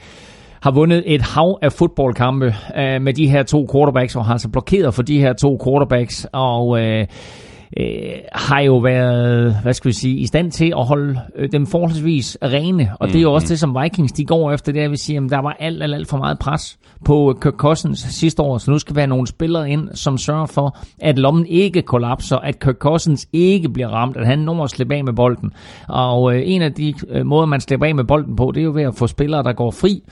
har vundet et hav af fodboldkampe øh, med de her to quarterbacks, og har altså blokeret for de her to quarterbacks, og øh, øh, har jo været, hvad skal vi sige, i stand til at holde øh, dem forholdsvis rene. Og det er jo også det, som Vikings de går efter, det er, at vi siger, at der var alt, alt, alt for meget pres på Kirk Cousins sidste år, så nu skal vi have nogle spillere ind, som sørger for, at lommen ikke kollapser, at Kirk Cousins ikke bliver ramt, at han når at slippe af med bolden. Og øh, en af de øh, måder, man slipper af med bolden på, det er jo ved at få spillere, der går fri.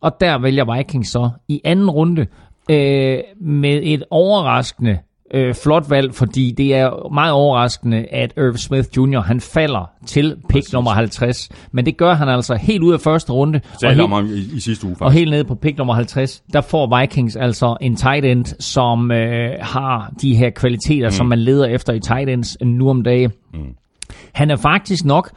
Og der vælger Vikings så i anden runde øh, med et overraskende øh, flot valg, fordi det er meget overraskende, at Irv Smith Jr. han falder til pick Præcis. nummer 50. Men det gør han altså helt ud af første runde. Og, helt, om i, i sidste uge, faktisk. og helt nede på pick nummer 50, der får Vikings altså en tight end, som øh, har de her kvaliteter, mm. som man leder efter i tight ends nu om dagen. Mm. Han er faktisk nok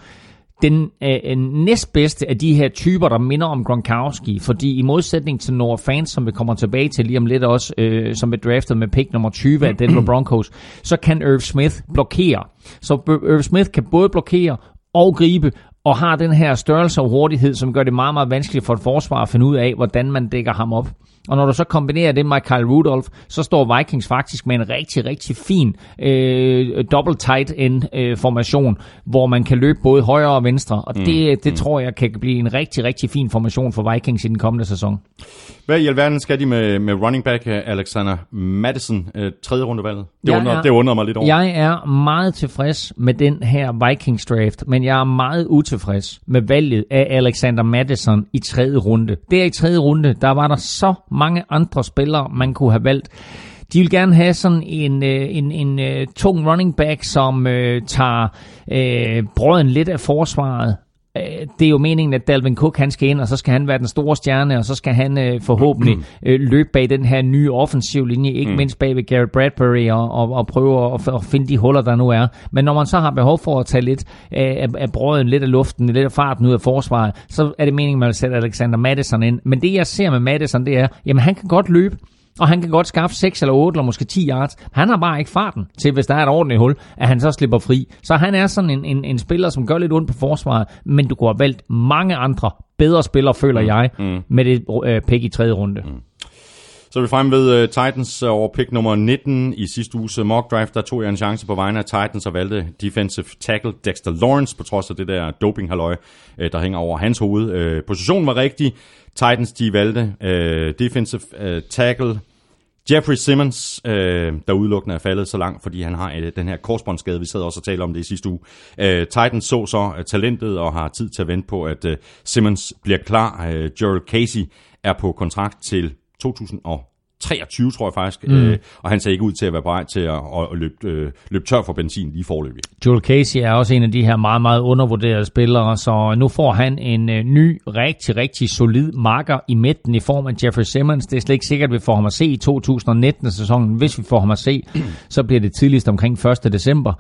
den øh, næstbedste af de her typer, der minder om Gronkowski, fordi i modsætning til Noah Fans, som vi kommer tilbage til lige om lidt også, øh, som er draftet med pick nummer 20 af Denver Broncos, så kan Irv Smith blokere. Så Irv Smith kan både blokere og gribe, og har den her størrelse og hurtighed, som gør det meget, meget vanskeligt for et forsvar at finde ud af, hvordan man dækker ham op. Og når du så kombinerer det med Kyle Rudolph, så står Vikings faktisk med en rigtig, rigtig fin øh, double tight end øh, formation, hvor man kan løbe både højre og venstre. Og det, det tror jeg kan blive en rigtig, rigtig fin formation for Vikings i den kommende sæson. Hvad i alverden skal de med, med running back øh, Alexander Madison, øh, tredje rundevalget? Det, Jeg undrer, er- det undrer mig lidt over. Jeg er meget tilfreds med den her Vikings draft, men jeg er meget utilfreds med valget af Alexander Madison i tredje runde. Der i tredje runde, der var der så mange andre spillere, man kunne have valgt. De vil gerne have sådan en, øh, en, en, en tung running back, som øh, tager øh, brøden lidt af forsvaret. Øh, Det er jo meningen, at Dalvin Cook han skal ind, og så skal han være den store stjerne, og så skal han øh, forhåbentlig øh, løbe bag den her nye offensiv linje, ikke mindst bag ved Garrett Bradbury, og, og, og prøve at, at finde de huller, der nu er. Men når man så har behov for at tage lidt af, af brøden, lidt af luften, lidt af farten ud af forsvaret, så er det meningen, at man vil sætte Alexander Madison ind. Men det jeg ser med Madison, det er, jamen han kan godt løbe, og han kan godt skaffe 6 eller 8 eller måske 10 yards. Han har bare ikke farten til, hvis der er et ordentligt hul, at han så slipper fri. Så han er sådan en, en, en spiller, som gør lidt ondt på forsvaret, men du kunne have valgt mange andre bedre spillere, føler jeg, mm. med det øh, pick i tredje runde. Mm. Så er vi fremme ved uh, Titans uh, over pick nummer 19 i sidste uges uh, mock draft. Der tog jeg en chance på vegne af Titans og valgte defensive tackle Dexter Lawrence, på trods af det der doping uh, der hænger over hans hoved. Uh, positionen var rigtig. Titans de valgte uh, defensive uh, tackle Jeffrey Simmons, øh, der udelukkende er faldet så langt, fordi han har øh, den her korsbåndsskade. Vi sad også og talte om det i sidste uge. Øh, Titans så så øh, talentet og har tid til at vente på, at øh, Simmons bliver klar. Øh, Gerald Casey er på kontrakt til 2023, tror jeg faktisk. Mm. Øh, og han ser ikke ud til at være parat til at, at, at løbe, øh, løbe tør for benzin lige forløbig. Joel Casey er også en af de her meget, meget undervurderede spillere, så nu får han en øh, ny, rigtig, rigtig solid marker i midten i form af Jeffrey Simmons. Det er slet ikke sikkert, at vi får ham at se i 2019-sæsonen. Hvis vi får ham at se, så bliver det tidligst omkring 1. december.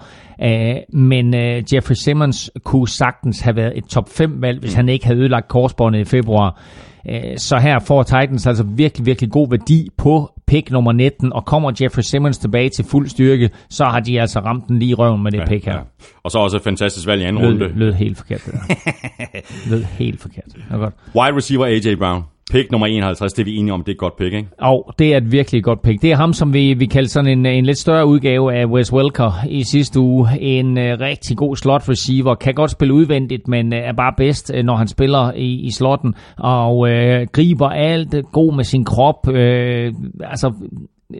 Uh, men uh, Jeffrey Simmons kunne sagtens have været et top 5-valg, hvis han ikke havde ødelagt korsbåndet i februar. Uh, så her får Titans altså virkelig, virkelig god værdi på pick nummer 19, og kommer Jeffrey Simmons tilbage til fuld styrke, så har de altså ramt den lige i røven med det pick her. Og så også et fantastisk valg i anden runde. Lød, lød helt forkert, det lød helt forkert. Det var godt. Wide receiver AJ Brown. Pick nummer 51, det er vi enige om, det er et godt pick, ikke? Og det er et virkelig godt pick. Det er ham, som vi, vi kaldte sådan en, en lidt større udgave af Wes Welker i sidste uge. En uh, rigtig god slot receiver. Kan godt spille udvendigt, men uh, er bare bedst, uh, når han spiller i, i slotten. Og uh, griber alt god med sin krop. Uh, altså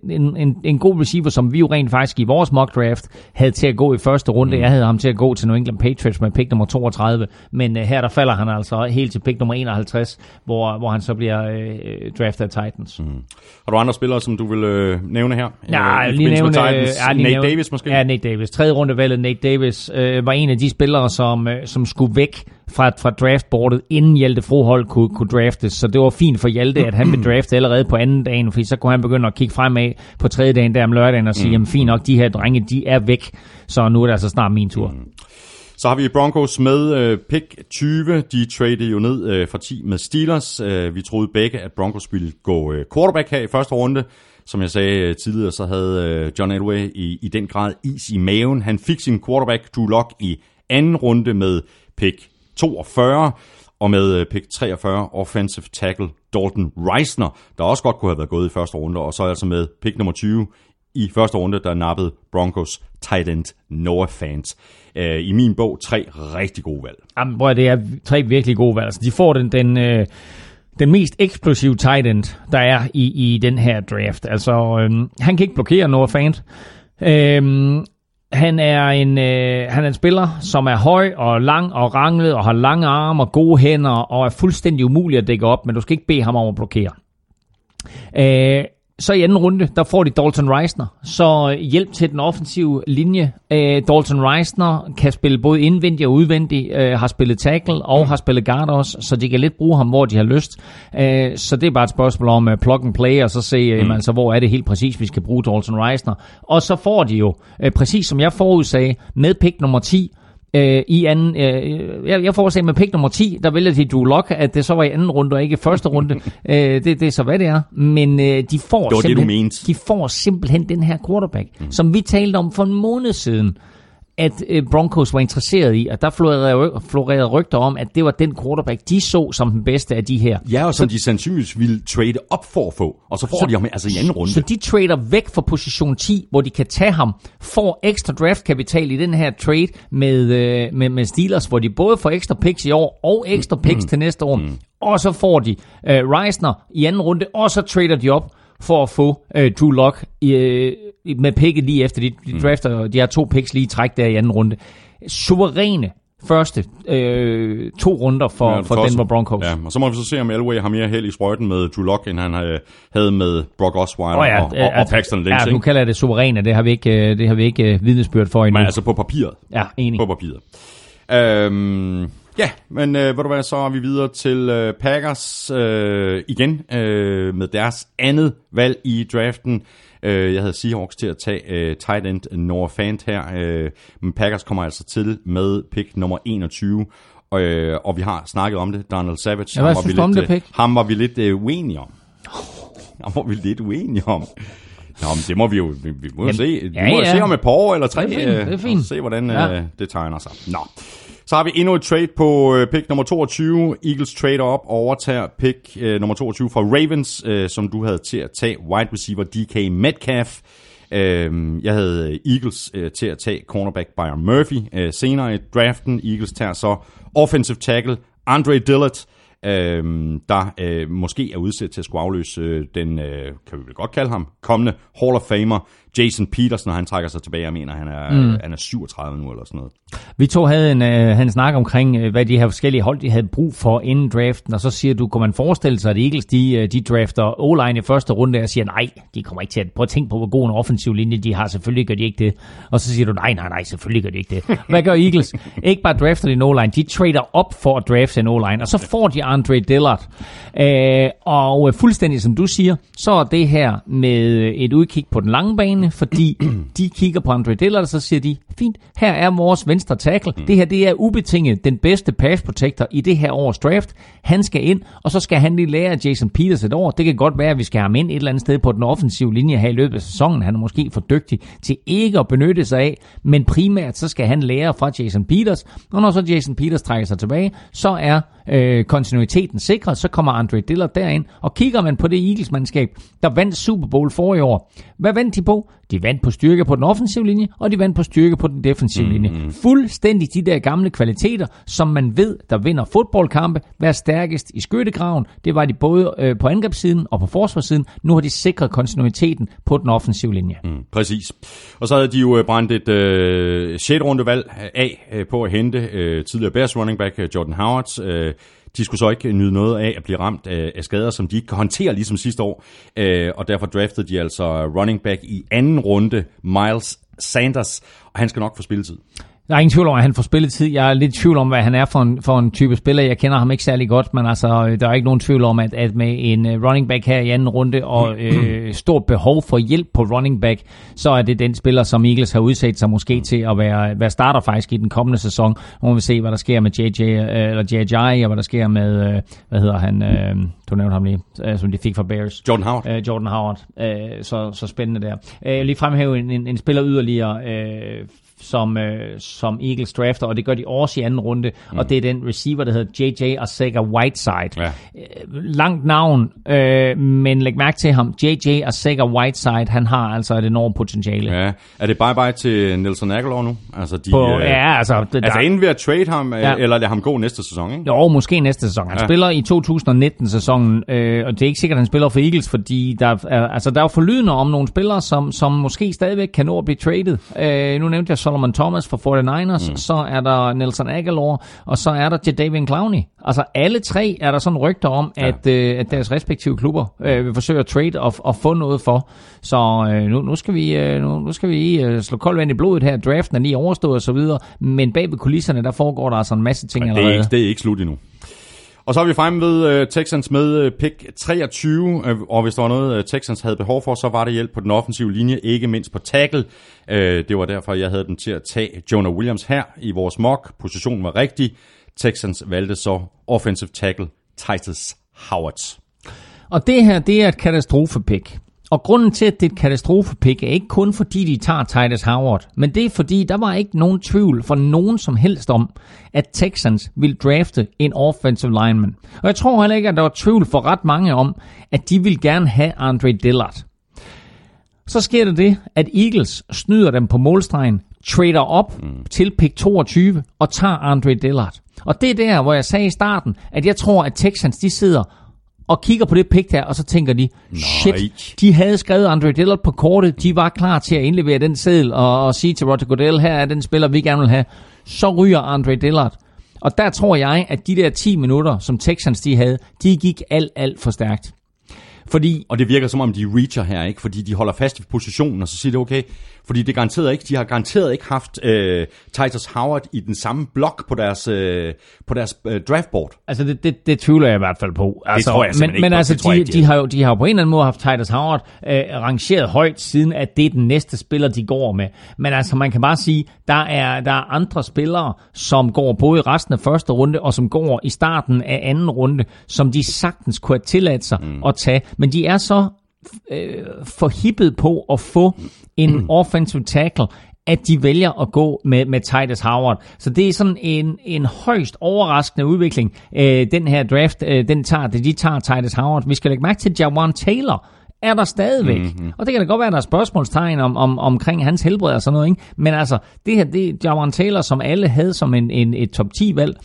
en, en, en god receiver, som vi jo rent faktisk i vores mock draft havde til at gå i første runde. Mm. Jeg havde ham til at gå til New England Patriots med pick nummer 32, men uh, her der falder han altså helt til pick nummer 51, hvor, hvor han så bliver uh, draftet af Titans. Mm. Har du andre spillere, som du vil øh, nævne her? Ja, Øh, i lige forbindelse med nævne, Titans? ja, lige Nate nævne, Davis måske? Ja, Nate Davis. Tredje rundevalget Nate Davis øh, var en af de spillere, som, øh, som skulle væk fra, fra draftboardet, inden Hjalte Frohold kunne, kunne draftes. Så det var fint for Hjalte, at han blev draftet allerede på anden dagen, fordi så kunne han begynde at kigge fremad på tredje dagen der om lørdagen og sige, Mm. jamen fint nok, de her drenge, de er væk. Så nu er det altså snart min tur. Mm. Så har vi Broncos med øh, pick 20. De tradede jo ned øh, fra 10 med Steelers. Øh, vi troede begge, at Broncos ville gå øh, quarterback her i første runde. Som jeg sagde øh, tidligere, så havde øh, John Elway i, i den grad is i maven. Han fik sin quarterback Drew Lock i anden runde med pick 42. Og med øh, pick 43 offensive tackle Dalton Reisner, der også godt kunne have været gået i første runde. Og så altså med pick nummer 20 i første runde, der nappede Broncos tight end Noah Fant. Øh, I min bog tre rigtig gode valg. Jamen, bror, det er tre virkelig gode valg. Altså, de får den, den, øh, den mest eksplosive tight end, der er i, i den her draft. Altså, øhm, han kan ikke blokere Noah Fant. Øhm, han er en øh, han er en spiller, som er høj og lang og ranglet og har lange arme og gode hænder og er fuldstændig umulig at dække op, men du skal ikke bede ham om at blokere. Øh, så i anden runde, der får de Dalton Reisner. Så hjælp til den offensive linje. Øh, Dalton Reisner kan spille både indvendig og udvendig, øh, har spillet tackle og har spillet guard også, så de kan lidt bruge ham, hvor de har lyst. Øh, så det er bare et spørgsmål om uh, plug and play, og så se, mm. altså, hvor er det helt præcis, vi skal bruge Dalton Reisner. Og så får de jo, øh, præcis som jeg forudsagde, med pick nummer 10, øh, i anden, øh, jeg, jeg forudsagde med pick nummer 10, der vælger de Drew Lock, at det så var i anden runde og ikke i første runde. øh, det, det er så hvad det er. Men øh, de får Det det, simpelthen, mente. de får simpelthen den her quarterback, mm. som vi talte om for en måned siden, at øh, Broncos var interesseret i, og der florerede, florerede rygter om, at det var den quarterback, de så som den bedste af de her. Ja, og som de sandsynligvis ville trade op for at få. Og så får så, de ham altså i anden runde. Så de trader væk fra position 10, hvor de kan tage ham, får ekstra draftkapital i den her trade med, øh, med, med Steelers, hvor de både får ekstra picks i år og ekstra picks mm. til næste år. Mm. Og så får de øh, Reisner i anden runde, og så trader de op for at få øh, Drew Lock øh, med picket lige efter. De, de drafter, de har to picks lige i træk der i anden runde. Suveræne første øh, to runder for, ja, for Denver Broncos. Ja, og så må vi så se, om Elway har mere held i sprøjten med Drew Lock, end han øh, havde med Brock Osweiler Åh ja, og, og, øh, og Paxton Lynch. Ja, nu kalder jeg det suveræne. Det har vi ikke, øh, det har vi ikke øh, vidnesbyrd for endnu. Men altså på papiret. Ja, enig. På papiret. Øhm, ja, men øh, ved du hvad, så er vi videre til øh, Packers øh, igen øh, med deres andet valg i draften. Øh, jeg havde Seahawks til at tage øh, tight end Noah Fant her, øh, men Packers kommer altså til med pick nummer 21. Øh, og vi har snakket om det, Donald Savage. Ja, ham var vi lidt, det, pick? øh, Ham var vi lidt øh, uenige om. Ham var vi lidt uenige om. Nå, men det må vi jo, vi, vi må Jamen, se. Vi ja, må ja. se om et par år eller tre. Det er fint, øh, det er fint. og Se, hvordan Ja. øh, det tegner sig. Nå. Så har vi endnu et trade på øh, pick nummer 22. Eagles trade op og overtager pick øh, nummer 22 fra Ravens, øh, som du havde til at tage wide receiver DK Metcalf. Øh, jeg havde øh, Eagles øh, til at tage cornerback Byron Murphy øh, senere i draften. Eagles tager så offensive tackle Andre Dillard, øh, der øh, måske er udsat til at skulle afløse øh, den, øh, kan vi vel godt kalde ham, kommende Hall of Famer Jason Peterson, han trækker sig tilbage. Jeg mener, han er, mm. han er 37 nu eller sådan noget. Vi to havde en, øh, han snak omkring, øh, hvad de her forskellige hold, de havde brug for inden draften, og så siger du, kunne man forestille sig, at Eagles, de, øh, de drafter O-line i første runde, og siger, nej, de kommer ikke til at, prøv at tænke på, hvor god en offensiv linje de har, selvfølgelig gør de ikke det. Og så siger du, nej, nej, nej, selvfølgelig gør de ikke det. Hvad gør Eagles? ikke bare drafter de en O-line, de trader op for at drafte en O-line, og så får de Andre Dillard. Øh, og fuldstændig som du siger, så er det her med et udkig på den lange bane, fordi de kigger på Andre Dillard, og så siger de, fint, her er vores venstre tackle. Det her, det er ubetinget den bedste pass protector i det her års draft. Han skal ind, og så skal han lige lære Jason Peters et år. Det kan godt være, at vi skal have ham ind et eller andet sted på den offensive linje her i løbet af sæsonen. Han er måske for dygtig til ikke at benytte sig af, men primært så skal han lære fra Jason Peters. Og når så Jason Peters trækker sig tilbage, så er øh, kontinuiteten sikret. Så kommer Andre Dillard derind, og kigger man på det Eagles-mandskab, der vandt Super Bowl for i år. Hvad vandt de på? De vandt på styrke på den offensive linje, og de vandt på styrke på den defensive mm, linje. Mm. Fuldstændig de der gamle kvaliteter, som man ved, der vinder fodboldkampe, være stærkest i skyttegraven. Det var de både øh, på angrebssiden og på forsvarssiden. Nu har de sikret kontinuiteten på den offensive linje. Mm, præcis. Og så havde de jo øh, brændt et øh, 6. rundevalg af øh, på at hente øh, tidligere Bears running back øh, Jordan Howard. Øh, de skulle så ikke nyde noget af at blive ramt af, af skader, som de ikke kan håndtere ligesom sidste år. Øh, og derfor draftede de altså running back i anden runde, Miles Sanders, og han skal nok få spilletid. Der er ingen tvivl om, at han får spilletid. Jeg er lidt i tvivl om, hvad han er for en, for en type spiller. Jeg kender ham ikke særlig godt, men altså, der er ikke nogen tvivl om, at, at med en øh, running back her i anden runde og øh, stort behov for hjælp på running back, så er det den spiller, som Eagles har udsat sig måske til at være, være starter faktisk i den kommende sæson. Nu må vi se, hvad der sker med JJ, øh, eller JJ, og hvad der sker med, øh, hvad hedder han, øh, du nævnte ham lige, øh, som de fik fra Bears. Jordan Howard. Øh, Jordan Howard. Øh, så, så spændende der. Øh, jeg vil lige fremhæve en, en, en spiller yderligere, øh, som, øh, som Eagles drafter, og det gør de også i anden runde, mm. og det er den receiver, der hedder J.J. Arcega Whiteside. Ja. Øh, langt navn, øh, men læg mærke til ham. J.J. Arcega Whiteside, han har altså et enormt potentiale. Ja. Er det bye-bye til Nelson Aguilar nu? Altså, de, På, øh, ja, altså... Det, altså inden ved at trade ham, ja. eller lade ham gå næste sæson, ikke? Jo, måske næste sæson. Han ja. spiller i 2019-sæsonen, øh, og det er ikke sikkert, at han spiller for Eagles, fordi der er, altså, der er jo forlydende om nogle spillere, som, som måske stadigvæk kan nå at blive traded. Øh, nu nævnte jeg Solomon Thomas, fra 49ers, mm. så er der Nelson Aguilar, og så er der Jadavian Clowney. Altså alle tre er der sådan rygter om, ja. at, øh, at deres respektive klubber øh, vil forsøge at trade og, og få noget for. Så øh, nu, nu skal vi, øh, nu, nu skal vi øh, slå koldt vand i blodet her. Draften er lige overstået videre, men bag ved kulisserne, der foregår der altså en masse ting ja, det er allerede. Ikke, det er ikke slut endnu. Og så er vi fremme ved øh, Texans med øh, pick 23, øh, og hvis der var noget, Texans havde behov for, så var det hjælp på den offensive linje, ikke mindst på tackle. Det var derfor, jeg havde dem til at tage Jonah Williams her i vores mock. Positionen var rigtig. Texans valgte så offensive tackle Titus Howard. Og det her, det er et katastrofepick. Og grunden til, at det er et katastrofepick, er ikke kun fordi, de tager Titus Howard, men det er fordi, der var ikke nogen tvivl for nogen som helst om, at Texans ville drafte en offensive lineman. Og jeg tror heller ikke, at der var tvivl for ret mange om, at de ville gerne have Andre Dillard. Så sker der det, at Eagles snyder dem på målstregen, trader op mm. til pick 22 og tager Andre Dillard. Og det er der, hvor jeg sagde i starten, at jeg tror, at Texans de sidder og kigger på det pick der, og så tænker de, shit, de havde skrevet Andre Dillard på kortet, de var klar til at indlevere den seddel og, og sige til Roger Goodell, her er den spiller, vi gerne vil have. Så ryger Andre Dillard. Og der tror jeg, at de der 10 minutter, som Texans de havde, de gik alt, alt for stærkt. Fordi, og det virker som om, de reacher her, ikke? Fordi de holder fast i positionen, og så siger det okay. Fordi det garanteret ikke, de har garanteret ikke haft øh, Titus Howard i den samme blok på deres, øh, på deres øh, draftboard. Altså det, det, det tvivler jeg i hvert fald på. Altså, det tror jeg men, ikke men på. altså, det de, jeg ikke, de, har jo, de har jo på en eller anden måde haft Titus Howard øh, rangeret højt, siden at det er den næste spiller, de går med. Men altså, man kan bare sige, der er, der er andre spillere, som går både i resten af første runde, og som går i starten af anden runde, som de sagtens kunne have tilladt sig mm. at tage. Men de er så øh, forhippet på at få en offensive tackle, at de vælger at gå med, med Titus Howard. Så det er sådan en, en højst overraskende udvikling, øh, den her draft, øh, den tager, de tager Titus Howard. Vi skal lægge mærke til Jawan Taylor, er der stadigvæk. Mm-hmm. Og det kan da godt være, at der er spørgsmålstegn om, om, omkring hans helbred og sådan noget. Ikke? Men altså, det her, det er Jawan Taylor, som alle havde som en, en, et top 10 valg.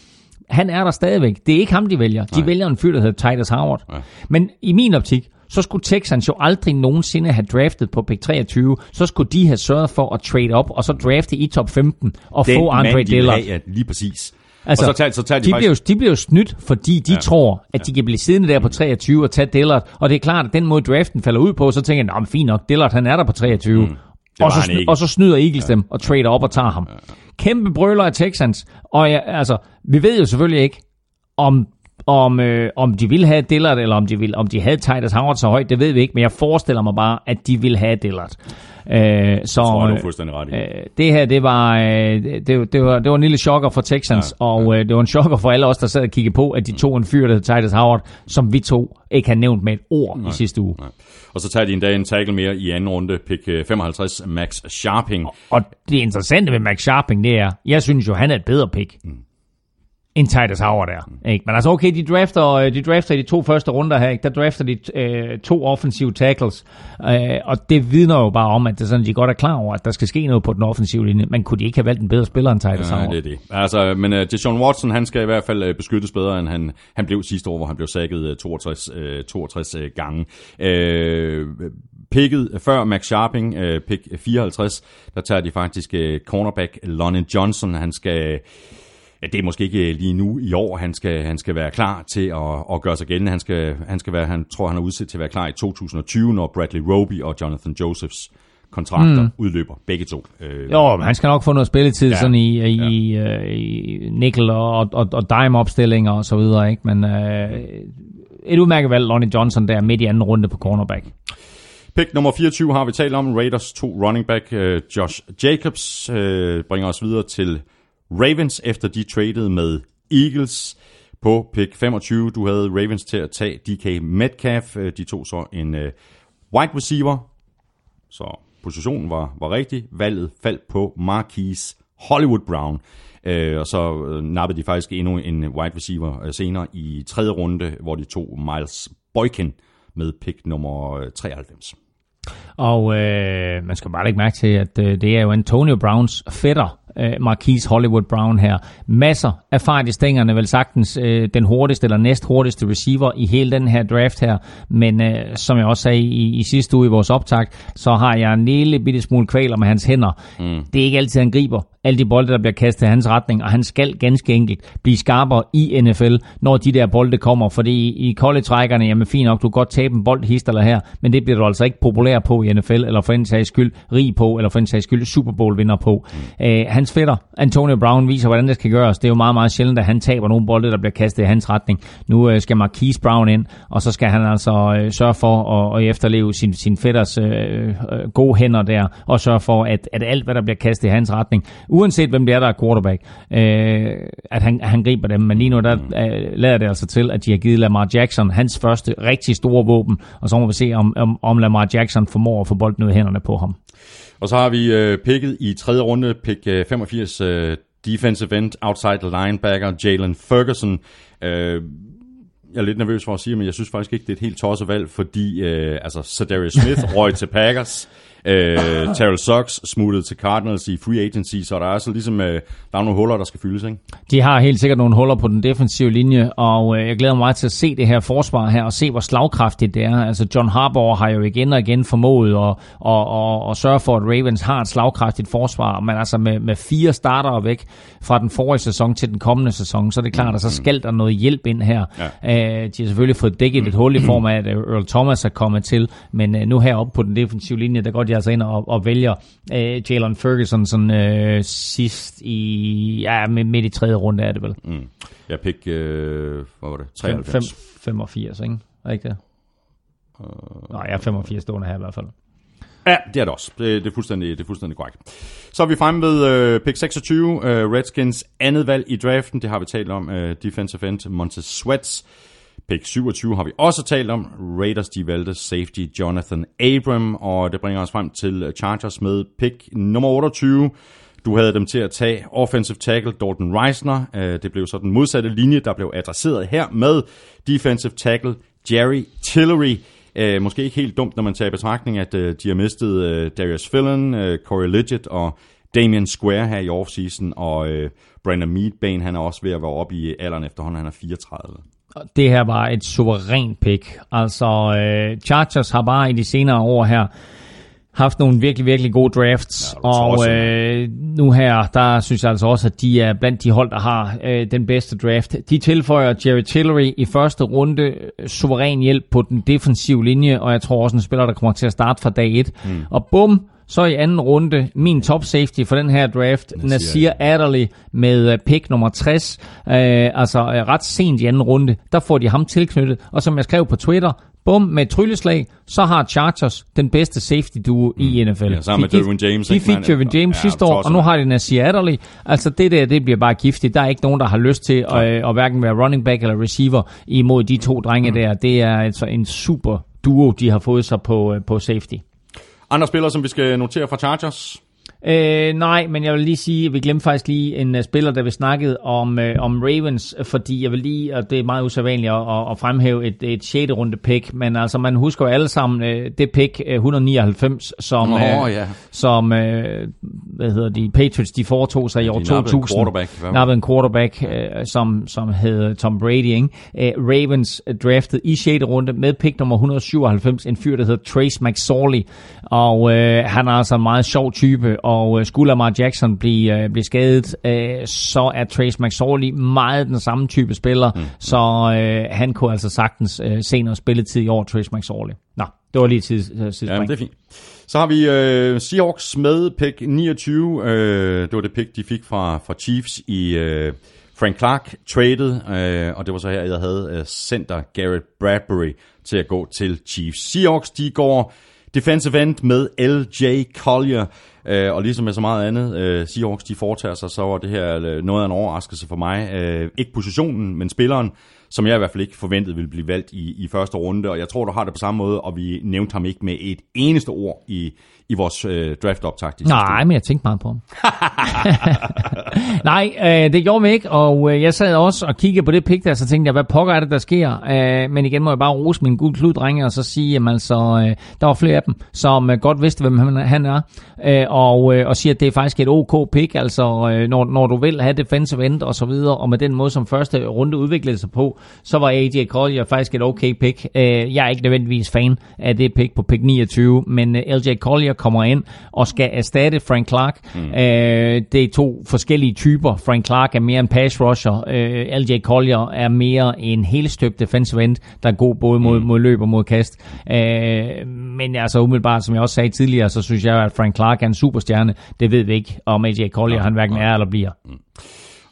Han er der stadigvæk. Det er ikke ham, de vælger. De Nej. vælger en fyr, der hedder Titus Howard. Nej. Men i min optik, så skulle Texans jo aldrig nogensinde have draftet på pick 23. Så skulle de have sørget for at trade op, og så drafte i top 15 og Den få Andre mand, Dillard. have, ja, lige præcis. Altså, og så tager, så tager de, de, faktisk... bliver jo, de bliver jo snydt, fordi de Ja. ja. tror, at de kan blive siddende der på 23 og tage Dillard. Og det er klart, at den måde draften falder ud på, så tænker jeg, nah, fint nok, Dillard han er der på 23. Mm. Og, så, sny- og så snyder Eagles ja. dem og trader op og tager ham. Kæmpe brøler af Texans. Og ja, altså, vi ved jo selvfølgelig ikke, om om, øh, om de ville have Dillard, eller om de, ville, om de havde Titus Howard så højt, det ved vi ikke, men jeg forestiller mig bare, at de ville have Dillard. Øh, så, tror jeg, du er øh, fuldstændig ret i. Øh, det her, det var, øh, det, det, var, det var en lille chokker for Texans, ja, og øh, det var en chokker for alle os, der sad og kiggede på, at de tog en fyr, der hed Titus Howard, som vi to ikke har nævnt med et ord Nej. i sidste uge. Nej. Og så tager de en dag en tackle mere i anden runde, pick øh, 55, Max Sharping. Og det interessante ved Max Sharping, det er, jeg synes jo, han er et bedre pick. Mm. En Titus Howard der. Ikke? Men altså okay, de drafter, øh, de drafter i de to første runder her, ikke? der drafter de øh, to offensive tackles, øh, og det vidner jo bare om, at det sådan, de godt er klar over, at der skal ske noget på den offensive linje, men kunne de ikke have valgt en bedre spiller end Titus Ja, Howard? det er det. Altså, men uh, Deshaun Watson, han skal i hvert fald uh, beskyttes bedre, end han, han blev sidste år, hvor han blev sækket uh, 62, uh, 62 uh, gange. Uh, picket før Max Sharping, uh, pick 54, der tager de faktisk uh, cornerback Lonnie Johnson. Han skal... Ja, det er måske ikke lige nu i år, han skal, han skal være klar til at, at gøre sig gældende. Han, skal, han, skal være, han tror, han er udsat til at være klar i 2020, når Bradley Roby og Jonathan Josephs kontrakter mm. udløber, begge to. Øh, Jo, men han skal nok få noget spilletid Ja. sådan i, i, ja. i, i nickel og, og, og dime opstillinger og så videre, ikke? Men øh, et udmærket valg, Lonnie Johnson der midt i anden runde på cornerback. Pick nummer 24 har vi talt om. Raiders to running back uh, Josh Jacobs uh, bringer os videre til Ravens, efter de traded med Eagles på pick 25. Du havde Ravens til at tage DK Metcalf. Øh, de tog så en øh, wide receiver, så positionen var, var rigtig. Valget faldt på Marquise Hollywood Brown. Øh, og så øh, nappede de faktisk endnu en wide receiver øh, senere i tredje runde, hvor de tog Miles Boykin med pick nummer øh, 93. Og øh, man skal bare lægge mærke til, at øh, det er jo Antonio Browns fætter, øh, Marquise Hollywood Brown her. Masser af fart i stængerne, vel sagtens øh, den hurtigste eller næst hurtigste receiver i hele den her draft her. Men øh, som jeg også sagde i, i sidste uge i vores optakt, så har jeg en lille bitte smule kvaler med hans hænder. Mm. Det er ikke altid, han griber alle de bolde, der bliver kastet i hans retning, og han skal ganske enkelt blive skarpere i NFL, når de der bolde kommer, fordi i, i college-rækkerne, jamen fint nok, du kan godt tabe en bold hist eller her, men det bliver du altså ikke populær på i NFL, eller for en sags skyld rig på, eller for en sags skyld Super Bowl vinder på. Øh, hans fætter, Antonio Brown, viser, hvordan det skal gøres. Det er jo meget, meget sjældent, at han taber nogle bolde, der bliver kastet i hans retning. Nu øh, skal Marquise Brown ind, og så skal han altså øh, sørge for at, at efterleve sin, sin fætters øh, øh, gode hænder der, og sørge for, at, at alt, hvad der bliver kastet i hans retning, uanset hvem det er, der er quarterback, øh, at han, han griber dem. Men lige nu, der øh, lader det altså til, at de har givet Lamar Jackson hans første rigtig store våben, og så må vi se, om, om, om Lamar Jackson formår at få bolden ud af hænderne på ham. Og så har vi øh, picket i tredje runde, pick øh, 85, øh, defensive end, outside linebacker, Jalen Ferguson. Øh, jeg er lidt nervøs for at sige, men jeg synes faktisk ikke, det er et helt tosset valg, fordi øh, altså, Sadarius Smith røg til Packers, øh, Terrell Suggs smuttede til Cardinals i free agency, så der er altså ligesom, øh, der er nogle huller, der skal fyldes, ikke? De har helt sikkert nogle huller på den defensive linje, og øh, jeg glæder mig meget til at se det her forsvar her, og se hvor slagkraftigt det er. Altså John Harbaugh har jo igen og igen formået at, at, at, at sørge for, at Ravens har et slagkraftigt forsvar, men altså med, med fire starter væk fra den forrige sæson til den kommende sæson, så er det klart, at så skal der noget hjælp ind her. Ja. Øh, de har selvfølgelig fået dækket et hul i form af, at Earl Thomas er kommet til, men øh, nu heroppe på den defensive linje, der går de altså ind og, og vælger øh, Jalen Ferguson sådan, øh, sidst i, ja, midt i tredje runde er det vel. Mm. Jeg pick, øh, hvad var det, 93? 5, 85, ikke? Er ikke det? Uh, Nej, jeg er 85 stående her i hvert fald. Ja, det er det også. Det, det, er, fuldstændig, det er fuldstændig korrekt. Så er vi fremme ved øh, pick 26, øh, Redskins andet valg i draften. Det har vi talt om. Øh, defensive end Montez Sweats. Pick 27 har vi også talt om. Raiders, de valgte safety Jonathan Abram, og det bringer os frem til Chargers med pick nummer 28. Du havde dem til at tage offensive tackle Dalton Reisner. Øh, det blev så den modsatte linje, der blev adresseret her med defensive tackle Jerry Tillery. Øh, måske ikke helt dumt, når man tager i betragtning, at øh, de har mistet øh, Darius Fillon, øh, Corey Lidget og Damian Square her i offseason, og øh, Brandon Meadbane, han er også ved at være oppe i alderen efterhånden, han er 34. Det her var et suverænt pick. Altså, øh, Chargers har bare i de senere år her haft nogle virkelig, virkelig gode drafts, Ja, og øh, nu her, der synes jeg altså også, at de er blandt de hold, der har øh, den bedste draft. De tilføjer Jerry Tillery i første runde, øh, suveræn hjælp på den defensive linje, og jeg tror også en spiller, der kommer til at starte fra dag 1. Mm. Og bum, så i anden runde, min top safety for den her draft, Nasir Adderley med øh, pick nummer 60, øh, altså øh, ret sent i anden runde, der får de ham tilknyttet, og som jeg skrev på Twitter, bum, med et trylleslag, så har Chargers den bedste safety duo mm. i NFL. Ja, sammen med De- de- Derwin James, De fik? Derwin James Ja, sidste år, og nu har de Nasir Adderley. Altså det der, det bliver bare giftigt. Der er ikke nogen, der har lyst til at, øh, at hverken være running back eller receiver imod de to drenge der. Det er altså en super duo, de har fået sig på, på safety. Andre spillere, som vi skal notere fra Chargers? Øh, nej, men jeg vil lige sige, at vi glemte faktisk lige en uh, spiller, der vi snakkede om, uh, om Ravens, fordi jeg vil lige, og det er meget usædvanligt at, at, at fremhæve et, et 6. runde pick, men altså man husker jo alle sammen uh, det pick uh, 199, som, Nå, uh, ja. som uh, hvad hedder de, Patriots, de foretog sig i år de nappede en 2000. quarterback? Nappede en quarterback, uh, som, som hed Tom Brady, ikke? Uh, Ravens draftede i 6. runde med pick nummer 197, en fyr, der hedder Trace McSorley, og uh, han er altså en meget sjov type, og uh, skulle Lamar Jackson blive, uh, blive skadet, uh, så er Trace McSorley meget den samme type spiller, mm. så uh, han kunne altså sagtens uh, se noget spilletid i år, Trace McSorley. Nå, det var lige tid, uh, Ja, men sidspring. det er fint. Så har vi øh, Seahawks med pick 29. Øh, det var det pick, de fik fra, fra Chiefs i øh, Frank Clark traded, øh, og det var så her, jeg havde øh, center Garrett Bradbury til at gå til Chiefs. Seahawks, de går defensive end med L.J. Collier, øh, og ligesom med så meget andet, øh, Seahawks, de foretager sig, så var det her øh, noget af en overraskelse for mig. Øh, ikke positionen, men spilleren, som jeg i hvert fald ikke forventede ville blive valgt i, i første runde, og jeg tror, du har det på samme måde, og vi nævnte ham ikke med et eneste ord i, i vores øh, sidste Nej, men jeg tænkte meget på ham. Nej, øh, det gjorde vi ikke, og øh, jeg sad også og kiggede på det pick der, så tænkte jeg, hvad pokker er det, der sker? Øh, men igen må jeg bare rose min gode kludrenge, og så sige, jamen altså, øh, der var flere af dem, som øh, godt vidste, hvem han, han er, øh, og, øh, og siger, at det er faktisk et OK pick, altså øh, når, når du vil have defensive end og så videre, og med den måde, som første runde udviklede sig på, så var AJ Collier faktisk et OK pick. Øh, jeg er ikke nødvendigvis fan af det pick på pick 29, men øh, LJ Collier kommer ind og skal erstatte Frank Clark. Mm. Øh, det er to forskellige typer. Frank Clark er mere en pass rusher. Øh, LJ Collier er mere en helstøbt defensive end, der er god både mod, mod løb og mod kast. Øh, men altså umiddelbart, som jeg også sagde tidligere, så synes jeg, at Frank Clark er en superstjerne. Det ved vi ikke, om AJ Collier han hverken er eller bliver.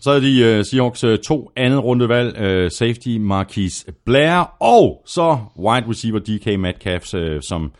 Så er de uh, Seahawks uh, to andet rundevalg, uh, safety Marquise Blair, og så wide receiver DK Metcalf, uh, som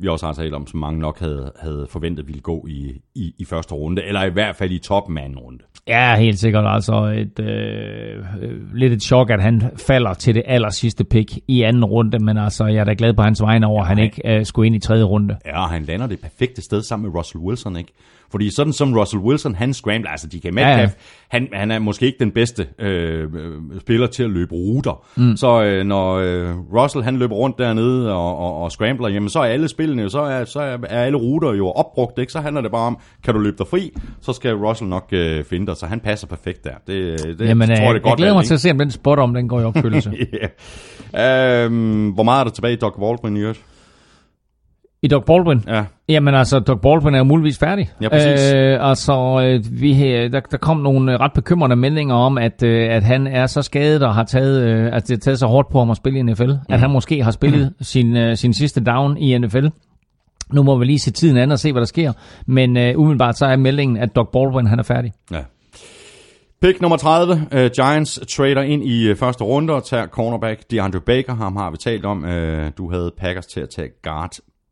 vi også har talt om, som mange nok havde, havde forventet ville gå i, i, i første runde, eller i hvert fald i toppen af anden runde. Ja, helt sikkert. Altså et, øh, øh, lidt et chok, at han falder til det aller sidste pick i anden runde, men altså, jeg er da glad på hans vegne over, at han ikke øh, skulle ind i tredje runde. Ja, og han lander det perfekte sted sammen med Russell Wilson, ikke? Fordi sådan som Russell Wilson, han scrambler, altså DK Metcalf, Ja. Han, han er måske ikke den bedste øh, øh, spiller til at løbe ruter. Mm. Så øh, når øh, Russell han løber rundt dernede og, og, og scrambler, jamen så er alle spillene, så er, så er, alle ruter jo opbrugt, ikke? Så handler det bare om, kan du løbe dig fri, så skal Russell nok øh, finde dig, så han passer perfekt der. Det, det Jamen, tror øh, jeg, jeg, det er godt glæder mig til at se, om den spot om den går i opfyldelse. ja. øhm, hvor meget er der tilbage i Doc Baldwin i øvrigt? I Doc Baldwin? Ja. Jamen altså, Doc Baldwin er jo muligvis færdig. Ja, præcis. Øh, altså, øh, vi, øh, der, der kom nogle øh, ret bekymrende meldinger om, at, at han er så skadet og har taget, øh, at det har taget så hårdt på ham at spille i NFL, mm. at han måske har spillet mm. sin, øh, sin sidste down i NFL. Nu må vi lige se tiden an og se, hvad der sker. Men øh, umiddelbart så er meldingen, at Doc Baldwin han er færdig. Ja. Pick nummer 30. Uh, Giants trader ind i uh, første runde og tager cornerback DeAndre Baker. Ham har vi talt om. Uh, du havde Packers til at tage guard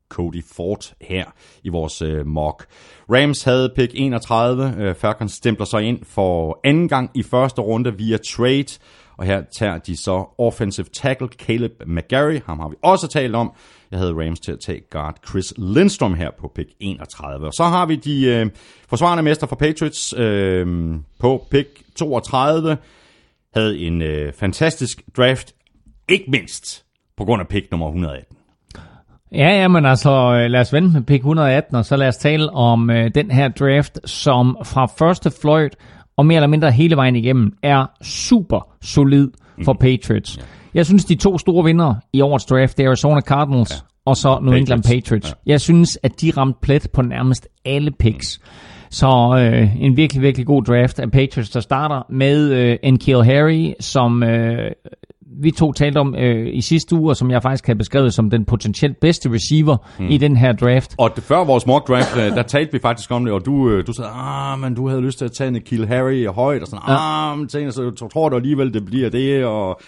Cody Ford her i vores øh, mock. Rams havde pick 31. Øh, Falcons stempler sig ind for anden gang i første runde via trade. Og her tager de så offensive tackle Caleb McGarry. Ham har vi også talt om. Jeg havde Rams til at tage guard Chris Lindstrom her på pick 31. Og så har vi de øh, forsvarende mester for Patriots øh, på pick 32. Havde en øh, fantastisk draft, ikke mindst på grund af pick nummer 118. Ja, ja, men altså, øh, lad os vente med pick 118, og så lad os tale om øh, den her draft, som fra første fløjt og mere eller mindre hele vejen igennem er super solid for Patriots. Jeg synes, de to store vinder i årets draft, det er Arizona Cardinals ja. og så New England Patriots. Patriots. Jeg synes, at de ramte plet på nærmest alle picks. Så øh, en virkelig, virkelig god draft af Patriots, der starter med øh, N'Keal Harry, som øh, vi to talte om øh, i sidste uge, og som jeg faktisk havde beskrevet som den potentielt bedste receiver mm. i den her draft. Og det, før vores mock draft, øh, der talte vi faktisk om det, og du, øh, du sagde, ah, men du havde lyst til at tage en Kill Harry højt, og sådan, ah, men tænkte, så tror du alligevel, det bliver det, og...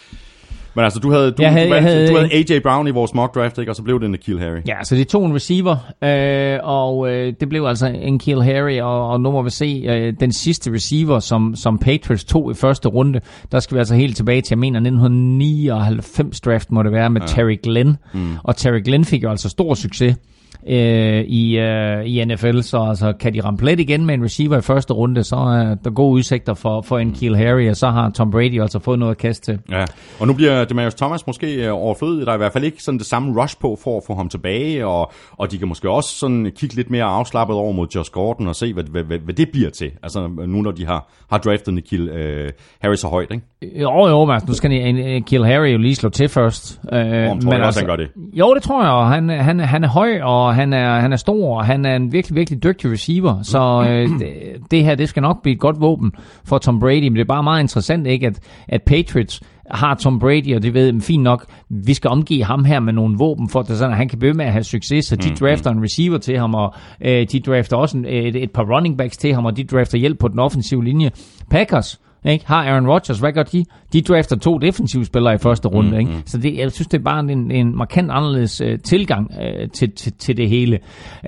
Men altså, du havde, du, Jeg havde- du, jeg valgte- havde- du havde AJ Brown i vores mock draft, ikke? og så blev det en Kill Harry. Ja, så det tog en receiver, øh, og øh, det blev altså en Kill Harry, og, og nu må vi se øh, den sidste receiver, som, som Patriots tog i første runde. Der skal vi altså helt tilbage til, jeg mener 1999 draft må det være, med ja. Terry Glenn. Mm. Og Terry Glenn fik jo altså stor succes øh, i, øh, i NFL, så altså, kan de ramme plet igen med en receiver i første runde, så er der gode udsigter for, for en Kiel Harry, og så har Tom Brady altså fået noget at kaste til. Ja, og nu bliver Demarius Thomas måske øh, overflødig. Der er i hvert fald ikke sådan det samme rush på for at få ham tilbage, og, og de kan måske også sådan kigge lidt mere afslappet over mod Josh Gordon og se, hvad, hvad, hvad, hvad det bliver til. Altså nu når de har, har draftet Nikhil øh, Harry så højt, ikke? Jo, jo, men altså, nu skal en, Kiel Harry jo lige slå til først. Øh, tror jeg også, altså, han gør det. Jo, det tror jeg, og han, han, han er høj, og han er, han er stor, og han er en virkelig, virkelig dygtig receiver, så øh, det, det her, det skal nok blive et godt våben for Tom Brady, men det er bare meget interessant, ikke, at, at Patriots har Tom Brady, og det ved dem fint nok, vi skal omgive ham her med nogle våben, for at, det sådan, at han kan blive med at have succes, så de Mm, drafter en receiver til ham, og øh, de drafter også en, et, et par running backs til ham, og de drafter hjælp på den offensive linje. Packers, ikke? Har Aaron Rodgers, hvad gør de? De drafter to defensive spillere i første runde, ikke? Så det, jeg synes, det er bare en, en markant anderledes øh, tilgang øh, til, til, til det hele.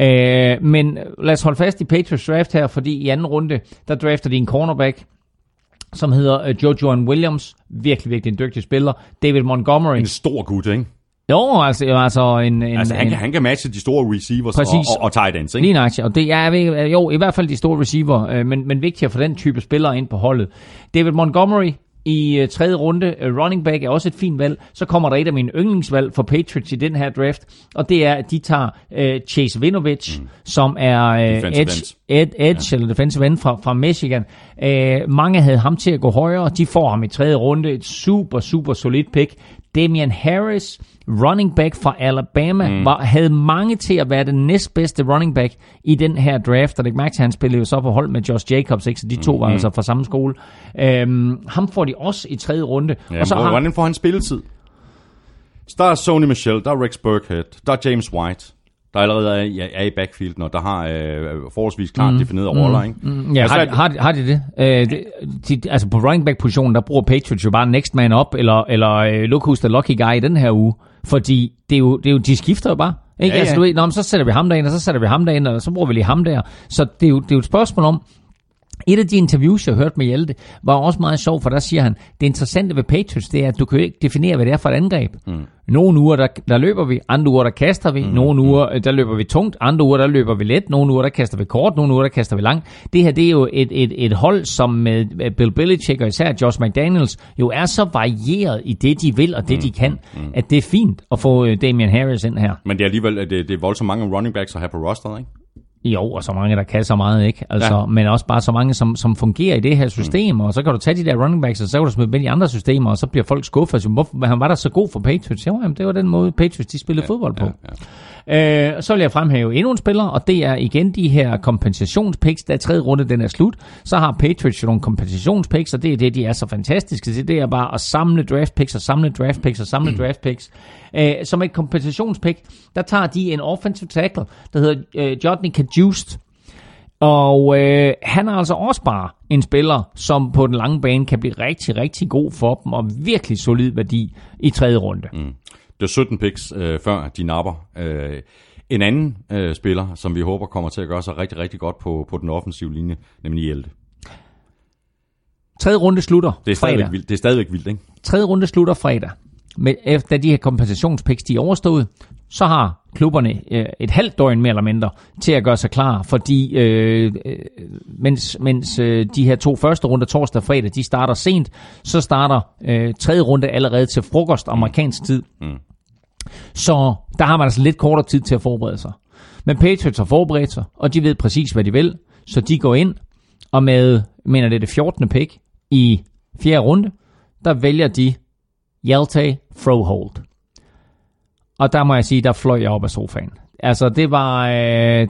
Øh, men lad os holde fast i Patriots draft her, fordi i anden runde, der drafter de en cornerback, som hedder øh, Jojo Williams. Virkelig, virkelig en dygtig spiller. David Montgomery. En stor gut, ikke? Jo, altså, altså en... en Altså, han, en, han kan matche de store receivers Præcis. og, og, og tight ends, ikke? Lige nøjagtigt, og det er jo i hvert fald de store receiver, øh, men, men vigtigere for den type spillere ind på holdet. David Montgomery i øh, tredje runde, øh, running back er også et fint valg. Så kommer der et af mine yndlingsvalg for Patriots i den her draft, og det er, at de tager øh, Chase Winovich, mm. som er øh, Defensive edge, ed, edge ja. eller defensive end fra, fra Michigan. Øh, mange havde ham til at gå højere, de får ham i tredje runde, et super, super solidt pick. Damian Harris, running back fra Alabama, mm. var, havde mange til at være den næstbedste running back i den her draft, og det mærke han spillede jo så på hold med Josh Jacobs, ikke? så de to mm. var altså fra samme skole. Øhm, ham får de også i tredje runde. Ja, og så har, hvordan får han spilletid? Så der er Sony Michel, der er Rex Burkhead, der er James White, der allerede er, i- er i backfielden, og der har øh, forholdsvis klart mm. definerede roller, ikke? Mm, ja, Og så har, de, har, de, har de det? Øh, det de, altså på running back positionen, der bruger Patriots jo bare next man up, eller, eller øh, look who's the lucky guy i den her uge. Fordi det er jo, det er jo, de skifter jo bare. Ikke? Ja, Altså, ja. du ved, nå, så sætter vi ham derind, og så sætter vi ham derind, og så bruger vi lige ham der. Så det er jo, det er jo et spørgsmål om, et af de interviews, jeg hørte med Hjalte, var også meget sjovt, for der siger han, det interessante ved Patriots, det er, at du kan jo ikke definere, hvad det er for et angreb. Mm. Nogle uger, der, der løber vi, andre uger, der kaster vi, mm. nogle uger, øh, der løber vi tungt, andre uger, der løber vi let, nogle uger, der kaster vi kort, nogle uger, der kaster vi langt. Det her, det er jo et, et, et hold, som med Bill Belichick og især Josh McDaniels, jo er så varieret i det, de vil og det, de kan, mm. at det er fint at få øh, Damian Harris ind her. Men det er alligevel det, det er voldsomt mange running backs at have på rosteret, ikke? Jo, og så mange, der kan så meget, ikke? Altså, Ja. Men også bare så mange, som, som fungerer i det her system, mm. og så kan du tage de der running backs, og så kan du smide dem ind i andre systemer, og så bliver folk skuffet. Så, hvorfor han var der så god for Patriots? Jo, jamen, det var den måde, Patriots de spillede ja, fodbold på. Ja, ja. Øh, så vil jeg fremhæve endnu en spiller, og det er igen de her kompensationspicks. Da tredje runde den er slut, så har Patriots jo nogle kompensationspicks, og det er det, de er så fantastiske til. Det er bare at samle draft picks, og samle draft picks, og samle draft picks. Øh, som et kompensationspick, der tager de en offensive tackle, der hedder øh, Jodney Kajust. Og øh, han er altså også bare en spiller, som på den lange bane kan blive rigtig, rigtig god for dem, og virkelig solid værdi i tredje runde. Mm. Det er 17 picks, øh, før de napper. Øh, en anden øh, spiller, som vi håber kommer til at gøre sig rigtig, rigtig godt på, på den offensive linje, nemlig Hjelte. Tredje runde slutter Det er fredag. vildt, det er stadigvæk vildt ikke? Tredje runde slutter fredag. Men efter de her kompensationspicks de er overstået, så har klubberne øh, et halvt døgn mere eller mindre til at gøre sig klar, fordi øh, øh, mens, mens øh, de her to første runder, torsdag og fredag, de starter sent, så starter øh, tredje runde allerede til frokost amerikansk tid. Mm. Så der har man altså lidt kortere tid til at forberede sig. Men Patriots har forberedt sig, og de ved præcis, hvad de vil, så de går ind, og med, mener det er det 14. pick i fjerde runde, der vælger de Hjalte Frohold. Og der må jeg sige, der fløj jeg op af sofaen. Altså, det var, øh,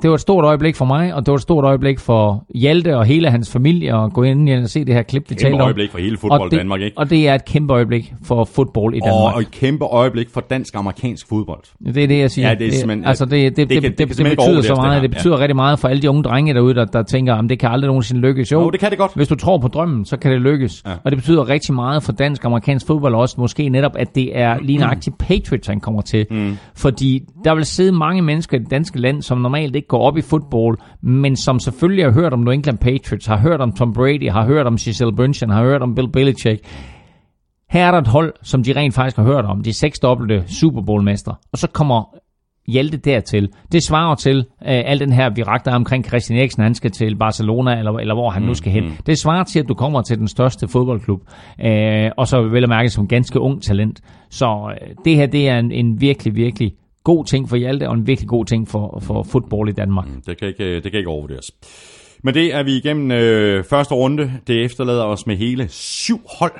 det var et stort øjeblik for mig, og det var et stort øjeblik for Hjalte og hele hans familie at gå ind og se det her klip, vi Kæmpe talte om. øjeblik for hele fodbold og det, Danmark, ikke? Og det er et kæmpe øjeblik for fodbold i Danmark. og et kæmpe øjeblik for dansk-amerikansk fodbold. Det er det, jeg siger. Ja, det er simpelthen- altså, det, det, det, det det, kan- det, det det, betyder så det meget. her. Det betyder rigtig meget for alle de unge drenge derude, der, der tænker, at det kan aldrig nogensinde lykkes. Jo, Jo, det kan det godt. Hvis du tror på drømmen, så kan det lykkes. Ja. Og det betyder rigtig meget for dansk-amerikansk fodbold også. Måske netop, at det er lige nøjagtigt Patriots, han kommer til. Mm. Fordi der vil sidde mange mennesker i det danske land, som normalt ikke går op i fodbold, men som selvfølgelig har hørt om New England Patriots, har hørt om Tom Brady, har hørt om Giselle Bündchen, har hørt om Bill Belichick. Her er der et hold, som de rent faktisk har hørt om. De seksdobbelte Super Bowl-mestre. Og så kommer Hjalte dertil. Det svarer til øh, al den her, vi ragter omkring Christian Eriksen, han skal til Barcelona, eller, eller hvor han nu skal hen. Det svarer til, at du kommer til den største fodboldklub, øh, og så vel at mærke som ganske ung talent. Så øh, det her, det er en, en virkelig, virkelig god ting for Hjalte, og en virkelig god ting for, for fodbold i Danmark. Mm, det kan ikke, det kan ikke overvurderes. Men det er vi igennem øh, første runde. Det efterlader os med hele syv hold,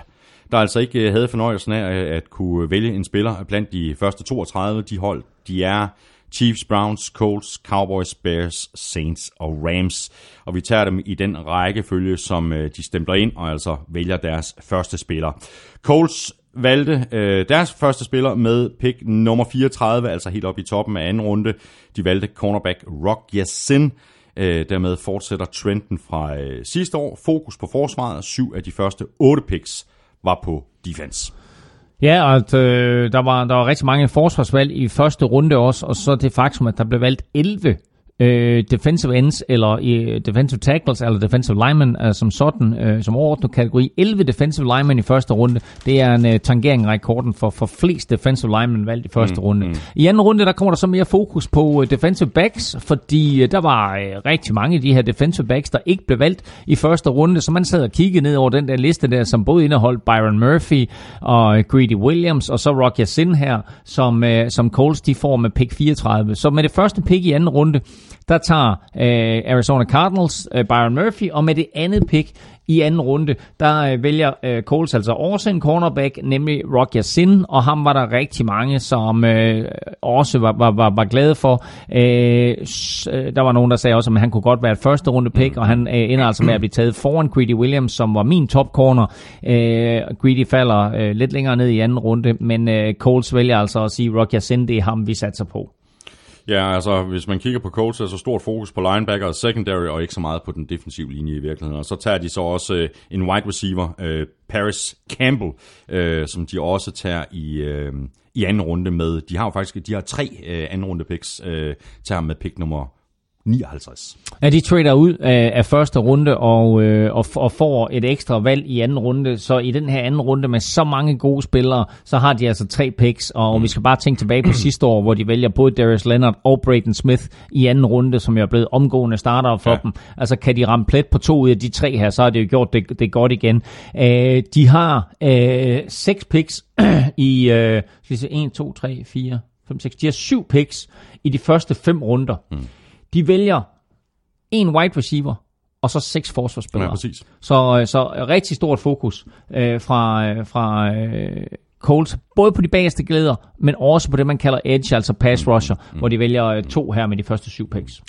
der altså ikke øh, havde fornøjelsen af øh, at kunne vælge en spiller blandt de første 32. De hold, de er Chiefs, Browns, Colts, Cowboys, Bears, Saints og Rams. Og vi tager dem i den rækkefølge, som øh, de stempler ind og altså vælger deres første spiller. Colts valgte øh, deres første spiller med pick nummer 34, altså helt op i toppen af anden runde. De valgte cornerback Rock Yassin. Øh, dermed fortsætter trenden fra øh, sidste år. Fokus på forsvaret. Syv af de første otte picks var på defense. Ja, og at, øh, der, var, der var rigtig mange forsvarsvalg i første runde også, og så det faktum, at der blev valgt 11 øh, defensive ends, eller øh, defensive tackles, eller defensive linemen øh, som sådan, øh, som overordnet kategori. 11 defensive linemen i første runde, det er en øh, tangering af rekorden for, for flest defensive linemen valgt i første mm, runde. Mm. I anden runde, der kommer der så mere fokus på øh, defensive backs, fordi øh, der var øh, rigtig mange af de her defensive backs, der ikke blev valgt i første runde, så man sad og kiggede ned over den der liste der, som både indeholdt Byron Murphy og øh, Greedy Williams, og så Rock Sin her, som, øh, som Coles de får med pick 34. Så med det første pick i anden runde, der tager øh, Arizona Cardinals øh, Byron Murphy, og med det andet pick i anden runde, der øh, vælger øh, Coles altså også en cornerback, nemlig Rock Sin, og ham var der rigtig mange, som øh, også var, var, var, var glade for. Øh, øh, der var nogen, der sagde også, at han kunne godt være et første runde pick, og han øh, ender altså med at blive taget foran Greedy Williams, som var min top corner. Øh, Greedy falder øh, lidt længere ned i anden runde, men øh, Coles vælger altså at sige, Rock Sin, det er ham, vi satser på. Ja, altså hvis man kigger på Colts, er så stort fokus på linebacker og secondary, og ikke så meget på den defensive linje i virkeligheden. Og så tager de så også øh, en wide receiver, øh, Paris Campbell, øh, som de også tager i, øh, i anden runde med. De har jo faktisk de har tre øh, anden runde picks, øh, tager med pick nummer 59. Ja, de trader ud af, af første runde og, øh, og, og får et ekstra valg i anden runde. Så i den her anden runde med så mange gode spillere, så har de altså tre picks. Og mm. vi skal bare tænke tilbage på sidste år, hvor de vælger både Darius Leonard og Braden Smith i anden runde, som jo er blevet omgående starter for ja. dem. Altså kan de ramme plet på to ud af de tre her, så har de jo gjort det, det godt igen. Øh, de har øh, seks picks i øh, skal vi se, 1, 2, 3, 4, 5, 6. De har syv picks i de første fem runder. Mm. De vælger en wide receiver, og så seks forsvarsspillere. Ja, præcis. Så, øh, så rigtig stort fokus øh, fra, øh, fra øh, Colts, både på de bagerste glæder, men også på det, man kalder edge, altså pass rusher, mm. hvor de vælger øh, to her med de første syv picks.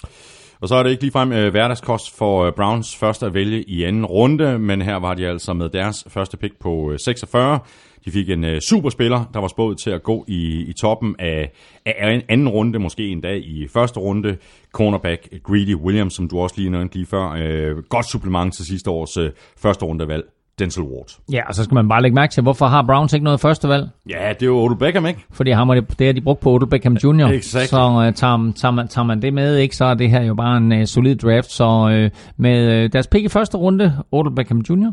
Og så er det ikke ligefrem øh, hverdagskost for øh, Browns første at vælge i anden runde, men her var de altså med deres første pick på øh, 46. De fik en øh, superspiller, der var spået til at gå i, i toppen af, af anden runde, måske en dag i første runde. Cornerback Greedy Williams, som du også lige nævnte lige før. Øh, godt supplement til sidste års øh, første rundevalg. Denzel Ward. Ja, og så skal man bare lægge mærke til, hvorfor har Browns ikke noget første valg? Ja, det er jo Odell Beckham, ikke? Fordi ham er det, det er de brugt på Odell Beckham Jr. Exakt. Så uh, tager, tager, man, tager man det med, ikke, så er det her jo bare en uh, solid draft. Så uh, med uh, deres pick i første runde, Odell Beckham Jr.,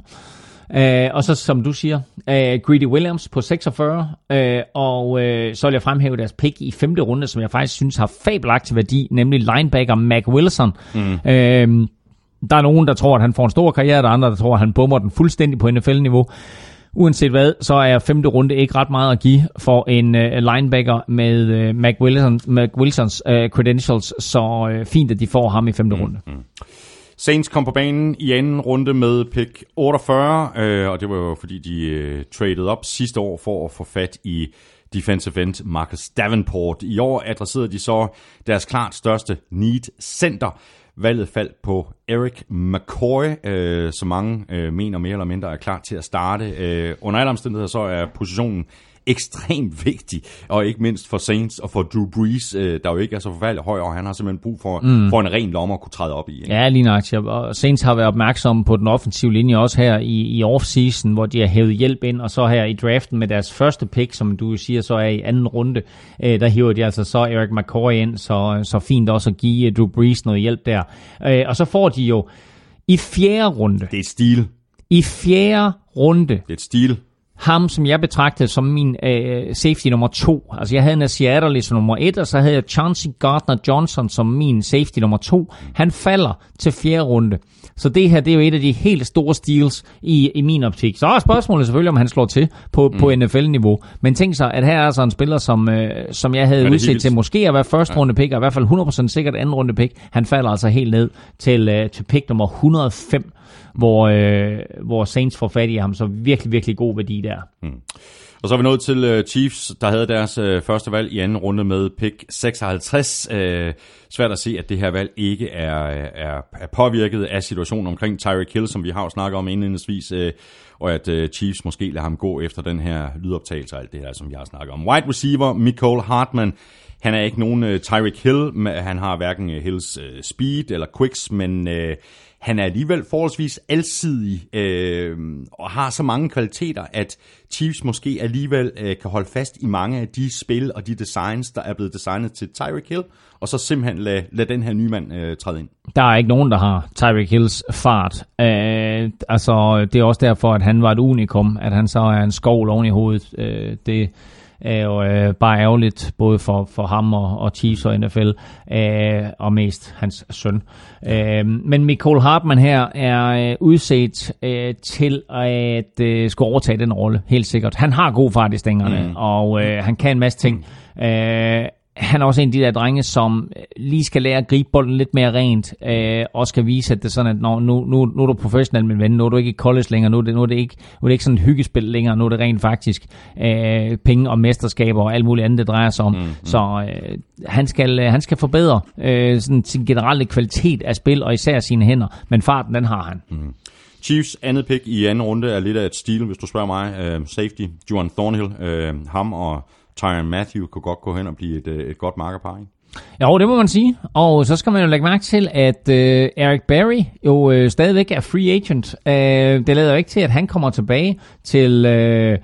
Uh, og så som du siger, uh, Greedy Williams på 46, uh, og uh, så vil jeg fremhæve deres pick i femte runde, som jeg faktisk synes har fabelagtig værdi, nemlig linebacker Mac Wilson. Mm. Uh, der er nogen, der tror, at han får en stor karriere, der er andre, der tror, at han bummer den fuldstændig på NFL-niveau. Uanset hvad, så er femte runde ikke ret meget at give for en uh, linebacker med uh, Mac, Wilson, Mac Wilsons uh, credentials, så uh, fint, at de får ham i femte mm. runde. Saints kom på banen i anden runde med pick 48, øh, og det var jo fordi, de øh, traded op sidste år for at få fat i defensive end Marcus Davenport. I år adresserede de så deres klart største need center. Valget faldt på Eric McCoy, øh, som mange øh, mener mere eller mindre er klar til at starte. Øh, under alle omstændigheder så er positionen ekstremt vigtig, og ikke mindst for Saints og for Drew Brees, øh, der jo ikke er så forfærdelig høj, og han har simpelthen brug for, mm. for en ren lomme at kunne træde op i. Ikke? Ja, lige nok. Og Saints har været opmærksomme på den offensive linje også her i, i off-season, hvor de har hævet hjælp ind, og så her i draften med deres første pick, som du siger så er i anden runde, øh, der hiver de altså så Eric McCoy ind, så, så fint også at give øh, Drew Brees noget hjælp der. Øh, og så får de jo i fjerde runde, Det er stil. i fjerde runde, Det er et stil. Ham, som jeg betragtede som min øh, safety nummer to. Altså jeg havde Nasir Adderley som nummer et, og så havde jeg Chauncey Gardner-Johnson som min safety nummer to. Han falder til fjerde runde. Så det her, det er jo et af de helt store steals i, i min optik. Så er spørgsmålet selvfølgelig, om han slår til på, mm. på NFL-niveau. Men tænk så, at her er altså en spiller, som, øh, som jeg havde udset helt- til måske at være første runde pick, og i hvert fald 100% sikkert anden runde pick. Han falder altså helt ned til, øh, til pick nummer 105, hvor, øh, hvor Saints får fat i ham. Så virkelig, virkelig god værdi der. Mm. Og så er vi nået til uh, Chiefs, der havde deres uh, første valg i anden runde med pick 56. Uh, øh, svært at se, at det her valg ikke er, er, er påvirket af situationen omkring Tyreek Hill, som vi har jo snakket om indledningsvis, uh, og at uh, Chiefs måske lader ham gå efter den her lydoptagelse og alt det her, som vi har snakket om. Wide receiver, Nicole Hartman, han er ikke nogen uh, Tyreek Hill, han har hverken uh, Hills uh, speed eller quicks, men Uh, han er alligevel forholdsvis alsidig øh, og har så mange kvaliteter, at Chiefs måske alligevel øh, kan holde fast i mange af de spil og de designs, der er blevet designet til Tyreek Hill, og så simpelthen lade, lad den her nye mand øh, træde ind. Der er ikke nogen, der har Tyreek Hills fart. Øh, altså, det er også derfor, at han var et unikum, at han så er en skovl oven i hovedet. Øh, det er jo øh, bare ærgerligt, både for, for ham og, og Chiefs og NFL, øh, og mest hans søn. Øh, men Michael Hartman her er øh, udset øh, til at øh, skulle overtage den rolle, helt sikkert. Han har god fart i stængerne, mm. og øh, han kan en masse ting. Øh, han er også en af de der drenge, som lige skal lære at gribe bolden lidt mere rent, øh, og skal vise, at det er sådan, at når, nu, nu, nu er du professionel, min ven, nu er du ikke i college længere, nu er det, nu er det, ikke, nu er det ikke sådan et hyggespil længere, nu er det rent faktisk øh, penge og mesterskaber og alt muligt andet, det drejer sig om. Mm, mm. Så øh, han, skal, øh, han skal forbedre øh, sådan, sin generelle kvalitet af spil, og især sine hænder, men farten, den har han. Mm. Chiefs andet pick i anden runde er lidt af et stil, hvis du spørger mig. Øh, safety, Juan Thornhill, øh, ham og Tyron Matthew kunne godt gå hen og blive et, øh, et godt markerpar, ikke? Jo, det må man sige. Og så skal man jo lægge mærke til, at øh, Eric Berry jo øh, stadigvæk er free agent. Øh, det lader jo ikke til, at han kommer tilbage til... Øh,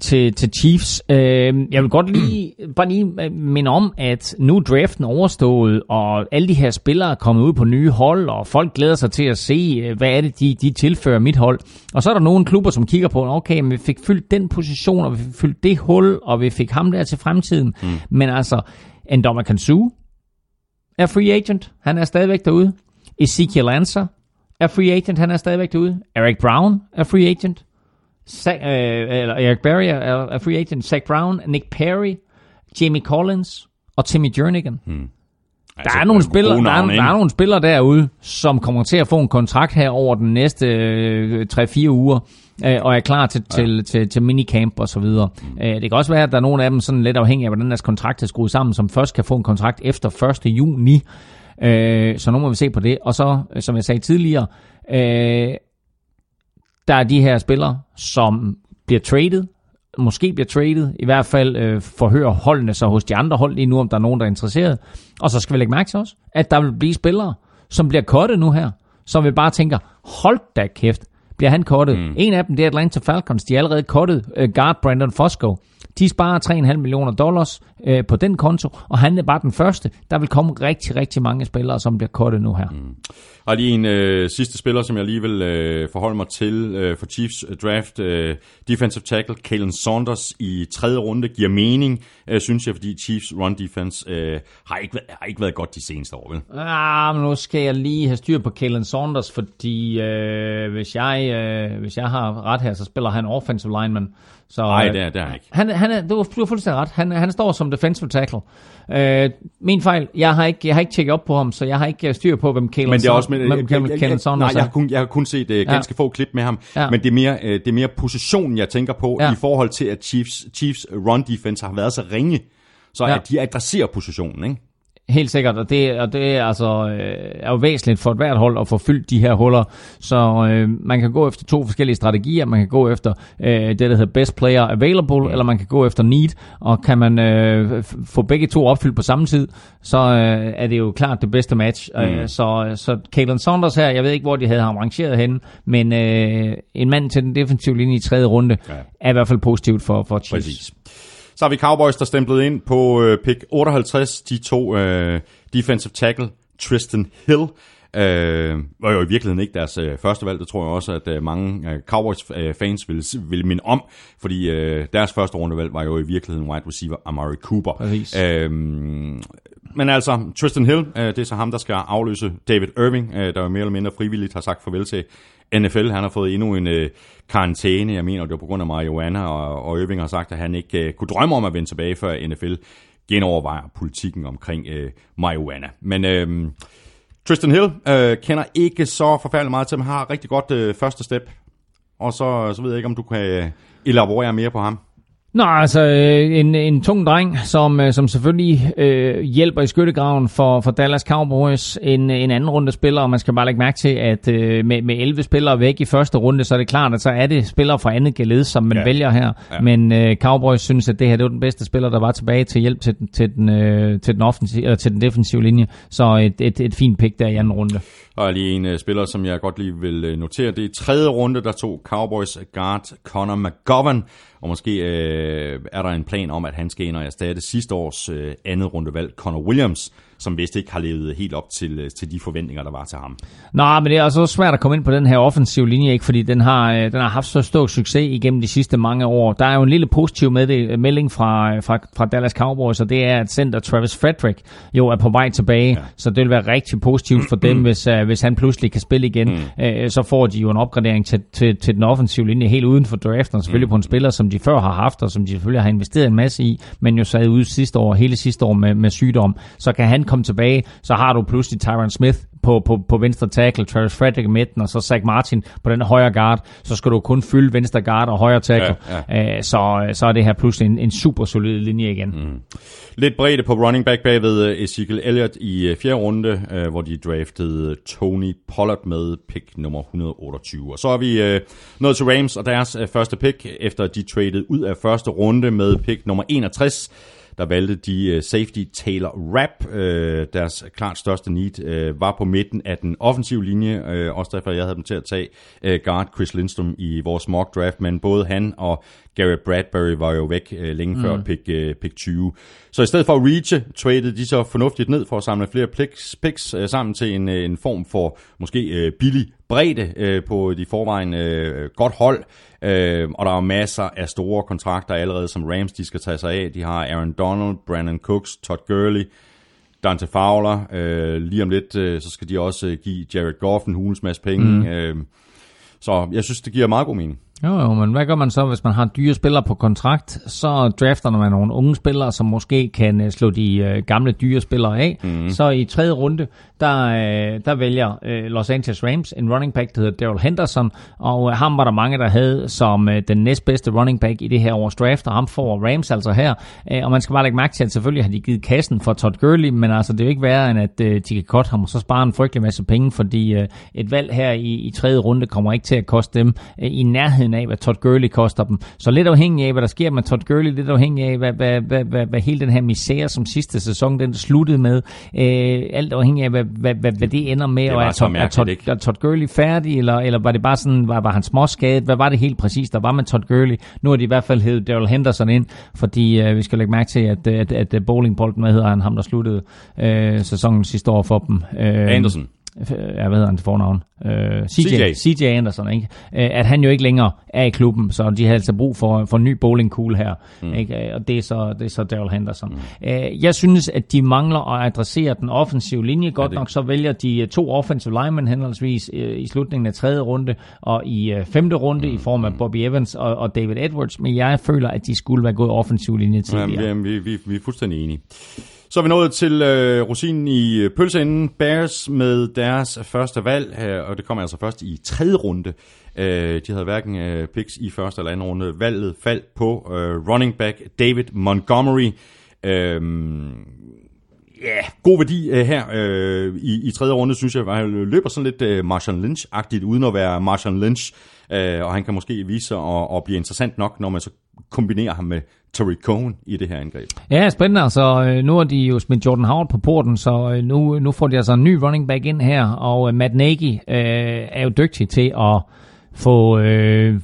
til, til Chiefs. Øh, jeg vil godt lige, bare lige minde om, at nu er draften overstået, og alle de her spillere er kommet ud på nye hold, og folk glæder sig til at se, øh, hvad er det, de, de tilfører mit hold. Og så er der nogle klubber, som kigger på, okay, men vi fik fyldt den position, og vi fik fyldt det hul, og vi fik ham der til fremtiden. Mm. Men altså, Ndoma Kansu er free agent. Han er stadigvæk derude. Ezekiel Answer er free agent. Han er stadigvæk derude. Eric Brown er free agent. Sa- øh, eller Eric Berry er, er free agent. Zach Brown, Nick Perry, Jamie Collins og Timmy Jernigan. Hmm. Der, Altså, er nogle spillere, der, er, der er nogle spillere derude, som kommer til at få en kontrakt her over den næste øh, 3-4 uger, øh, og er klar til, ja. til, til, til minicamp og så videre. Mm. Øh, det kan også være, at der er nogle af dem, sådan lidt afhængig af, hvordan deres kontrakt er skruet sammen, som først kan få en kontrakt efter 1. juni. Øh, så nu må vi se på det. Og så, øh, som jeg sagde tidligere, øh, der er de her spillere, som bliver traded, måske bliver traded, i hvert fald øh, forhører holdene sig hos de andre hold lige nu, om der er nogen, der er interesseret. Og så skal vi lægge mærke til også, at der vil blive spillere, som bliver kottet nu her, som vi bare tænker, hold da kæft, bliver han kottet. Mm. En af dem, det er Atlanta Falcons, de er allerede kottet øh, guard Brandon Fosco. De sparer 3,5 millioner dollars øh, på den konto, og han er bare den første. Der vil komme rigtig, rigtig mange spillere, som bliver kottet nu her. Mm. Og lige en øh, sidste spiller, som jeg lige vil øh, forholde mig til øh, for Chiefs draft. Øh, defensive tackle, Kalen Saunders i tredje runde giver mening, øh, synes jeg, fordi Chiefs run defense øh, har, ikke, været- har ikke været godt de seneste år, vel? Ah, men nu skal jeg lige have styr på Kalen Saunders, fordi øh, hvis, jeg, øh, hvis jeg har ret her, så spiller han offensive lineman. Så, Nej, det er, det er han ikke. Han, han er, du, har- du har fuldstændig ret. Han, han står som defensive tackle. Øh, min fejl, jeg har, ikke, jeg har ikke tjekket op på ham, så jeg har ikke øh, styr på, hvem Kalen, Men det er også med, hvem, jeg, jeg, jeg, Kalen Saunders nej, jeg er. har kun, jeg har kun set uh, ganske få klip med ham, Ja. men det er, mere, uh, det er mere positionen, jeg tænker på, Ja. i forhold til, at Chiefs, Chiefs run defense har været så ringe, så Ja. at de adresserer positionen, ikke? Helt sikkert, og det, og det er, altså, øh, er jo væsentligt for et hvert hold at få fyldt de her huller. Så øh, man kan gå efter to forskellige strategier. Man kan gå efter øh, det, der hedder best player available, mm. eller man kan gå efter need. Og kan man øh, få begge to opfyldt på samme tid, så øh, er det jo klart det bedste match. Mm. Øh, så, så Kalen Saunders her, jeg ved ikke, hvor de havde ham rangeret henne, men øh, en mand til den defensive linje i tredje runde Ja. er i hvert fald positivt for, for Chiefs. Præcis. Så har vi Cowboys, der stemplede ind på øh, pick 58, de to øh, defensive tackle, Tristan Hill Øh, var jo i virkeligheden ikke deres øh, første valg, det tror jeg også, at øh, mange øh, Cowboys-fans vil, vil minde om, fordi øh, deres første rundevalg var jo i virkeligheden wide receiver Amari Cooper. Præcis. Øh, men altså, Tristan Hill, øh, det er så ham, der skal afløse David Irving, øh, der jo mere eller mindre frivilligt har sagt farvel til NFL. Han har fået endnu en øh, jeg mener, det var på grund af marihuana, og, og Irving har sagt, at han ikke øh, kunne drømme om at vende tilbage, før NFL genovervejer politikken omkring øh, marihuana. Men øh, Tristan Hill øh, kender ikke så forfærdeligt meget til, men har rigtig godt øh, første step. Og så, så ved jeg ikke, om du kan øh, elaborere mere på ham. Nå, altså øh, en, en tung dreng, som, øh, som selvfølgelig øh, hjælper i skyttegraven for, for Dallas Cowboys. En, en anden runde spiller, og man skal bare lægge mærke til, at øh, med, med 11 spillere væk i første runde, så er det klart, at så er det spillere fra andet geled, som man Ja. vælger her. Ja. Men øh, Cowboys synes, at det her det var den bedste spiller, der var tilbage til hjælp til, til, den, øh, til, den, offensiv, eller til den defensive linje. Så et, et, et fint pick der i anden runde. Og lige en uh, spiller, som jeg godt lige vil uh, notere. Det er tredje runde, der tog Cowboys guard Connor McGovern. Og måske øh, er der en plan om, at han skal ind og erstatte sidste års øh, andet rundevalg Connor Williams, som vist ikke har levet helt op til, uh, til de forventninger, der var til ham. Nå, men det er også svært at komme ind på den her offensive linje, ikke? fordi den har, øh, den har haft så stor succes igennem de sidste mange år. Der er jo en lille positiv med det, melding fra, fra, fra Dallas Cowboys, og det er, at center Travis Frederick jo er på vej tilbage, ja. så det vil være rigtig positivt for dem, hvis, uh, hvis han pludselig kan spille igen. Mm. Uh, så får de jo en opgradering til, til, til den offensive linje helt uden for draften, og selvfølgelig mm. på en spiller, som de før har haft, og som de selvfølgelig har investeret en masse i, men jo sad ude sidste år, hele sidste år med, med sygdom. Så kan han komme tilbage, så har du pludselig Tyron Smith på, på, på venstre tackle, Travis Frederick i midten, og så Zach Martin på den højre guard, så skal du kun fylde venstre guard og højre tackle. Ja, Ja, ja. så, så er det her pludselig en, en super solid linje igen. Mm. Lidt bredde på running back bagved uh, Ezekiel Elliott i uh, fjerde runde, hvor de draftede Tony Pollard med pick nummer 128. Og så er vi uh, nået til Rams og deres første pick, efter de traded ud af første runde med pick nummer 61. Der valgte de uh, safety Taylor Rapp. Uh, deres klart største need uh, var på midten af den offensive linje. Også derfor jeg havde dem til at tage guard Chris Lindstrom i vores mock draft. Men både han og Garrett Bradbury var jo væk længe mm. før pick, pick 20. Så i stedet for at reache, traded de så fornuftigt ned for at samle flere picks, picks sammen til en, en form for måske billig bredde på de forvejen godt hold. Uh, og der er masser af store kontrakter allerede, som Rams de skal tage sig af. De har Aaron Donald, Brandon Cooks, Todd Gurley, Dante Fowler. Uh, lige om lidt, uh, så skal de også uh, give Jared Goff en hulens masse penge. Mm. Uh, så jeg synes, det giver meget god mening. Jo, jo, men hvad gør man så, hvis man har dyre spillere på kontrakt? Så drafter man nogle unge spillere, som måske kan øh, slå de øh, gamle dyre spillere af. Mm. Så i tredje runde, der, øh, der vælger øh, Los Angeles Rams en running back, der hedder Daryl Henderson, og øh, ham var der mange, der havde som øh, den næstbedste running back i det her års draft, og ham får Rams altså her. Øh, og man skal bare lægge mærke til, at selvfølgelig har de givet kassen for Todd Gurley, men altså det er jo ikke værre, end at øh, de kan godt ham og så spare en frygtelig masse penge, fordi øh, et valg her i, i tredje runde kommer ikke til at koste dem øh, i nærheden af, hvad Todd Gurley koster dem. Så lidt afhængig af, hvad der sker med Todd Gurley, lidt afhængig af, hvad, hvad, hvad, hvad, hvad hele den her misære, som sidste sæson den sluttede med, øh, alt afhængig af, hvad, hvad, hvad, hvad det ender med, Det og er Todd, er, Todd, er Todd Gurley færdig, eller, eller var det bare sådan, var, var han småskadet? Hvad var det helt præcis, der var med Todd Gurley? Nu har de i hvert fald hævet Daryl Henderson ind, fordi øh, vi skal lægge mærke til, at, at, at, at bowlingbolden, hvad hedder han, ham der sluttede øh, sæsonen sidste år for dem. Øh, Anderson. Ja, hvad hedder han til fornavn? Øh, CJ, CJ. CJ Anderson, ikke? Øh, at han jo ikke længere er i klubben, så de har altså brug for, for en ny bowling cool her, mm. ikke? Øh, og det er så, det er så Daryl Henderson. Mm. Jeg synes, at de mangler at adressere den offensive linje. Godt det- nok så vælger de to offensive linemen henholdsvis i slutningen af tredje runde og i femte runde mm. i form af Bobby Evans og, og David Edwards, men jeg føler, at de skulle være gået offensiv linje tidligere. Jamen, vi, vi, vi er fuldstændig enige. Så er vi nået til øh, rosinen i øh, pølseenden. Bears med deres første valg, øh, og det kommer altså først i tredje runde. Øh, de havde hverken øh, picks i første eller anden runde. Valget faldt på øh, running back David Montgomery. Øh, Ja, god værdi uh, her uh, i, i tredje runde, synes jeg. Han løber sådan lidt uh, Marshall Lynch-agtigt, uden at være Marshall Lynch. Uh, og han kan måske vise sig at, at blive interessant nok, når man så kombinerer ham med Tariq Cohen i det her angreb. Ja, spændende. Så øh, nu har de jo smidt Jordan Howard på porten, så øh, nu, øh, nu får de altså en ny running back ind her, og øh, Matt Nagy øh, er jo dygtig til at få, øh,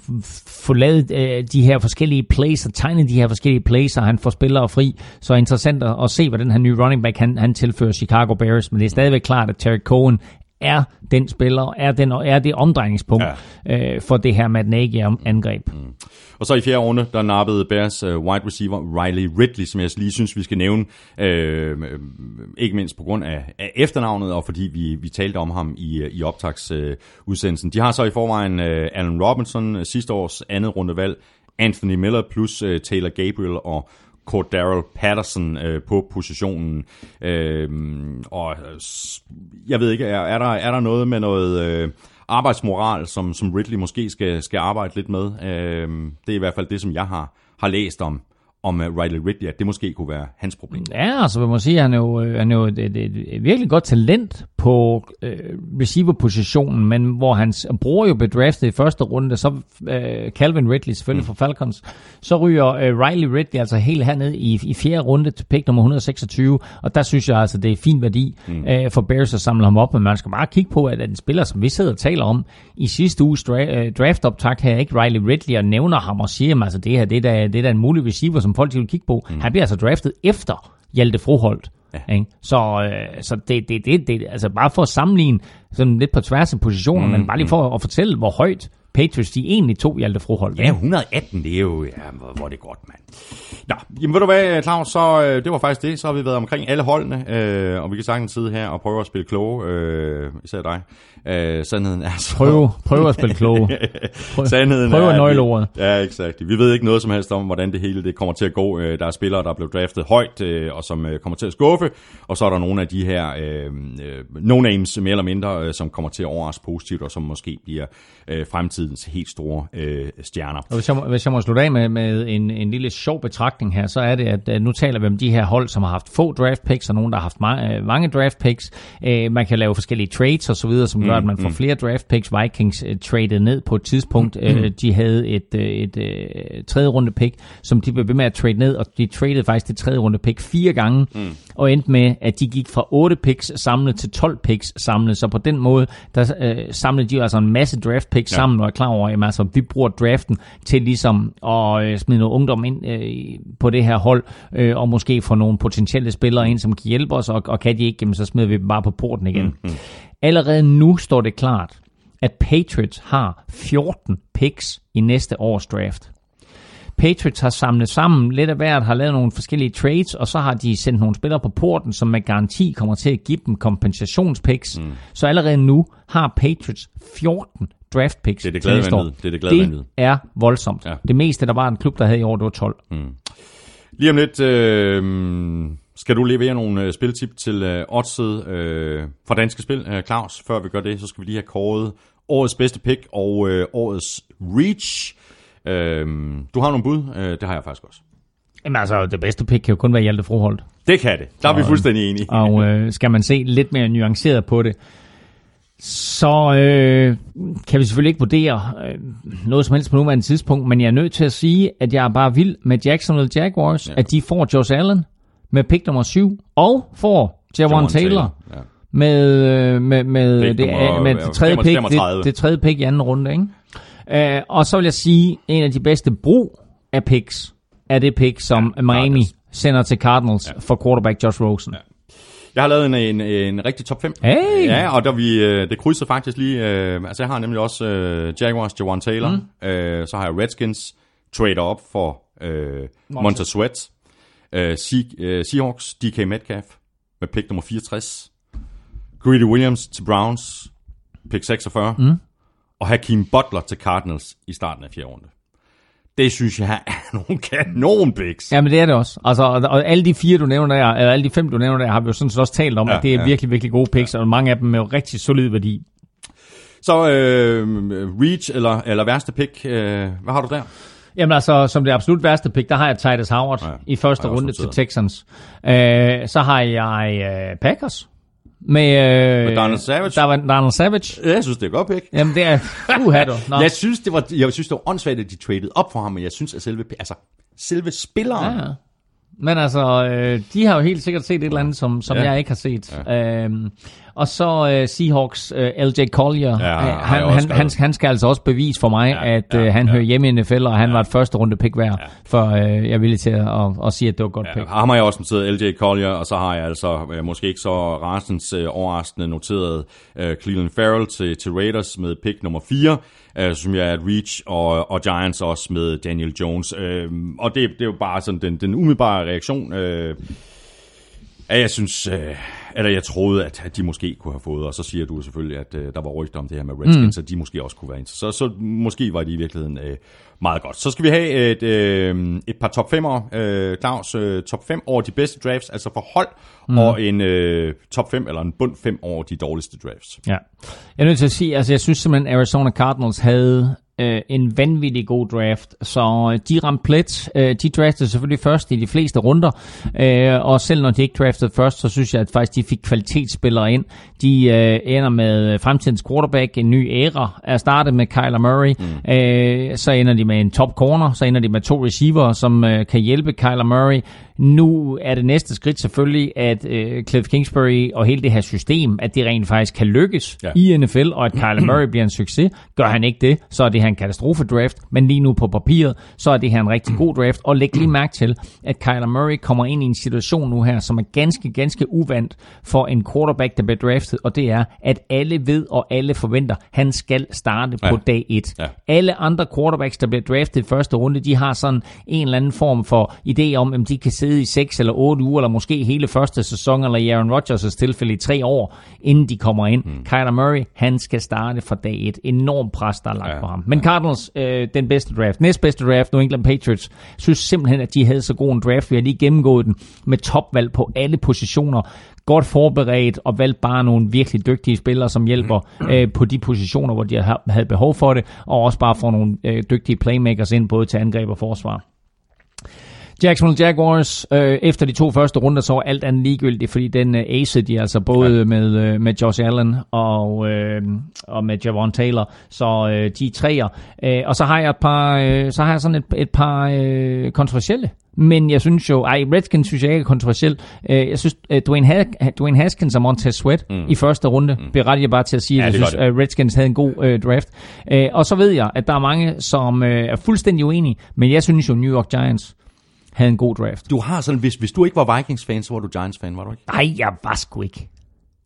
få lavet øh, de her forskellige plays og tegnet de her forskellige plays, og han får spillere fri. Så interessant at, at se, hvad den her nye running back han, han tilfører Chicago Bears. Men det er stadigvæk klart, at Terry Cohen er den spiller, er, den, er det omdrejningspunkt ja. øh, for det her Matt Nagy-angreb. Mm. Og så i fjerde runde, der nappede Bears uh, wide receiver Riley Ridley, som jeg lige synes, vi skal nævne. Øh, ikke mindst på grund af, af efternavnet, og fordi vi, vi talte om ham i, i optagsudsendelsen. Uh, De har så i forvejen uh, Allen Robinson, sidste års andet rundevalg, Anthony Miller plus uh, Taylor Gabriel og Cordero Patterson øh, på positionen. Øh, og øh, jeg ved ikke, er, er, der, er der noget med noget øh, arbejdsmoral, som, som Ridley måske skal, skal arbejde lidt med? Øh, det er i hvert fald det, som jeg har, har læst om om uh, Riley Ridley, at det måske kunne være hans problem. Ja, altså man må sige, at han er jo, øh, han er jo et, et, et, virkelig godt talent på øh, receiver-positionen, men hvor hans bror jo blev draftet i første runde, så øh, Calvin Ridley selvfølgelig mm. fra Falcons, så ryger øh, Riley Ridley altså helt hernede i, i fjerde runde til pick nummer 126, og der synes jeg altså, det er fin værdi mm. øh, for Bears at samle ham op, men man skal bare kigge på, at, at en spiller, som vi sidder og taler om i sidste uges dra- øh, draft-optakt her, ikke Riley Ridley, og nævner ham og siger, at altså, det her det er, da, det er da en mulig receiver, som folk vil kigge på. Mm. Han bliver altså draftet efter Hjalte Froholt. Ja. Ikke? Så, øh, så det, det, det, det, altså bare for at sammenligne sådan lidt på tværs af positioner, mm. men bare lige for at fortælle, hvor højt Patriots de egentlig tog Hjalte Froholt. Ja, 118, det er jo, ja, hvor, hvor er det godt, mand. Nå, jamen ved du hvad, Claus, så øh, det var faktisk det. Så har vi været omkring alle holdene, øh, og vi kan sagtens sidde her og prøve at spille kloge, øh, især dig. Øh, sandheden er så... Prøve, prøve at spille. Prøve, sandheden prøve er... nøgleordet. Ja, eksakt. Vi ved ikke noget som helst om, hvordan det hele det kommer til at gå. Øh, Der er spillere, der er blevet draftet højt, øh, og som øh, kommer til at skuffe. Og så er der nogle af de her øh, no-names, mere eller mindre, øh, som kommer til at overraske positivt, og som måske bliver øh, fremtidens helt store øh, stjerner. Og hvis jeg, må, hvis jeg må slutte af med, med en, en lille sjov betragtning her, så er det, at at nu taler vi om de her hold, som har haft få draft picks, og nogen, der har haft mange, mange draft picks. Øh, man kan lave forskellige trades og så videre, som mm, gør, at man får mm. flere draft picks. Vikings uh, traded ned på et tidspunkt. Mm. Uh, de havde et, uh, et uh, tredje runde pick, som de blev ved med at trade ned, og de traded faktisk det tredje runde pick fire gange, mm. og endte med, at de gik fra 8 picks samlet til 12 picks samlet. Så på den måde, der uh, samlede de altså en masse draft picks ja. sammen, og er klar over, at altså, vi bruger draften til ligesom at uh, smide noget ungdom ind uh, på det her hold, uh, og måske få nogle potentielle spillere ind, som kan hjælpe os, og, og kan de ikke, jamen, så smider vi dem bare på porten igen. Mm. Allerede nu står det klart, at Patriots har 14 picks i næste års draft. Patriots har samlet sammen lidt af hvert, har lavet nogle forskellige trades, og så har de sendt nogle spillere på porten, som med garanti kommer til at give dem kompensationspicks. Mm. Så allerede nu har Patriots 14 draft picks Det er det til glade vanvid. Det er det glade vanvid. er voldsomt. Ja. Det meste, der var en klub, der havde i år, det var 12. Mm. Lige om lidt øh, skal du levere nogle øh, spiltip til øh, oddset øh, fra Danske Spil, øh, Claus. Før vi gør det, så skal vi lige have kåret årets bedste pick og øh, årets reach. Øh, du har nogle bud, øh, det har jeg faktisk også. Jamen altså, det bedste pick kan jo kun være Hjalte Froholt. Det kan det. Der er vi fuldstændig enige. Og øh, skal man se lidt mere nuanceret på det, så øh, kan vi selvfølgelig ikke vurdere øh, noget som helst på nuværende tidspunkt, men jeg er nødt til at sige, at jeg er bare vild med Jacksonville Jaguars, ja. at de får Josh Allen med pick nummer 7, og får Javon Taylor, Taylor, Taylor. med, øh, med, med, Pick det, nummer, med det tredje pick, 35. det, det tredje pick i anden runde. Ikke? Øh, og så vil jeg sige, en af de bedste brug af picks, er det pick, som ja, Miami Cardinals. sender til Cardinals ja. for quarterback Josh Rosen. Ja. Jeg har lavet en, en, en rigtig top 5. Hey! Ja, og der vi, øh, det krydser faktisk lige... Øh, altså, jeg har nemlig også øh, Jaguars, Jawan Taylor. Mm. Øh, så har jeg Redskins, trader op for øh, Montez Sweat. Øh, Se- øh, Seahawks, DK Metcalf med pick nummer 64. Greedy Williams til Browns, pick 46. Mm. Og Hakeem Butler til Cardinals i starten af fjerde runde. Det synes jeg er nogle kanon picks. Ja, men det er det også. Altså, og, alle de fire, du nævner der, eller alle de fem, du nævner der, har vi jo sådan set også talt om, Ja, at det er ja. ja. virkelig, virkelig gode picks, ja. og mange af dem med jo rigtig solid værdi. Så øh, Reach eller, eller værste pick, øh, hvad har du der? Jamen altså, som det absolut værste pick, der har jeg Titus Howard Ja, ja, i første runde til. Texans. Øh, så har jeg øh, Packers med, øh, Med Donald Savage. Der var Donald Savage. Jeg synes, det er godt pick. Jamen det er, uha du. Nå. Jeg synes, det var, jeg synes, det var åndssvagt, at de traded op for ham, men jeg synes, at selve, altså, selve spilleren, Ja, ja. Men altså, øh, de har jo helt sikkert set et eller andet, som, som Ja. ja. jeg ikke har set. Ja. Øhm, Og så øh, Seahawks øh, LJ Collier. Ja, Øh, han, han, han, han skal altså også bevise for mig, Ja, at ja, øh, han ja. hører hjemme i NFL, og han var et første runde pick værd, for øh, jeg er villig til at, at, at sige, at det var et godt Ja, pick. ham har jeg også noteret LJ Collier, og så har jeg altså øh, måske ikke så rasens øh, overraskende noteret øh, Cleveland Farrell til, til Raiders med pick nummer 4, øh, som jeg er at Reach, og, og Giants også med Daniel Jones. Øh, og det, det er jo bare sådan den, den umiddelbare reaktion. Øh, at jeg synes, øh, eller jeg troede, at, de måske kunne have fået, og så siger du selvfølgelig, at øh, der var rygter om det her med Redskins, mm. så de måske også kunne være interesseret. Så, så måske var de i virkeligheden øh, meget godt. Så skal vi have et, øh, et par top 5'ere, øh, Claus, øh, top 5 over de bedste drafts, altså for hold, mm. og en øh, top 5 eller en bund 5 over de dårligste drafts. Ja. Jeg er nødt til at sige, altså jeg synes simpelthen, Arizona Cardinals havde øh, en vanvittig god draft, så øh, de ramte plet. Øh, de draftede selvfølgelig først i de fleste runder, øh, og selv når de ikke draftede først, så synes jeg, at faktisk de fik kvalitetsspillere ind. De øh, ender med fremtidens quarterback, en ny æra, er startet med Kyler Murray, mm. øh, så ender de med en top corner, så ender de med to receiver, som øh, kan hjælpe Kyler Murray. Nu er det næste skridt selvfølgelig, at øh, Cliff Kingsbury og hele det her system, at det rent faktisk kan lykkes Ja. i NFL, og at Kyler Murray bliver en succes. Gør han ikke det, så er det her en katastrofe-draft, men lige nu på papiret, så er det her en rigtig god draft. Og læg lige mærke til, at Kyler Murray kommer ind i en situation nu her, som er ganske, ganske uvandt for en quarterback, der bliver draftet, og det er, at alle ved og alle forventer, han skal starte. Ja. på dag 1. Ja. Alle andre quarterbacks, der bliver draftet i første runde, de har sådan en eller anden form for idé om, at de kan sidde i 6 eller 8 uger, eller måske hele første sæson, eller i Aaron Rodgers' tilfælde i 3 år, inden de kommer ind. Mm. Kyler Murray, han skal starte fra dag 1. Enorm pres, der er lagt ja. På ham. Men Cardinals, øh, den bedste draft. Næstbedste draft, New England Patriots, synes simpelthen, at de havde så god en draft. Vi har lige gennemgået den med topvalg på alle positioner. Godt forberedt og valgt bare nogle virkelig dygtige spillere, som hjælper øh, på de positioner, hvor de havde behov for det, og også bare får nogle øh, dygtige playmakers ind, både til angreb og forsvar. Jacksonville Jaguars, øh, efter de to første runder, så alt andet ligegyldigt, fordi den øh, aced de altså både ja. med, øh, med Josh Allen og, øh, og med Javon Taylor, så øh, de er treer. Øh, og så har jeg et par, øh, så har jeg sådan et, et par øh, kontroversielle. Men jeg synes jo, ej, Redskins synes jeg ikke er kontroversiel. Øh, jeg synes, øh, Dwayne, ha- Dwayne Haskins og Montez Sweat mm. i første runde, mm. berettiger bare til at sige, at Ja, jeg det gør synes, at Redskins havde en god øh, draft. Øh, og så ved jeg, at der er mange, som øh, er fuldstændig uenige, men jeg synes jo, New York Giants havde en god draft. Du har sådan, hvis, hvis du ikke var Vikings-fan, så var du Giants-fan, var du ikke? Nej, jeg var sgu ikke.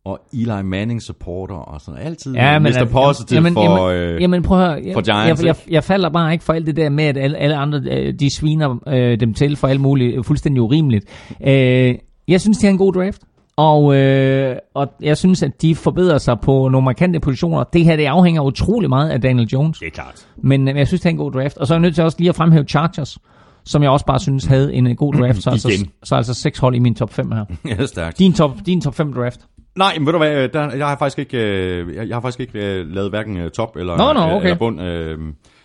Og Eli Manning-supporter og sådan altid Ja, men, Mr. Positive jamen, for, jamen, øh, jamen, prøv at høre. Jeg, for Giants, jeg, jeg, jeg, falder bare ikke for alt det der med, at alle, alle andre, øh, de sviner øh, dem til for alt muligt øh, fuldstændig urimeligt. Øh, jeg synes, de har en god draft. Og, øh, og jeg synes, at de forbedrer sig på nogle markante positioner. Det her, det afhænger utrolig meget af Daniel Jones. Det er klart. Men øh, jeg synes, det er en god draft. Og så er jeg nødt til også lige at fremhæve Chargers, som jeg også bare synes havde en øh, god draft. Så altså, så altså seks hold i min top 5 her. Ja, stærkt. Din top, din top 5 draft. Nej, men ved du hvad, der, jeg har faktisk ikke, øh, jeg, har faktisk ikke øh, lavet hverken øh, top eller, nå, øh, okay. eller bund. Øh,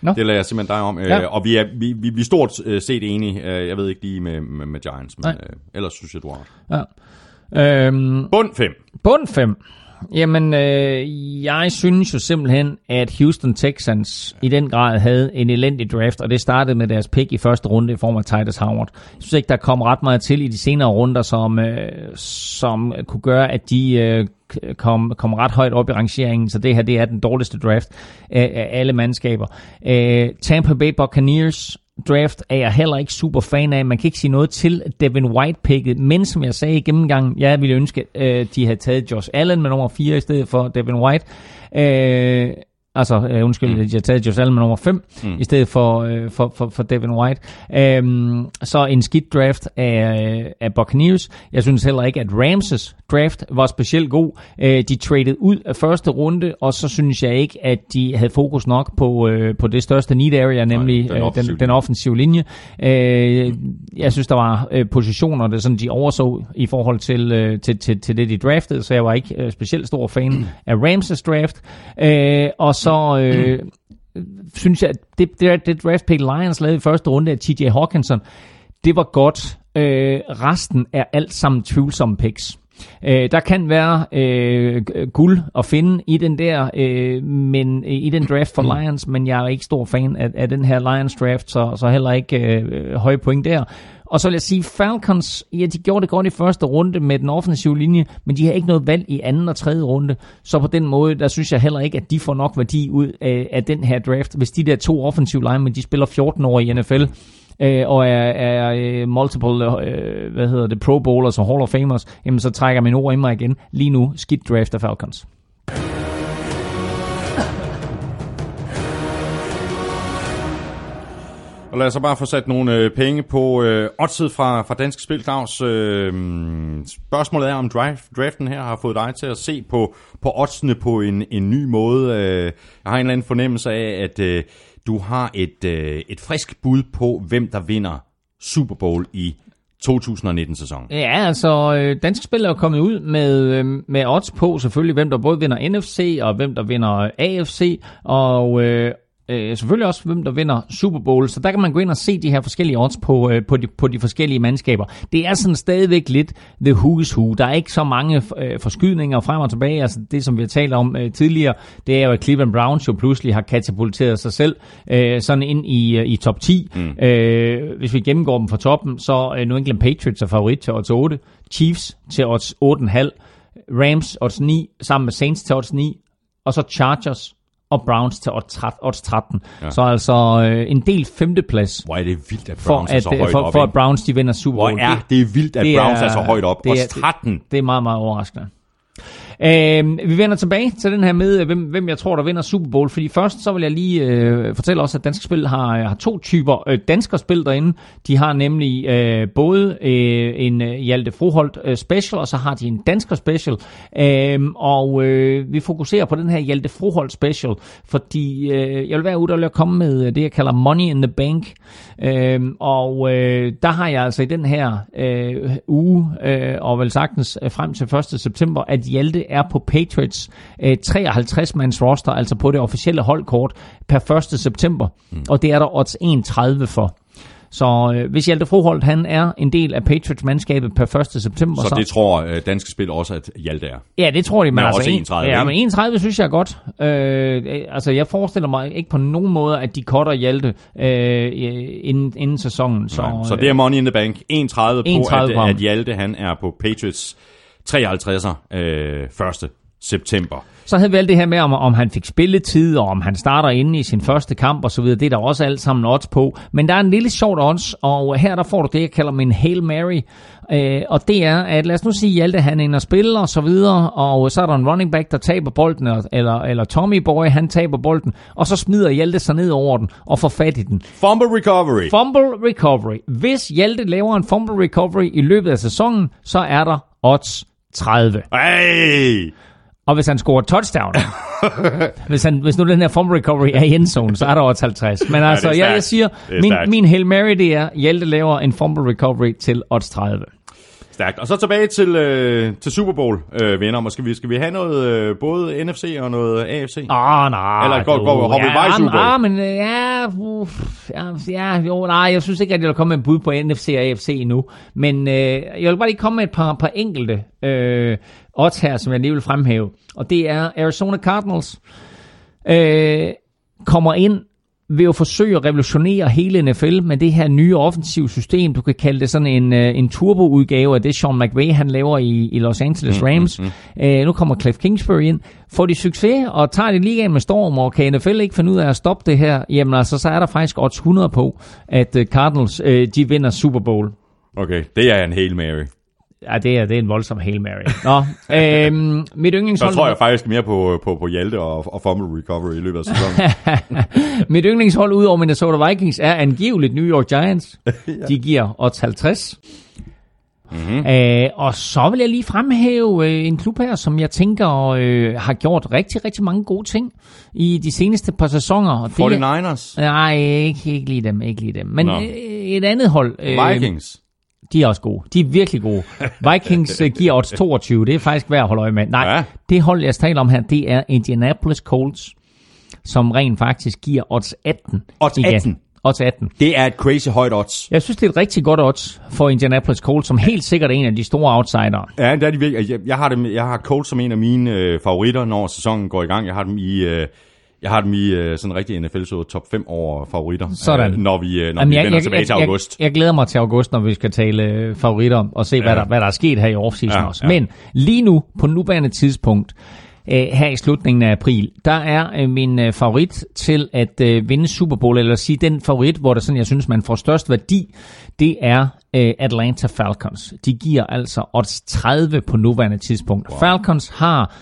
Nå. Det lader jeg simpelthen dig om. Øh, Ja. Og vi er, vi, vi, vi er stort øh, set enige. Øh, jeg ved ikke lige med, med, med Giants, men Nej. øh, ellers synes jeg, du har ret. Ja. Øhm, Bund 5. Bund 5. Jamen, øh, jeg synes jo simpelthen, at Houston Texans i den grad havde en elendig draft, og det startede med deres pick i første runde i form af Titus Howard. Jeg synes ikke, der kom ret meget til i de senere runder, som, øh, som kunne gøre, at de øh, kom, kom ret højt op i rangeringen, så det her det er den dårligste draft af, af alle mandskaber. Øh, Tampa Bay Buccaneers draft er jeg heller ikke super fan af. Man kan ikke sige noget til Devin White picket, men som jeg sagde i gennemgangen, jeg ville ønske, at de havde taget Josh Allen med nummer 4 i stedet for Devin White. Øh, altså, øh, undskyld, mm. de har taget Josh Allen nummer 5 mm. i stedet for, øh, for, for, for Devin White. Øhm, så en skidt draft af, af Buccaneers. Jeg synes heller ikke, at Ramses draft var specielt god. Øh, de traded ud af første runde, og så synes jeg ikke, at de havde fokus nok på, øh, på det største need area, nemlig den øh, offensive den, den offensive linje. Øh, jeg synes, der var øh, positioner, der sådan, de overså i forhold til, øh, til, til, til det, de draftede, så jeg var ikke øh, specielt stor fan af Ramses draft. Øh, og så... Øh, synes jeg, at det, det, det draft pick Lions lavede i første runde af TJ Hawkinson, det var godt. Øh, resten er alt sammen tvivlsomme picks. Øh, der kan være øh, guld at finde i den der, øh, men øh, i den draft for Lions, men jeg er ikke stor fan af, af den her Lions draft, så, så heller ikke øh, høje point der. Og så vil jeg sige, Falcons, ja, de gjorde det godt i første runde med den offensive linje, men de har ikke noget valg i anden og tredje runde. Så på den måde, der synes jeg heller ikke, at de får nok værdi ud af, af den her draft. Hvis de der to offensive linemen, de spiller 14 år i NFL, øh, og er, er øh, multiple, øh, hvad hedder det, pro bowlers og hall of famers, jamen så trækker min ord i mig igen. Lige nu, skidt draft af Falcons. Og lad os så bare få sat nogle øh, penge på øh, oddset fra, fra Dansk Spil, Claus. Øh, spørgsmålet er, om drive, draften her har fået dig til at se på, på oddsene på en, en ny måde. Øh, jeg har en eller anden fornemmelse af, at øh, du har et, øh, et frisk bud på, hvem der vinder Super Bowl i 2019-sæsonen. Ja, altså øh, danske Spil er kommet ud med, øh, med odds på selvfølgelig, hvem der både vinder NFC og hvem der vinder AFC, og øh, øh, selvfølgelig også, hvem der vinder Super Bowl. Så der kan man gå ind og se de her forskellige odds på, øh, på, de, på de forskellige mandskaber. Det er sådan stadigvæk lidt the who's who. Der er ikke så mange øh, forskydninger frem og tilbage. Altså det, som vi har talt om øh, tidligere, det er jo, at Cleveland Browns jo pludselig har katapulteret sig selv øh, sådan ind i, øh, i top 10. Mm. Øh, hvis vi gennemgår dem fra toppen, så øh, New England Patriots er favorit til odds 8, Chiefs til odds 8,5, Rams odds 9, sammen med Saints til odds 9, og så Chargers og Browns til odds 13. Ja. Så altså øh, en del femteplads Hvor er det vildt, at for Browns er at, så øh, højt for, op. for at Browns de vinder Super Hvor Bowl. er det vildt, at det Browns er så højt op. det Odds 13. Det er meget, meget overraskende. Øh, vi vender tilbage til den her med, øh, hvem, hvem jeg tror, der vinder Super Bowl. Fordi først så vil jeg lige øh, fortælle også, at Danske Spil har, øh, har to typer øh, danskerspil derinde. De har nemlig øh, både øh, en øh, Hjalte Froholt øh, special, og så har de en dansker special. Øh, og øh, vi fokuserer på den her Hjalte Froholt special, fordi øh, jeg vil være ude og komme med det, jeg kalder Money in the Bank. Øh, og øh, der har jeg altså i den her øh, uge, øh, og vel sagtens frem til 1. september, at Hjalte er på Patriots øh, 53-mands roster, altså på det officielle holdkort per 1. september. Mm. Og det er der odds 31 for. Så øh, hvis Hjalte Froholt, han er en del af Patriots-mandskabet per 1. september, Så det tror øh, Danske Spil også, at Hjalte er. Ja, det tror de, men, Men altså også en- 31, Ja, men 31 synes jeg er godt. Øh, øh, altså, jeg forestiller mig ikke på nogen måde, at de cutter Hjalte øh, inden, inden sæsonen. Så, Så, så det er Money in the Bank. 31 på, 31 på at, ham. at Hjalte han er på Patriots 53'er øh, 1. september. Så havde vi alt det her med, om, om han fik spilletid, og om han starter inde i sin første kamp og så videre. Det er der også alt sammen odds på. Men der er en lille sjovt odds, og her der får du det, jeg kalder min Hail Mary. Øh, og det er, at lad os nu sige, Hjalte han inde og spiller og så videre, og så er der en running back, der taber bolden, eller- eller, eller Tommy Boy, han taber bolden, og så smider Hjalte sig ned over den og får fat i den. Fumble recovery. Fumble recovery. Hvis Hjalte laver en fumble recovery i løbet af sæsonen, så er der odds 30. Hey! Og hvis han scorer touchdown, hvis, han, hvis nu den her fumble recovery er i endzone, så er der også 50. Men altså, ja, jeg stærkt. siger, er min, min Hail Mary, det er, Hjalte laver en fumble recovery til odds 30. Stærkt. Og så tilbage til, øh, til Super Bowl, øh, venner. Måske vi, skal vi have noget, øh, både NFC og noget AFC? Åh, oh, nej. Eller går- går- hopper vi bare i Super Bowl? Ah, men øh, ja, ja, ja, jo, nej, jeg synes ikke, at jeg vil komme med en bud på NFC og AFC endnu. Men øh, jeg vil bare lige komme med et par, par enkelte øh, odds her, som jeg lige vil fremhæve. Og det er Arizona Cardinals. Øh, kommer ind vil jo forsøge at revolutionere hele NFL med det her nye offensive system. Du kan kalde det sådan en, øh, en turbo-udgave af det, Sean McVay han laver i, i Los Angeles Rams. Mm, mm, mm. Øh, nu kommer Cliff Kingsbury ind. Får de succes og tager det ligaen med storm, og kan NFL ikke finde ud af at stoppe det her, jamen altså, så er der faktisk odds 100 på, at øh, Cardinals øh, de vinder Super Bowl. Okay, det er en Hail Mary. Ja, det er, det er en voldsom Hail Mary. Nå, øhm, mit Så yndlingshold... tror jeg faktisk mere på, på, på Hjalte og, og Fumble Recovery i løbet af sæsonen. Mit yndlingshold ud over Minnesota Vikings er angiveligt New York Giants. ja. De giver odds 50. Mm-hmm. Øh, og så vil jeg lige fremhæve øh, en klub her, som jeg tænker øh, har gjort rigtig, rigtig mange gode ting i de seneste par sæsoner. Og det 49ers. Nej, ikke, ikke lige dem, ikke lige dem. Men Nå. øh, et andet hold. Øh, Vikings. De er også gode. De er virkelig gode. Vikings øh, giver odds 22. Det er faktisk værd at holde øje med. Nej, Ja. det hold, jeg taler om her, det er Indianapolis Colts, som rent faktisk giver odds 18. Odds igen. 18? odds 18. Det er et crazy højt odds. Jeg synes, det er et rigtig godt odds for Indianapolis Colts, som helt sikkert er en af de store outsidere. Ja, det er de virkelig. Jeg, jeg har, dem, jeg har Colts som en af mine øh, favoritter, når sæsonen går i gang. Jeg har dem i... Øh, jeg har dem i øh, sådan en rigtig NFL så top 5 over favoritter, Sådan. Øh, når vi, øh, når Jamen, vi jeg, vender jeg, tilbage jeg, til august. Jeg, jeg glæder mig til august, når vi skal tale øh, favoritter og se, hvad, Ja. der, hvad der er sket her i offseason Ja, også. ja. Men lige nu, på nuværende tidspunkt, øh, her i slutningen af april, der er øh, min øh, favorit til at øh, vinde Super Bowl, eller sige den favorit, hvor der sådan, jeg synes, man får størst værdi, det er øh, Atlanta Falcons. De giver altså odds 30 på nuværende tidspunkt. Wow. Falcons har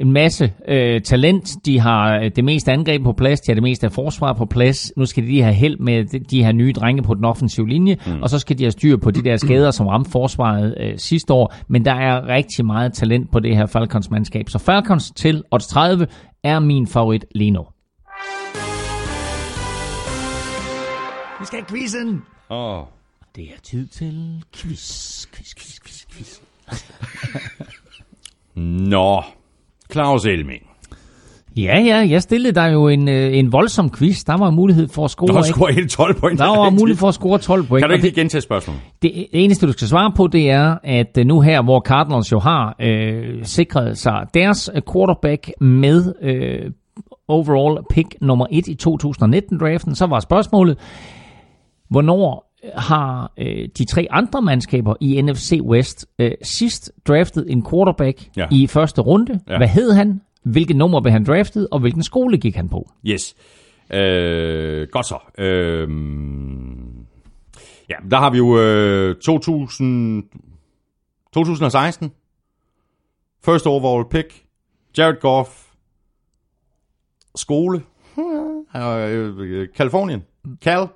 en masse øh, talent. De har øh, det meste angreb på plads, de har det meste af forsvar på plads. Nu skal de lige have held med de- her nye drenge på den offensive linje, mm. og så skal de have styr på de der skader, som ramte forsvaret øh, sidste år. Men der er rigtig meget talent på det her Falcons-mandskab. Så Falcons til odds 30 er min favorit lige nu. Vi skal have quizzen! Oh. Det er tid til quiz, quiz, quiz, quiz, quiz. Nå, Claus Elming. Ja, ja, jeg stillede dig jo en, øh, en voldsom quiz. Der var mulighed for at score. Ikke? scoret hele 12 point. Der var mulighed for at score 12 point. Kan du ikke lige gentage spørgsmålet? Det, det eneste, du skal svare på, det er, at øh, nu her, hvor Cardinals jo har øh, sikret sig deres øh, quarterback med øh, overall pick nummer 1 i 2019-draften, så var spørgsmålet, hvornår har øh, de tre andre mandskaber i NFC West øh, sidst draftet en quarterback Ja. i første runde? Ja. Hvad hed han? Hvilket nummer blev han draftet? Og hvilken skole gik han på? Yes. Øh, godt så. Øh, ja, der har vi jo øh, 2000, 2016. First overall pick. Jared Goff. Skole. Øh, Kalifornien. Cal.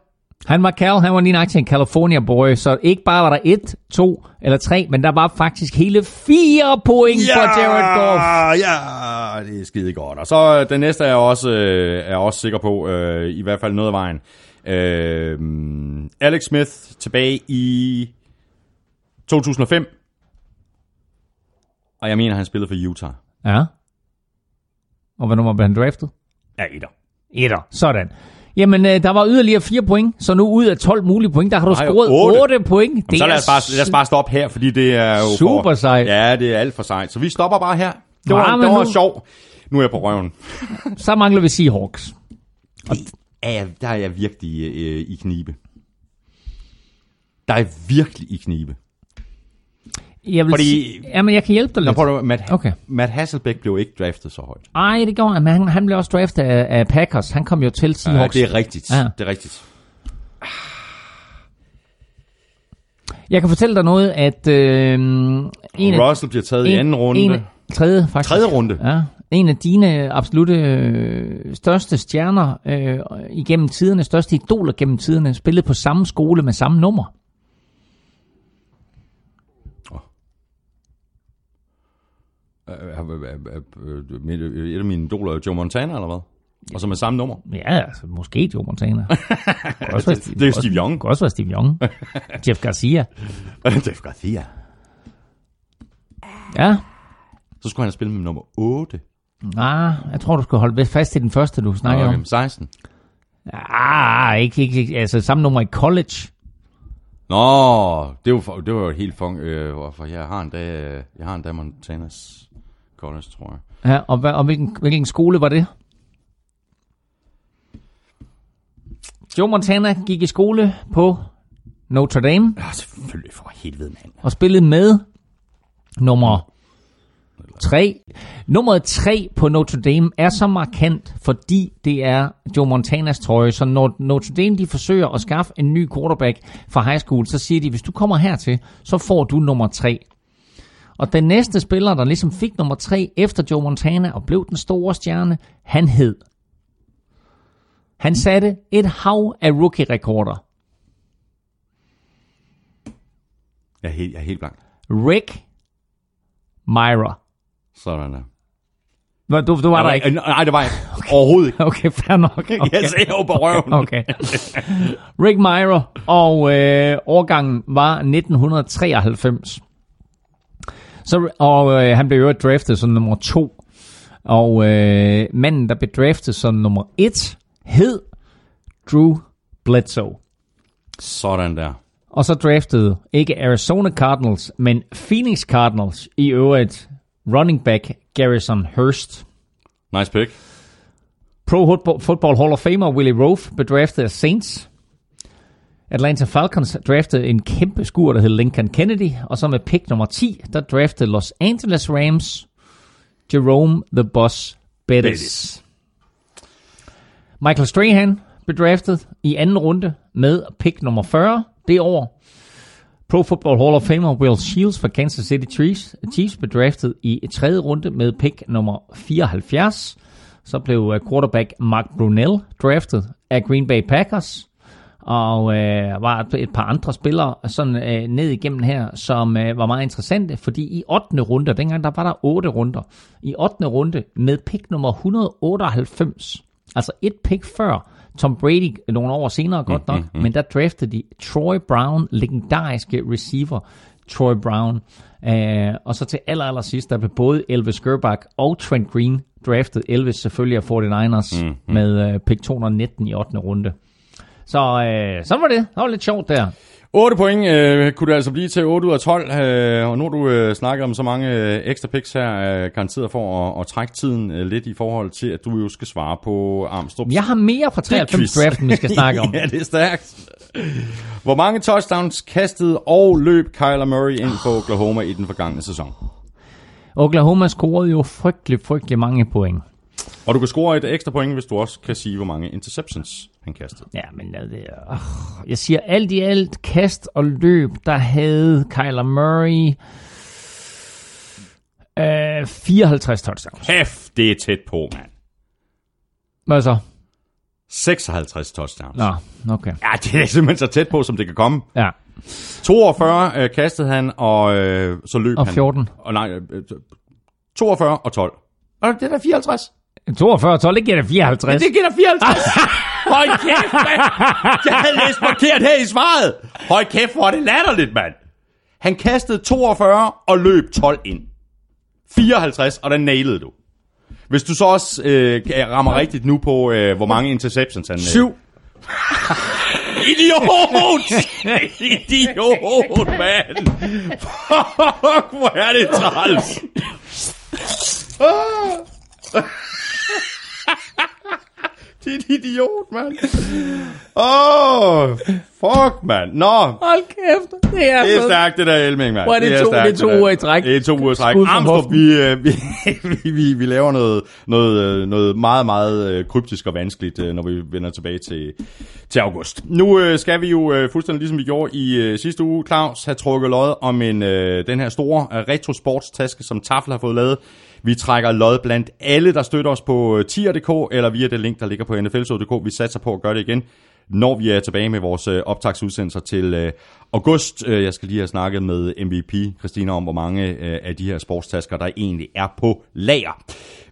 Han var Cal, han var lige til en California boy, så ikke bare var der et, to eller tre, men der var faktisk hele fire point for Jared Goff. Ja, det er skide godt. Og så øh, den næste er jeg også, øh, er jeg også sikker på, øh, i hvert fald noget af vejen. Øh, Alex Smith tilbage i 2005. Og jeg mener, han spillede for Utah. Ja. Og hvad nummer blev han draftet? Ja, etter. Etter. Sådan. Jamen, øh, der var yderligere fire point, så nu ud af 12 mulige point, der har du Nej, scoret otte. 8 point. Det så lad os, bare, lad os bare stoppe her, fordi det er jo Super for, sejt. Ja, det er alt for sejt. Så vi stopper bare her. Det var, Ja, det var nu- sjov. Nu er jeg på røven. Så mangler vi Seahawks. er jeg, der er jeg virkelig øh, i knibe. Der er virkelig i knibe. Jeg vil Fordi- sige, jamen, jeg kan hjælpe dig Nå, lidt. prøv at, Matt, Okay. Matt Hasselbeck blev ikke draftet så højt. Ej, det gjorde han, men han, han blev også draftet af, af Packers. Han kom jo til Ja, Seahawks. det er rigtigt. Ja. Det er rigtigt. Jeg kan fortælle dig noget, at øh, en af, Russell bliver taget i anden runde. En, tredje, faktisk. Tredje runde. Ja. En af dine absolute øh, største stjerner øh, igennem tiderne, største idoler gennem tiderne, spillede på samme skole med samme nummer. Øh, øh, øh, øh, øh, mit- øh, Et af mine idoler er Joe Montana, eller hvad? Og så med samme nummer. Ja, altså, måske Joe Montana. Også Det- det er Steve Young. Det kunne også være Steve Young. Jeff Garcia. Jeff Garcia. Ja. Så skulle han have spillet med nummer 8. Ah, jeg tror, du skal holde fast i den første, du snakker Okay, om. 16. Ah, ikke, ikke, ikke, altså samme nummer i college. Nå, det var, for, det var jo helt fung, øh, hvorfor jeg har en dag, øh, jeg har en dag Montanas college, tror jeg. Ja, og, hvad, og hvilken, hvilken skole var det? Joe Montana gik i skole på Notre Dame Ja, selvfølgelig for helvede, mand. og spillede med nummer 3. Nummeret 3 på Notre Dame er så markant, fordi det er Joe Montanas trøje. Så når Notre Dame de forsøger at skaffe en ny quarterback fra high school, så siger de, hvis du kommer hertil, så får du nummer 3. Og den næste spiller, der ligesom fik nummer 3 efter Joe Montana og blev den store stjerne, han hed. Han satte et hav af rookie-rekorder. Jeg er helt, jeg er helt blank. Rick Myra. Sådan der. Nå, Du, du var der ikke? Nej, det var jeg ikke. Overhovedet ikke. Okay, fair nok. Okay. Jeg ser jo på røven. Okay. Rick Myra, og øh, årgangen var 1993. Så, og øh, han blev jo draftet som nummer to. Og øh, manden, der blev draftet som nummer et, hed Drew Bledsoe. Sådan der. Og så draftede ikke Arizona Cardinals, men Phoenix Cardinals i øvrigt running back Garrison Hurst. Nice pick. Pro Football- Hall of Famer Willie Rofe blev draftet af Saints. Atlanta Falcons draftede en kæmpe skur, der hed Lincoln Kennedy. Og så med pick nummer 10, der draftede Los Angeles Rams Jerome the Boss Bettis. Bettis. Michael Strahan blev draftet i anden runde med pick nummer 40 det år. Pro Football Hall of Famer Will Shields fra Kansas City Chiefs, Chiefs blev draftet i tredje runde med pick nummer 74. Så blev øh, quarterback Mark Brunell draftet af Green Bay Packers. Og øh, var et par andre spillere sådan øh, ned igennem her, som øh, var meget interessante, fordi i 8. runde, dengang der var der 8 runder, i 8. runde med pick nummer 198, altså et pick før Tom Brady nogle år senere godt nok, mm-hmm. men der draftede de Troy Brown, legendariske receiver Troy Brown. Uh, og så til aller, aller sidst, der blev både Elvis Gerbach og Trent Green draftet. Elvis selvfølgelig af 49ers mm-hmm. med uh, pick 219 i 8. runde. Så uh, sådan var det. Det var lidt sjovt der. 8 point øh, kunne det altså blive til 8 ud af 12, øh, og nu du øh, snakket om så mange øh, ekstra picks her, øh, garanteret for at, at trække tiden øh, lidt i forhold til, at du jo skal svare på Armstrong. Jeg har mere fra 93 draften, vi skal snakke om. ja, det er stærkt. Hvor mange touchdowns kastede og løb Kyler Murray ind på Oklahoma i den forgangne sæson? Oklahoma scorede jo frygtelig, frygtelig mange point. Og du kan score et ekstra point, hvis du også kan sige, hvor mange interceptions han kastede. Ja, men øh, det, er- øh, jeg siger alt i alt kast og løb, der havde Kyler Murray øh, 54 touchdowns. Hæft, det er tæt på, mand. Hvad så? 56 touchdowns. Nå, okay. Ja, det er simpelthen så tæt på, som det kan komme. Ja. 42 øh, kastede han, og øh, så løb Og han. 14. Og nej, øh, øh, 42 og 12. Og det er da 54. 42 12, det giver det 54. Det giver da 54. Hold kæft, mand. Jeg havde læst forkert her i svaret. Hold kæft, hvor er det latterligt, mand. Han kastede 42 og løb 12 ind. 54, og den nailede du. Hvis du så også øh, rammer rigtigt nu på, øh, hvor mange interceptions han... Øh, 7. Idiot! Idiot, mand! Fuck, hvor er det træls! Dit idiot, mand. Åh, oh, fuck, mand. Nå, Hold kæft, det er, det er stærkt, det der Elming, mand. Hvor er det to- stærkt, det er to uger i træk. Det er to uger i træk. Hoften. vi, øh, vi, vi, vi, vi laver noget, noget, øh, noget meget, meget øh, kryptisk og vanskeligt, når vi vender tilbage til, til august. Nu øh, skal vi jo, øh, fuldstændig ligesom vi gjorde i øh, sidste uge, Claus, have trukket lod om en, øh, den her store øh, retro-sportstaske, som Tafel har fået lavet. Vi trækker lod blandt alle, der støtter os på øh, tier.dk, eller via det link, der ligger på nflsod.dk. Vi satser på at gøre det igen, når vi er tilbage med vores øh, optagsudsendelser til øh, august. Øh, jeg skal lige have snakket med MVP, Christina, om hvor mange øh, af de her sportstasker, der egentlig er på lager.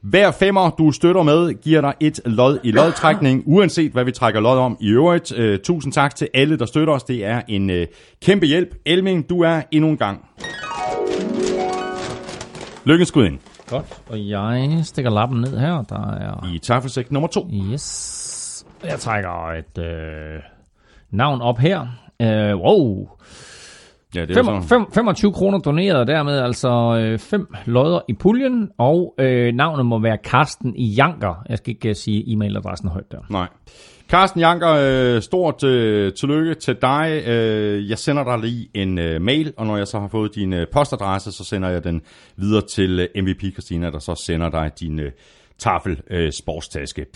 Hver femmer, du støtter med, giver dig et lod i lodtrækning, uanset hvad vi trækker lod om i øvrigt. Øh, Tusind tak til alle, der støtter os. Det er en øh, kæmpe hjælp. Elming, du er endnu en gang. Lykkeskud ind Godt, og jeg stikker lappen ned her. Der er... i tafelsæk nummer to. Yes. Jeg trækker et øh, navn op her. Øh, wow. Ja, det er Fem, så. fem, 25 kroner doneret, og dermed altså øh, fem lodder i puljen, og øh, navnet må være Karsten i Janker. Jeg skal ikke øh, sige e-mailadressen højt der. Nej. Carsten Janker, øh, stort øh, tillykke til dig. Øh, jeg sender dig lige en øh, mail, og når jeg så har fået din øh, postadresse, så sender jeg den videre til øh, MVP Christina, der så sender dig din øh, tafel øh, sportstaske.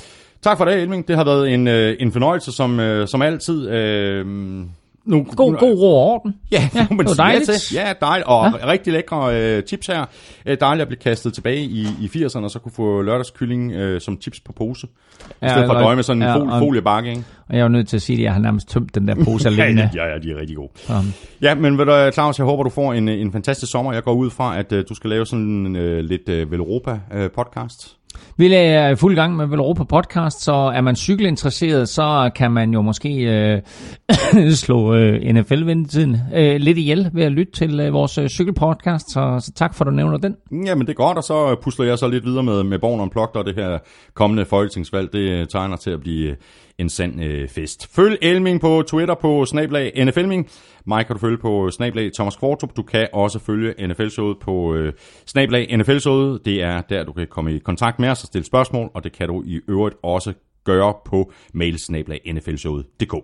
Tak for det, Elming. Det har været en, øh, en fornøjelse, som, øh, som altid. Øh, nu, God, god ro og orden. Ja, Ja, det var dejligt. til. Ja, dejligt. Og ja. rigtig lækre øh, tips her. Øh, dejligt at blive kastet tilbage i, i 80'erne, og så kunne få lørdagskylling øh, som tips på pose. I Ja, stedet for at døje med sådan en ja, fol- og- foliebakke, ikke? Og jeg er jo nødt til at sige, at jeg har nærmest tømt den der pose alene. ja, ja, de er rigtig gode. Um, Ja, men ved du, Claus, jeg håber, du får en, en fantastisk sommer. Jeg går ud fra, at uh, du skal lave sådan en uh, lidt uh, Velropa-podcast. Vi er i fuld gang med Velropa podcast, så er man cykelinteresseret, så kan man jo måske øh, slå øh, NFL-ventetiden øh, lidt ihjel ved at lytte til øh, vores øh, cykelpodcast, så, så tak for, at du nævner den. Mm, jamen, det er godt, og så pusler jeg så lidt videre med, med Born Unplugged, og det her kommende folketingsvalg, det tegner til at blive øh, en sand øh, fest. Følg Elming på Twitter på snablag NFLming. Mig kan du følge på snablag Thomas Kvartrup. Du kan også følge NFL-showet på øh, snablag NFL-showet. Det er der, du kan komme i kontakt med os og stille spørgsmål, og det kan du i øvrigt også gøre på mailsnablag.nflshowet.dk.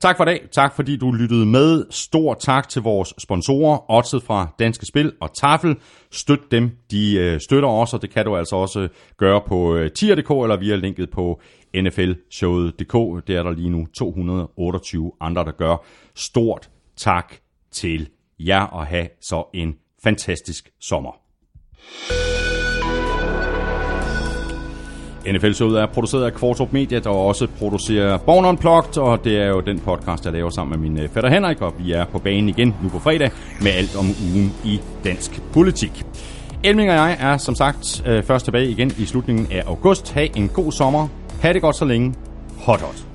Tak for i dag. Tak fordi du lyttede med. Stor tak til vores sponsorer, Otset fra Danske Spil og Tafel. Støt dem. De øh, støtter os, og det kan du altså også øh, gøre på øh, tier.dk eller via linket på nflshowet.dk. Det er der lige nu 228 andre, der gør. Stort tak til jer og have så en fantastisk sommer. NFL-showet er produceret af Kvartrup Media, der også producerer Born Unplugged, og det er jo den podcast, jeg laver sammen med min øh, fætter Henrik, og vi er på banen igen nu på fredag med alt om ugen i dansk politik. Elming og jeg er som sagt øh, først tilbage igen i slutningen af august. Ha' en god sommer. Ha' det godt så længe. Hot hot.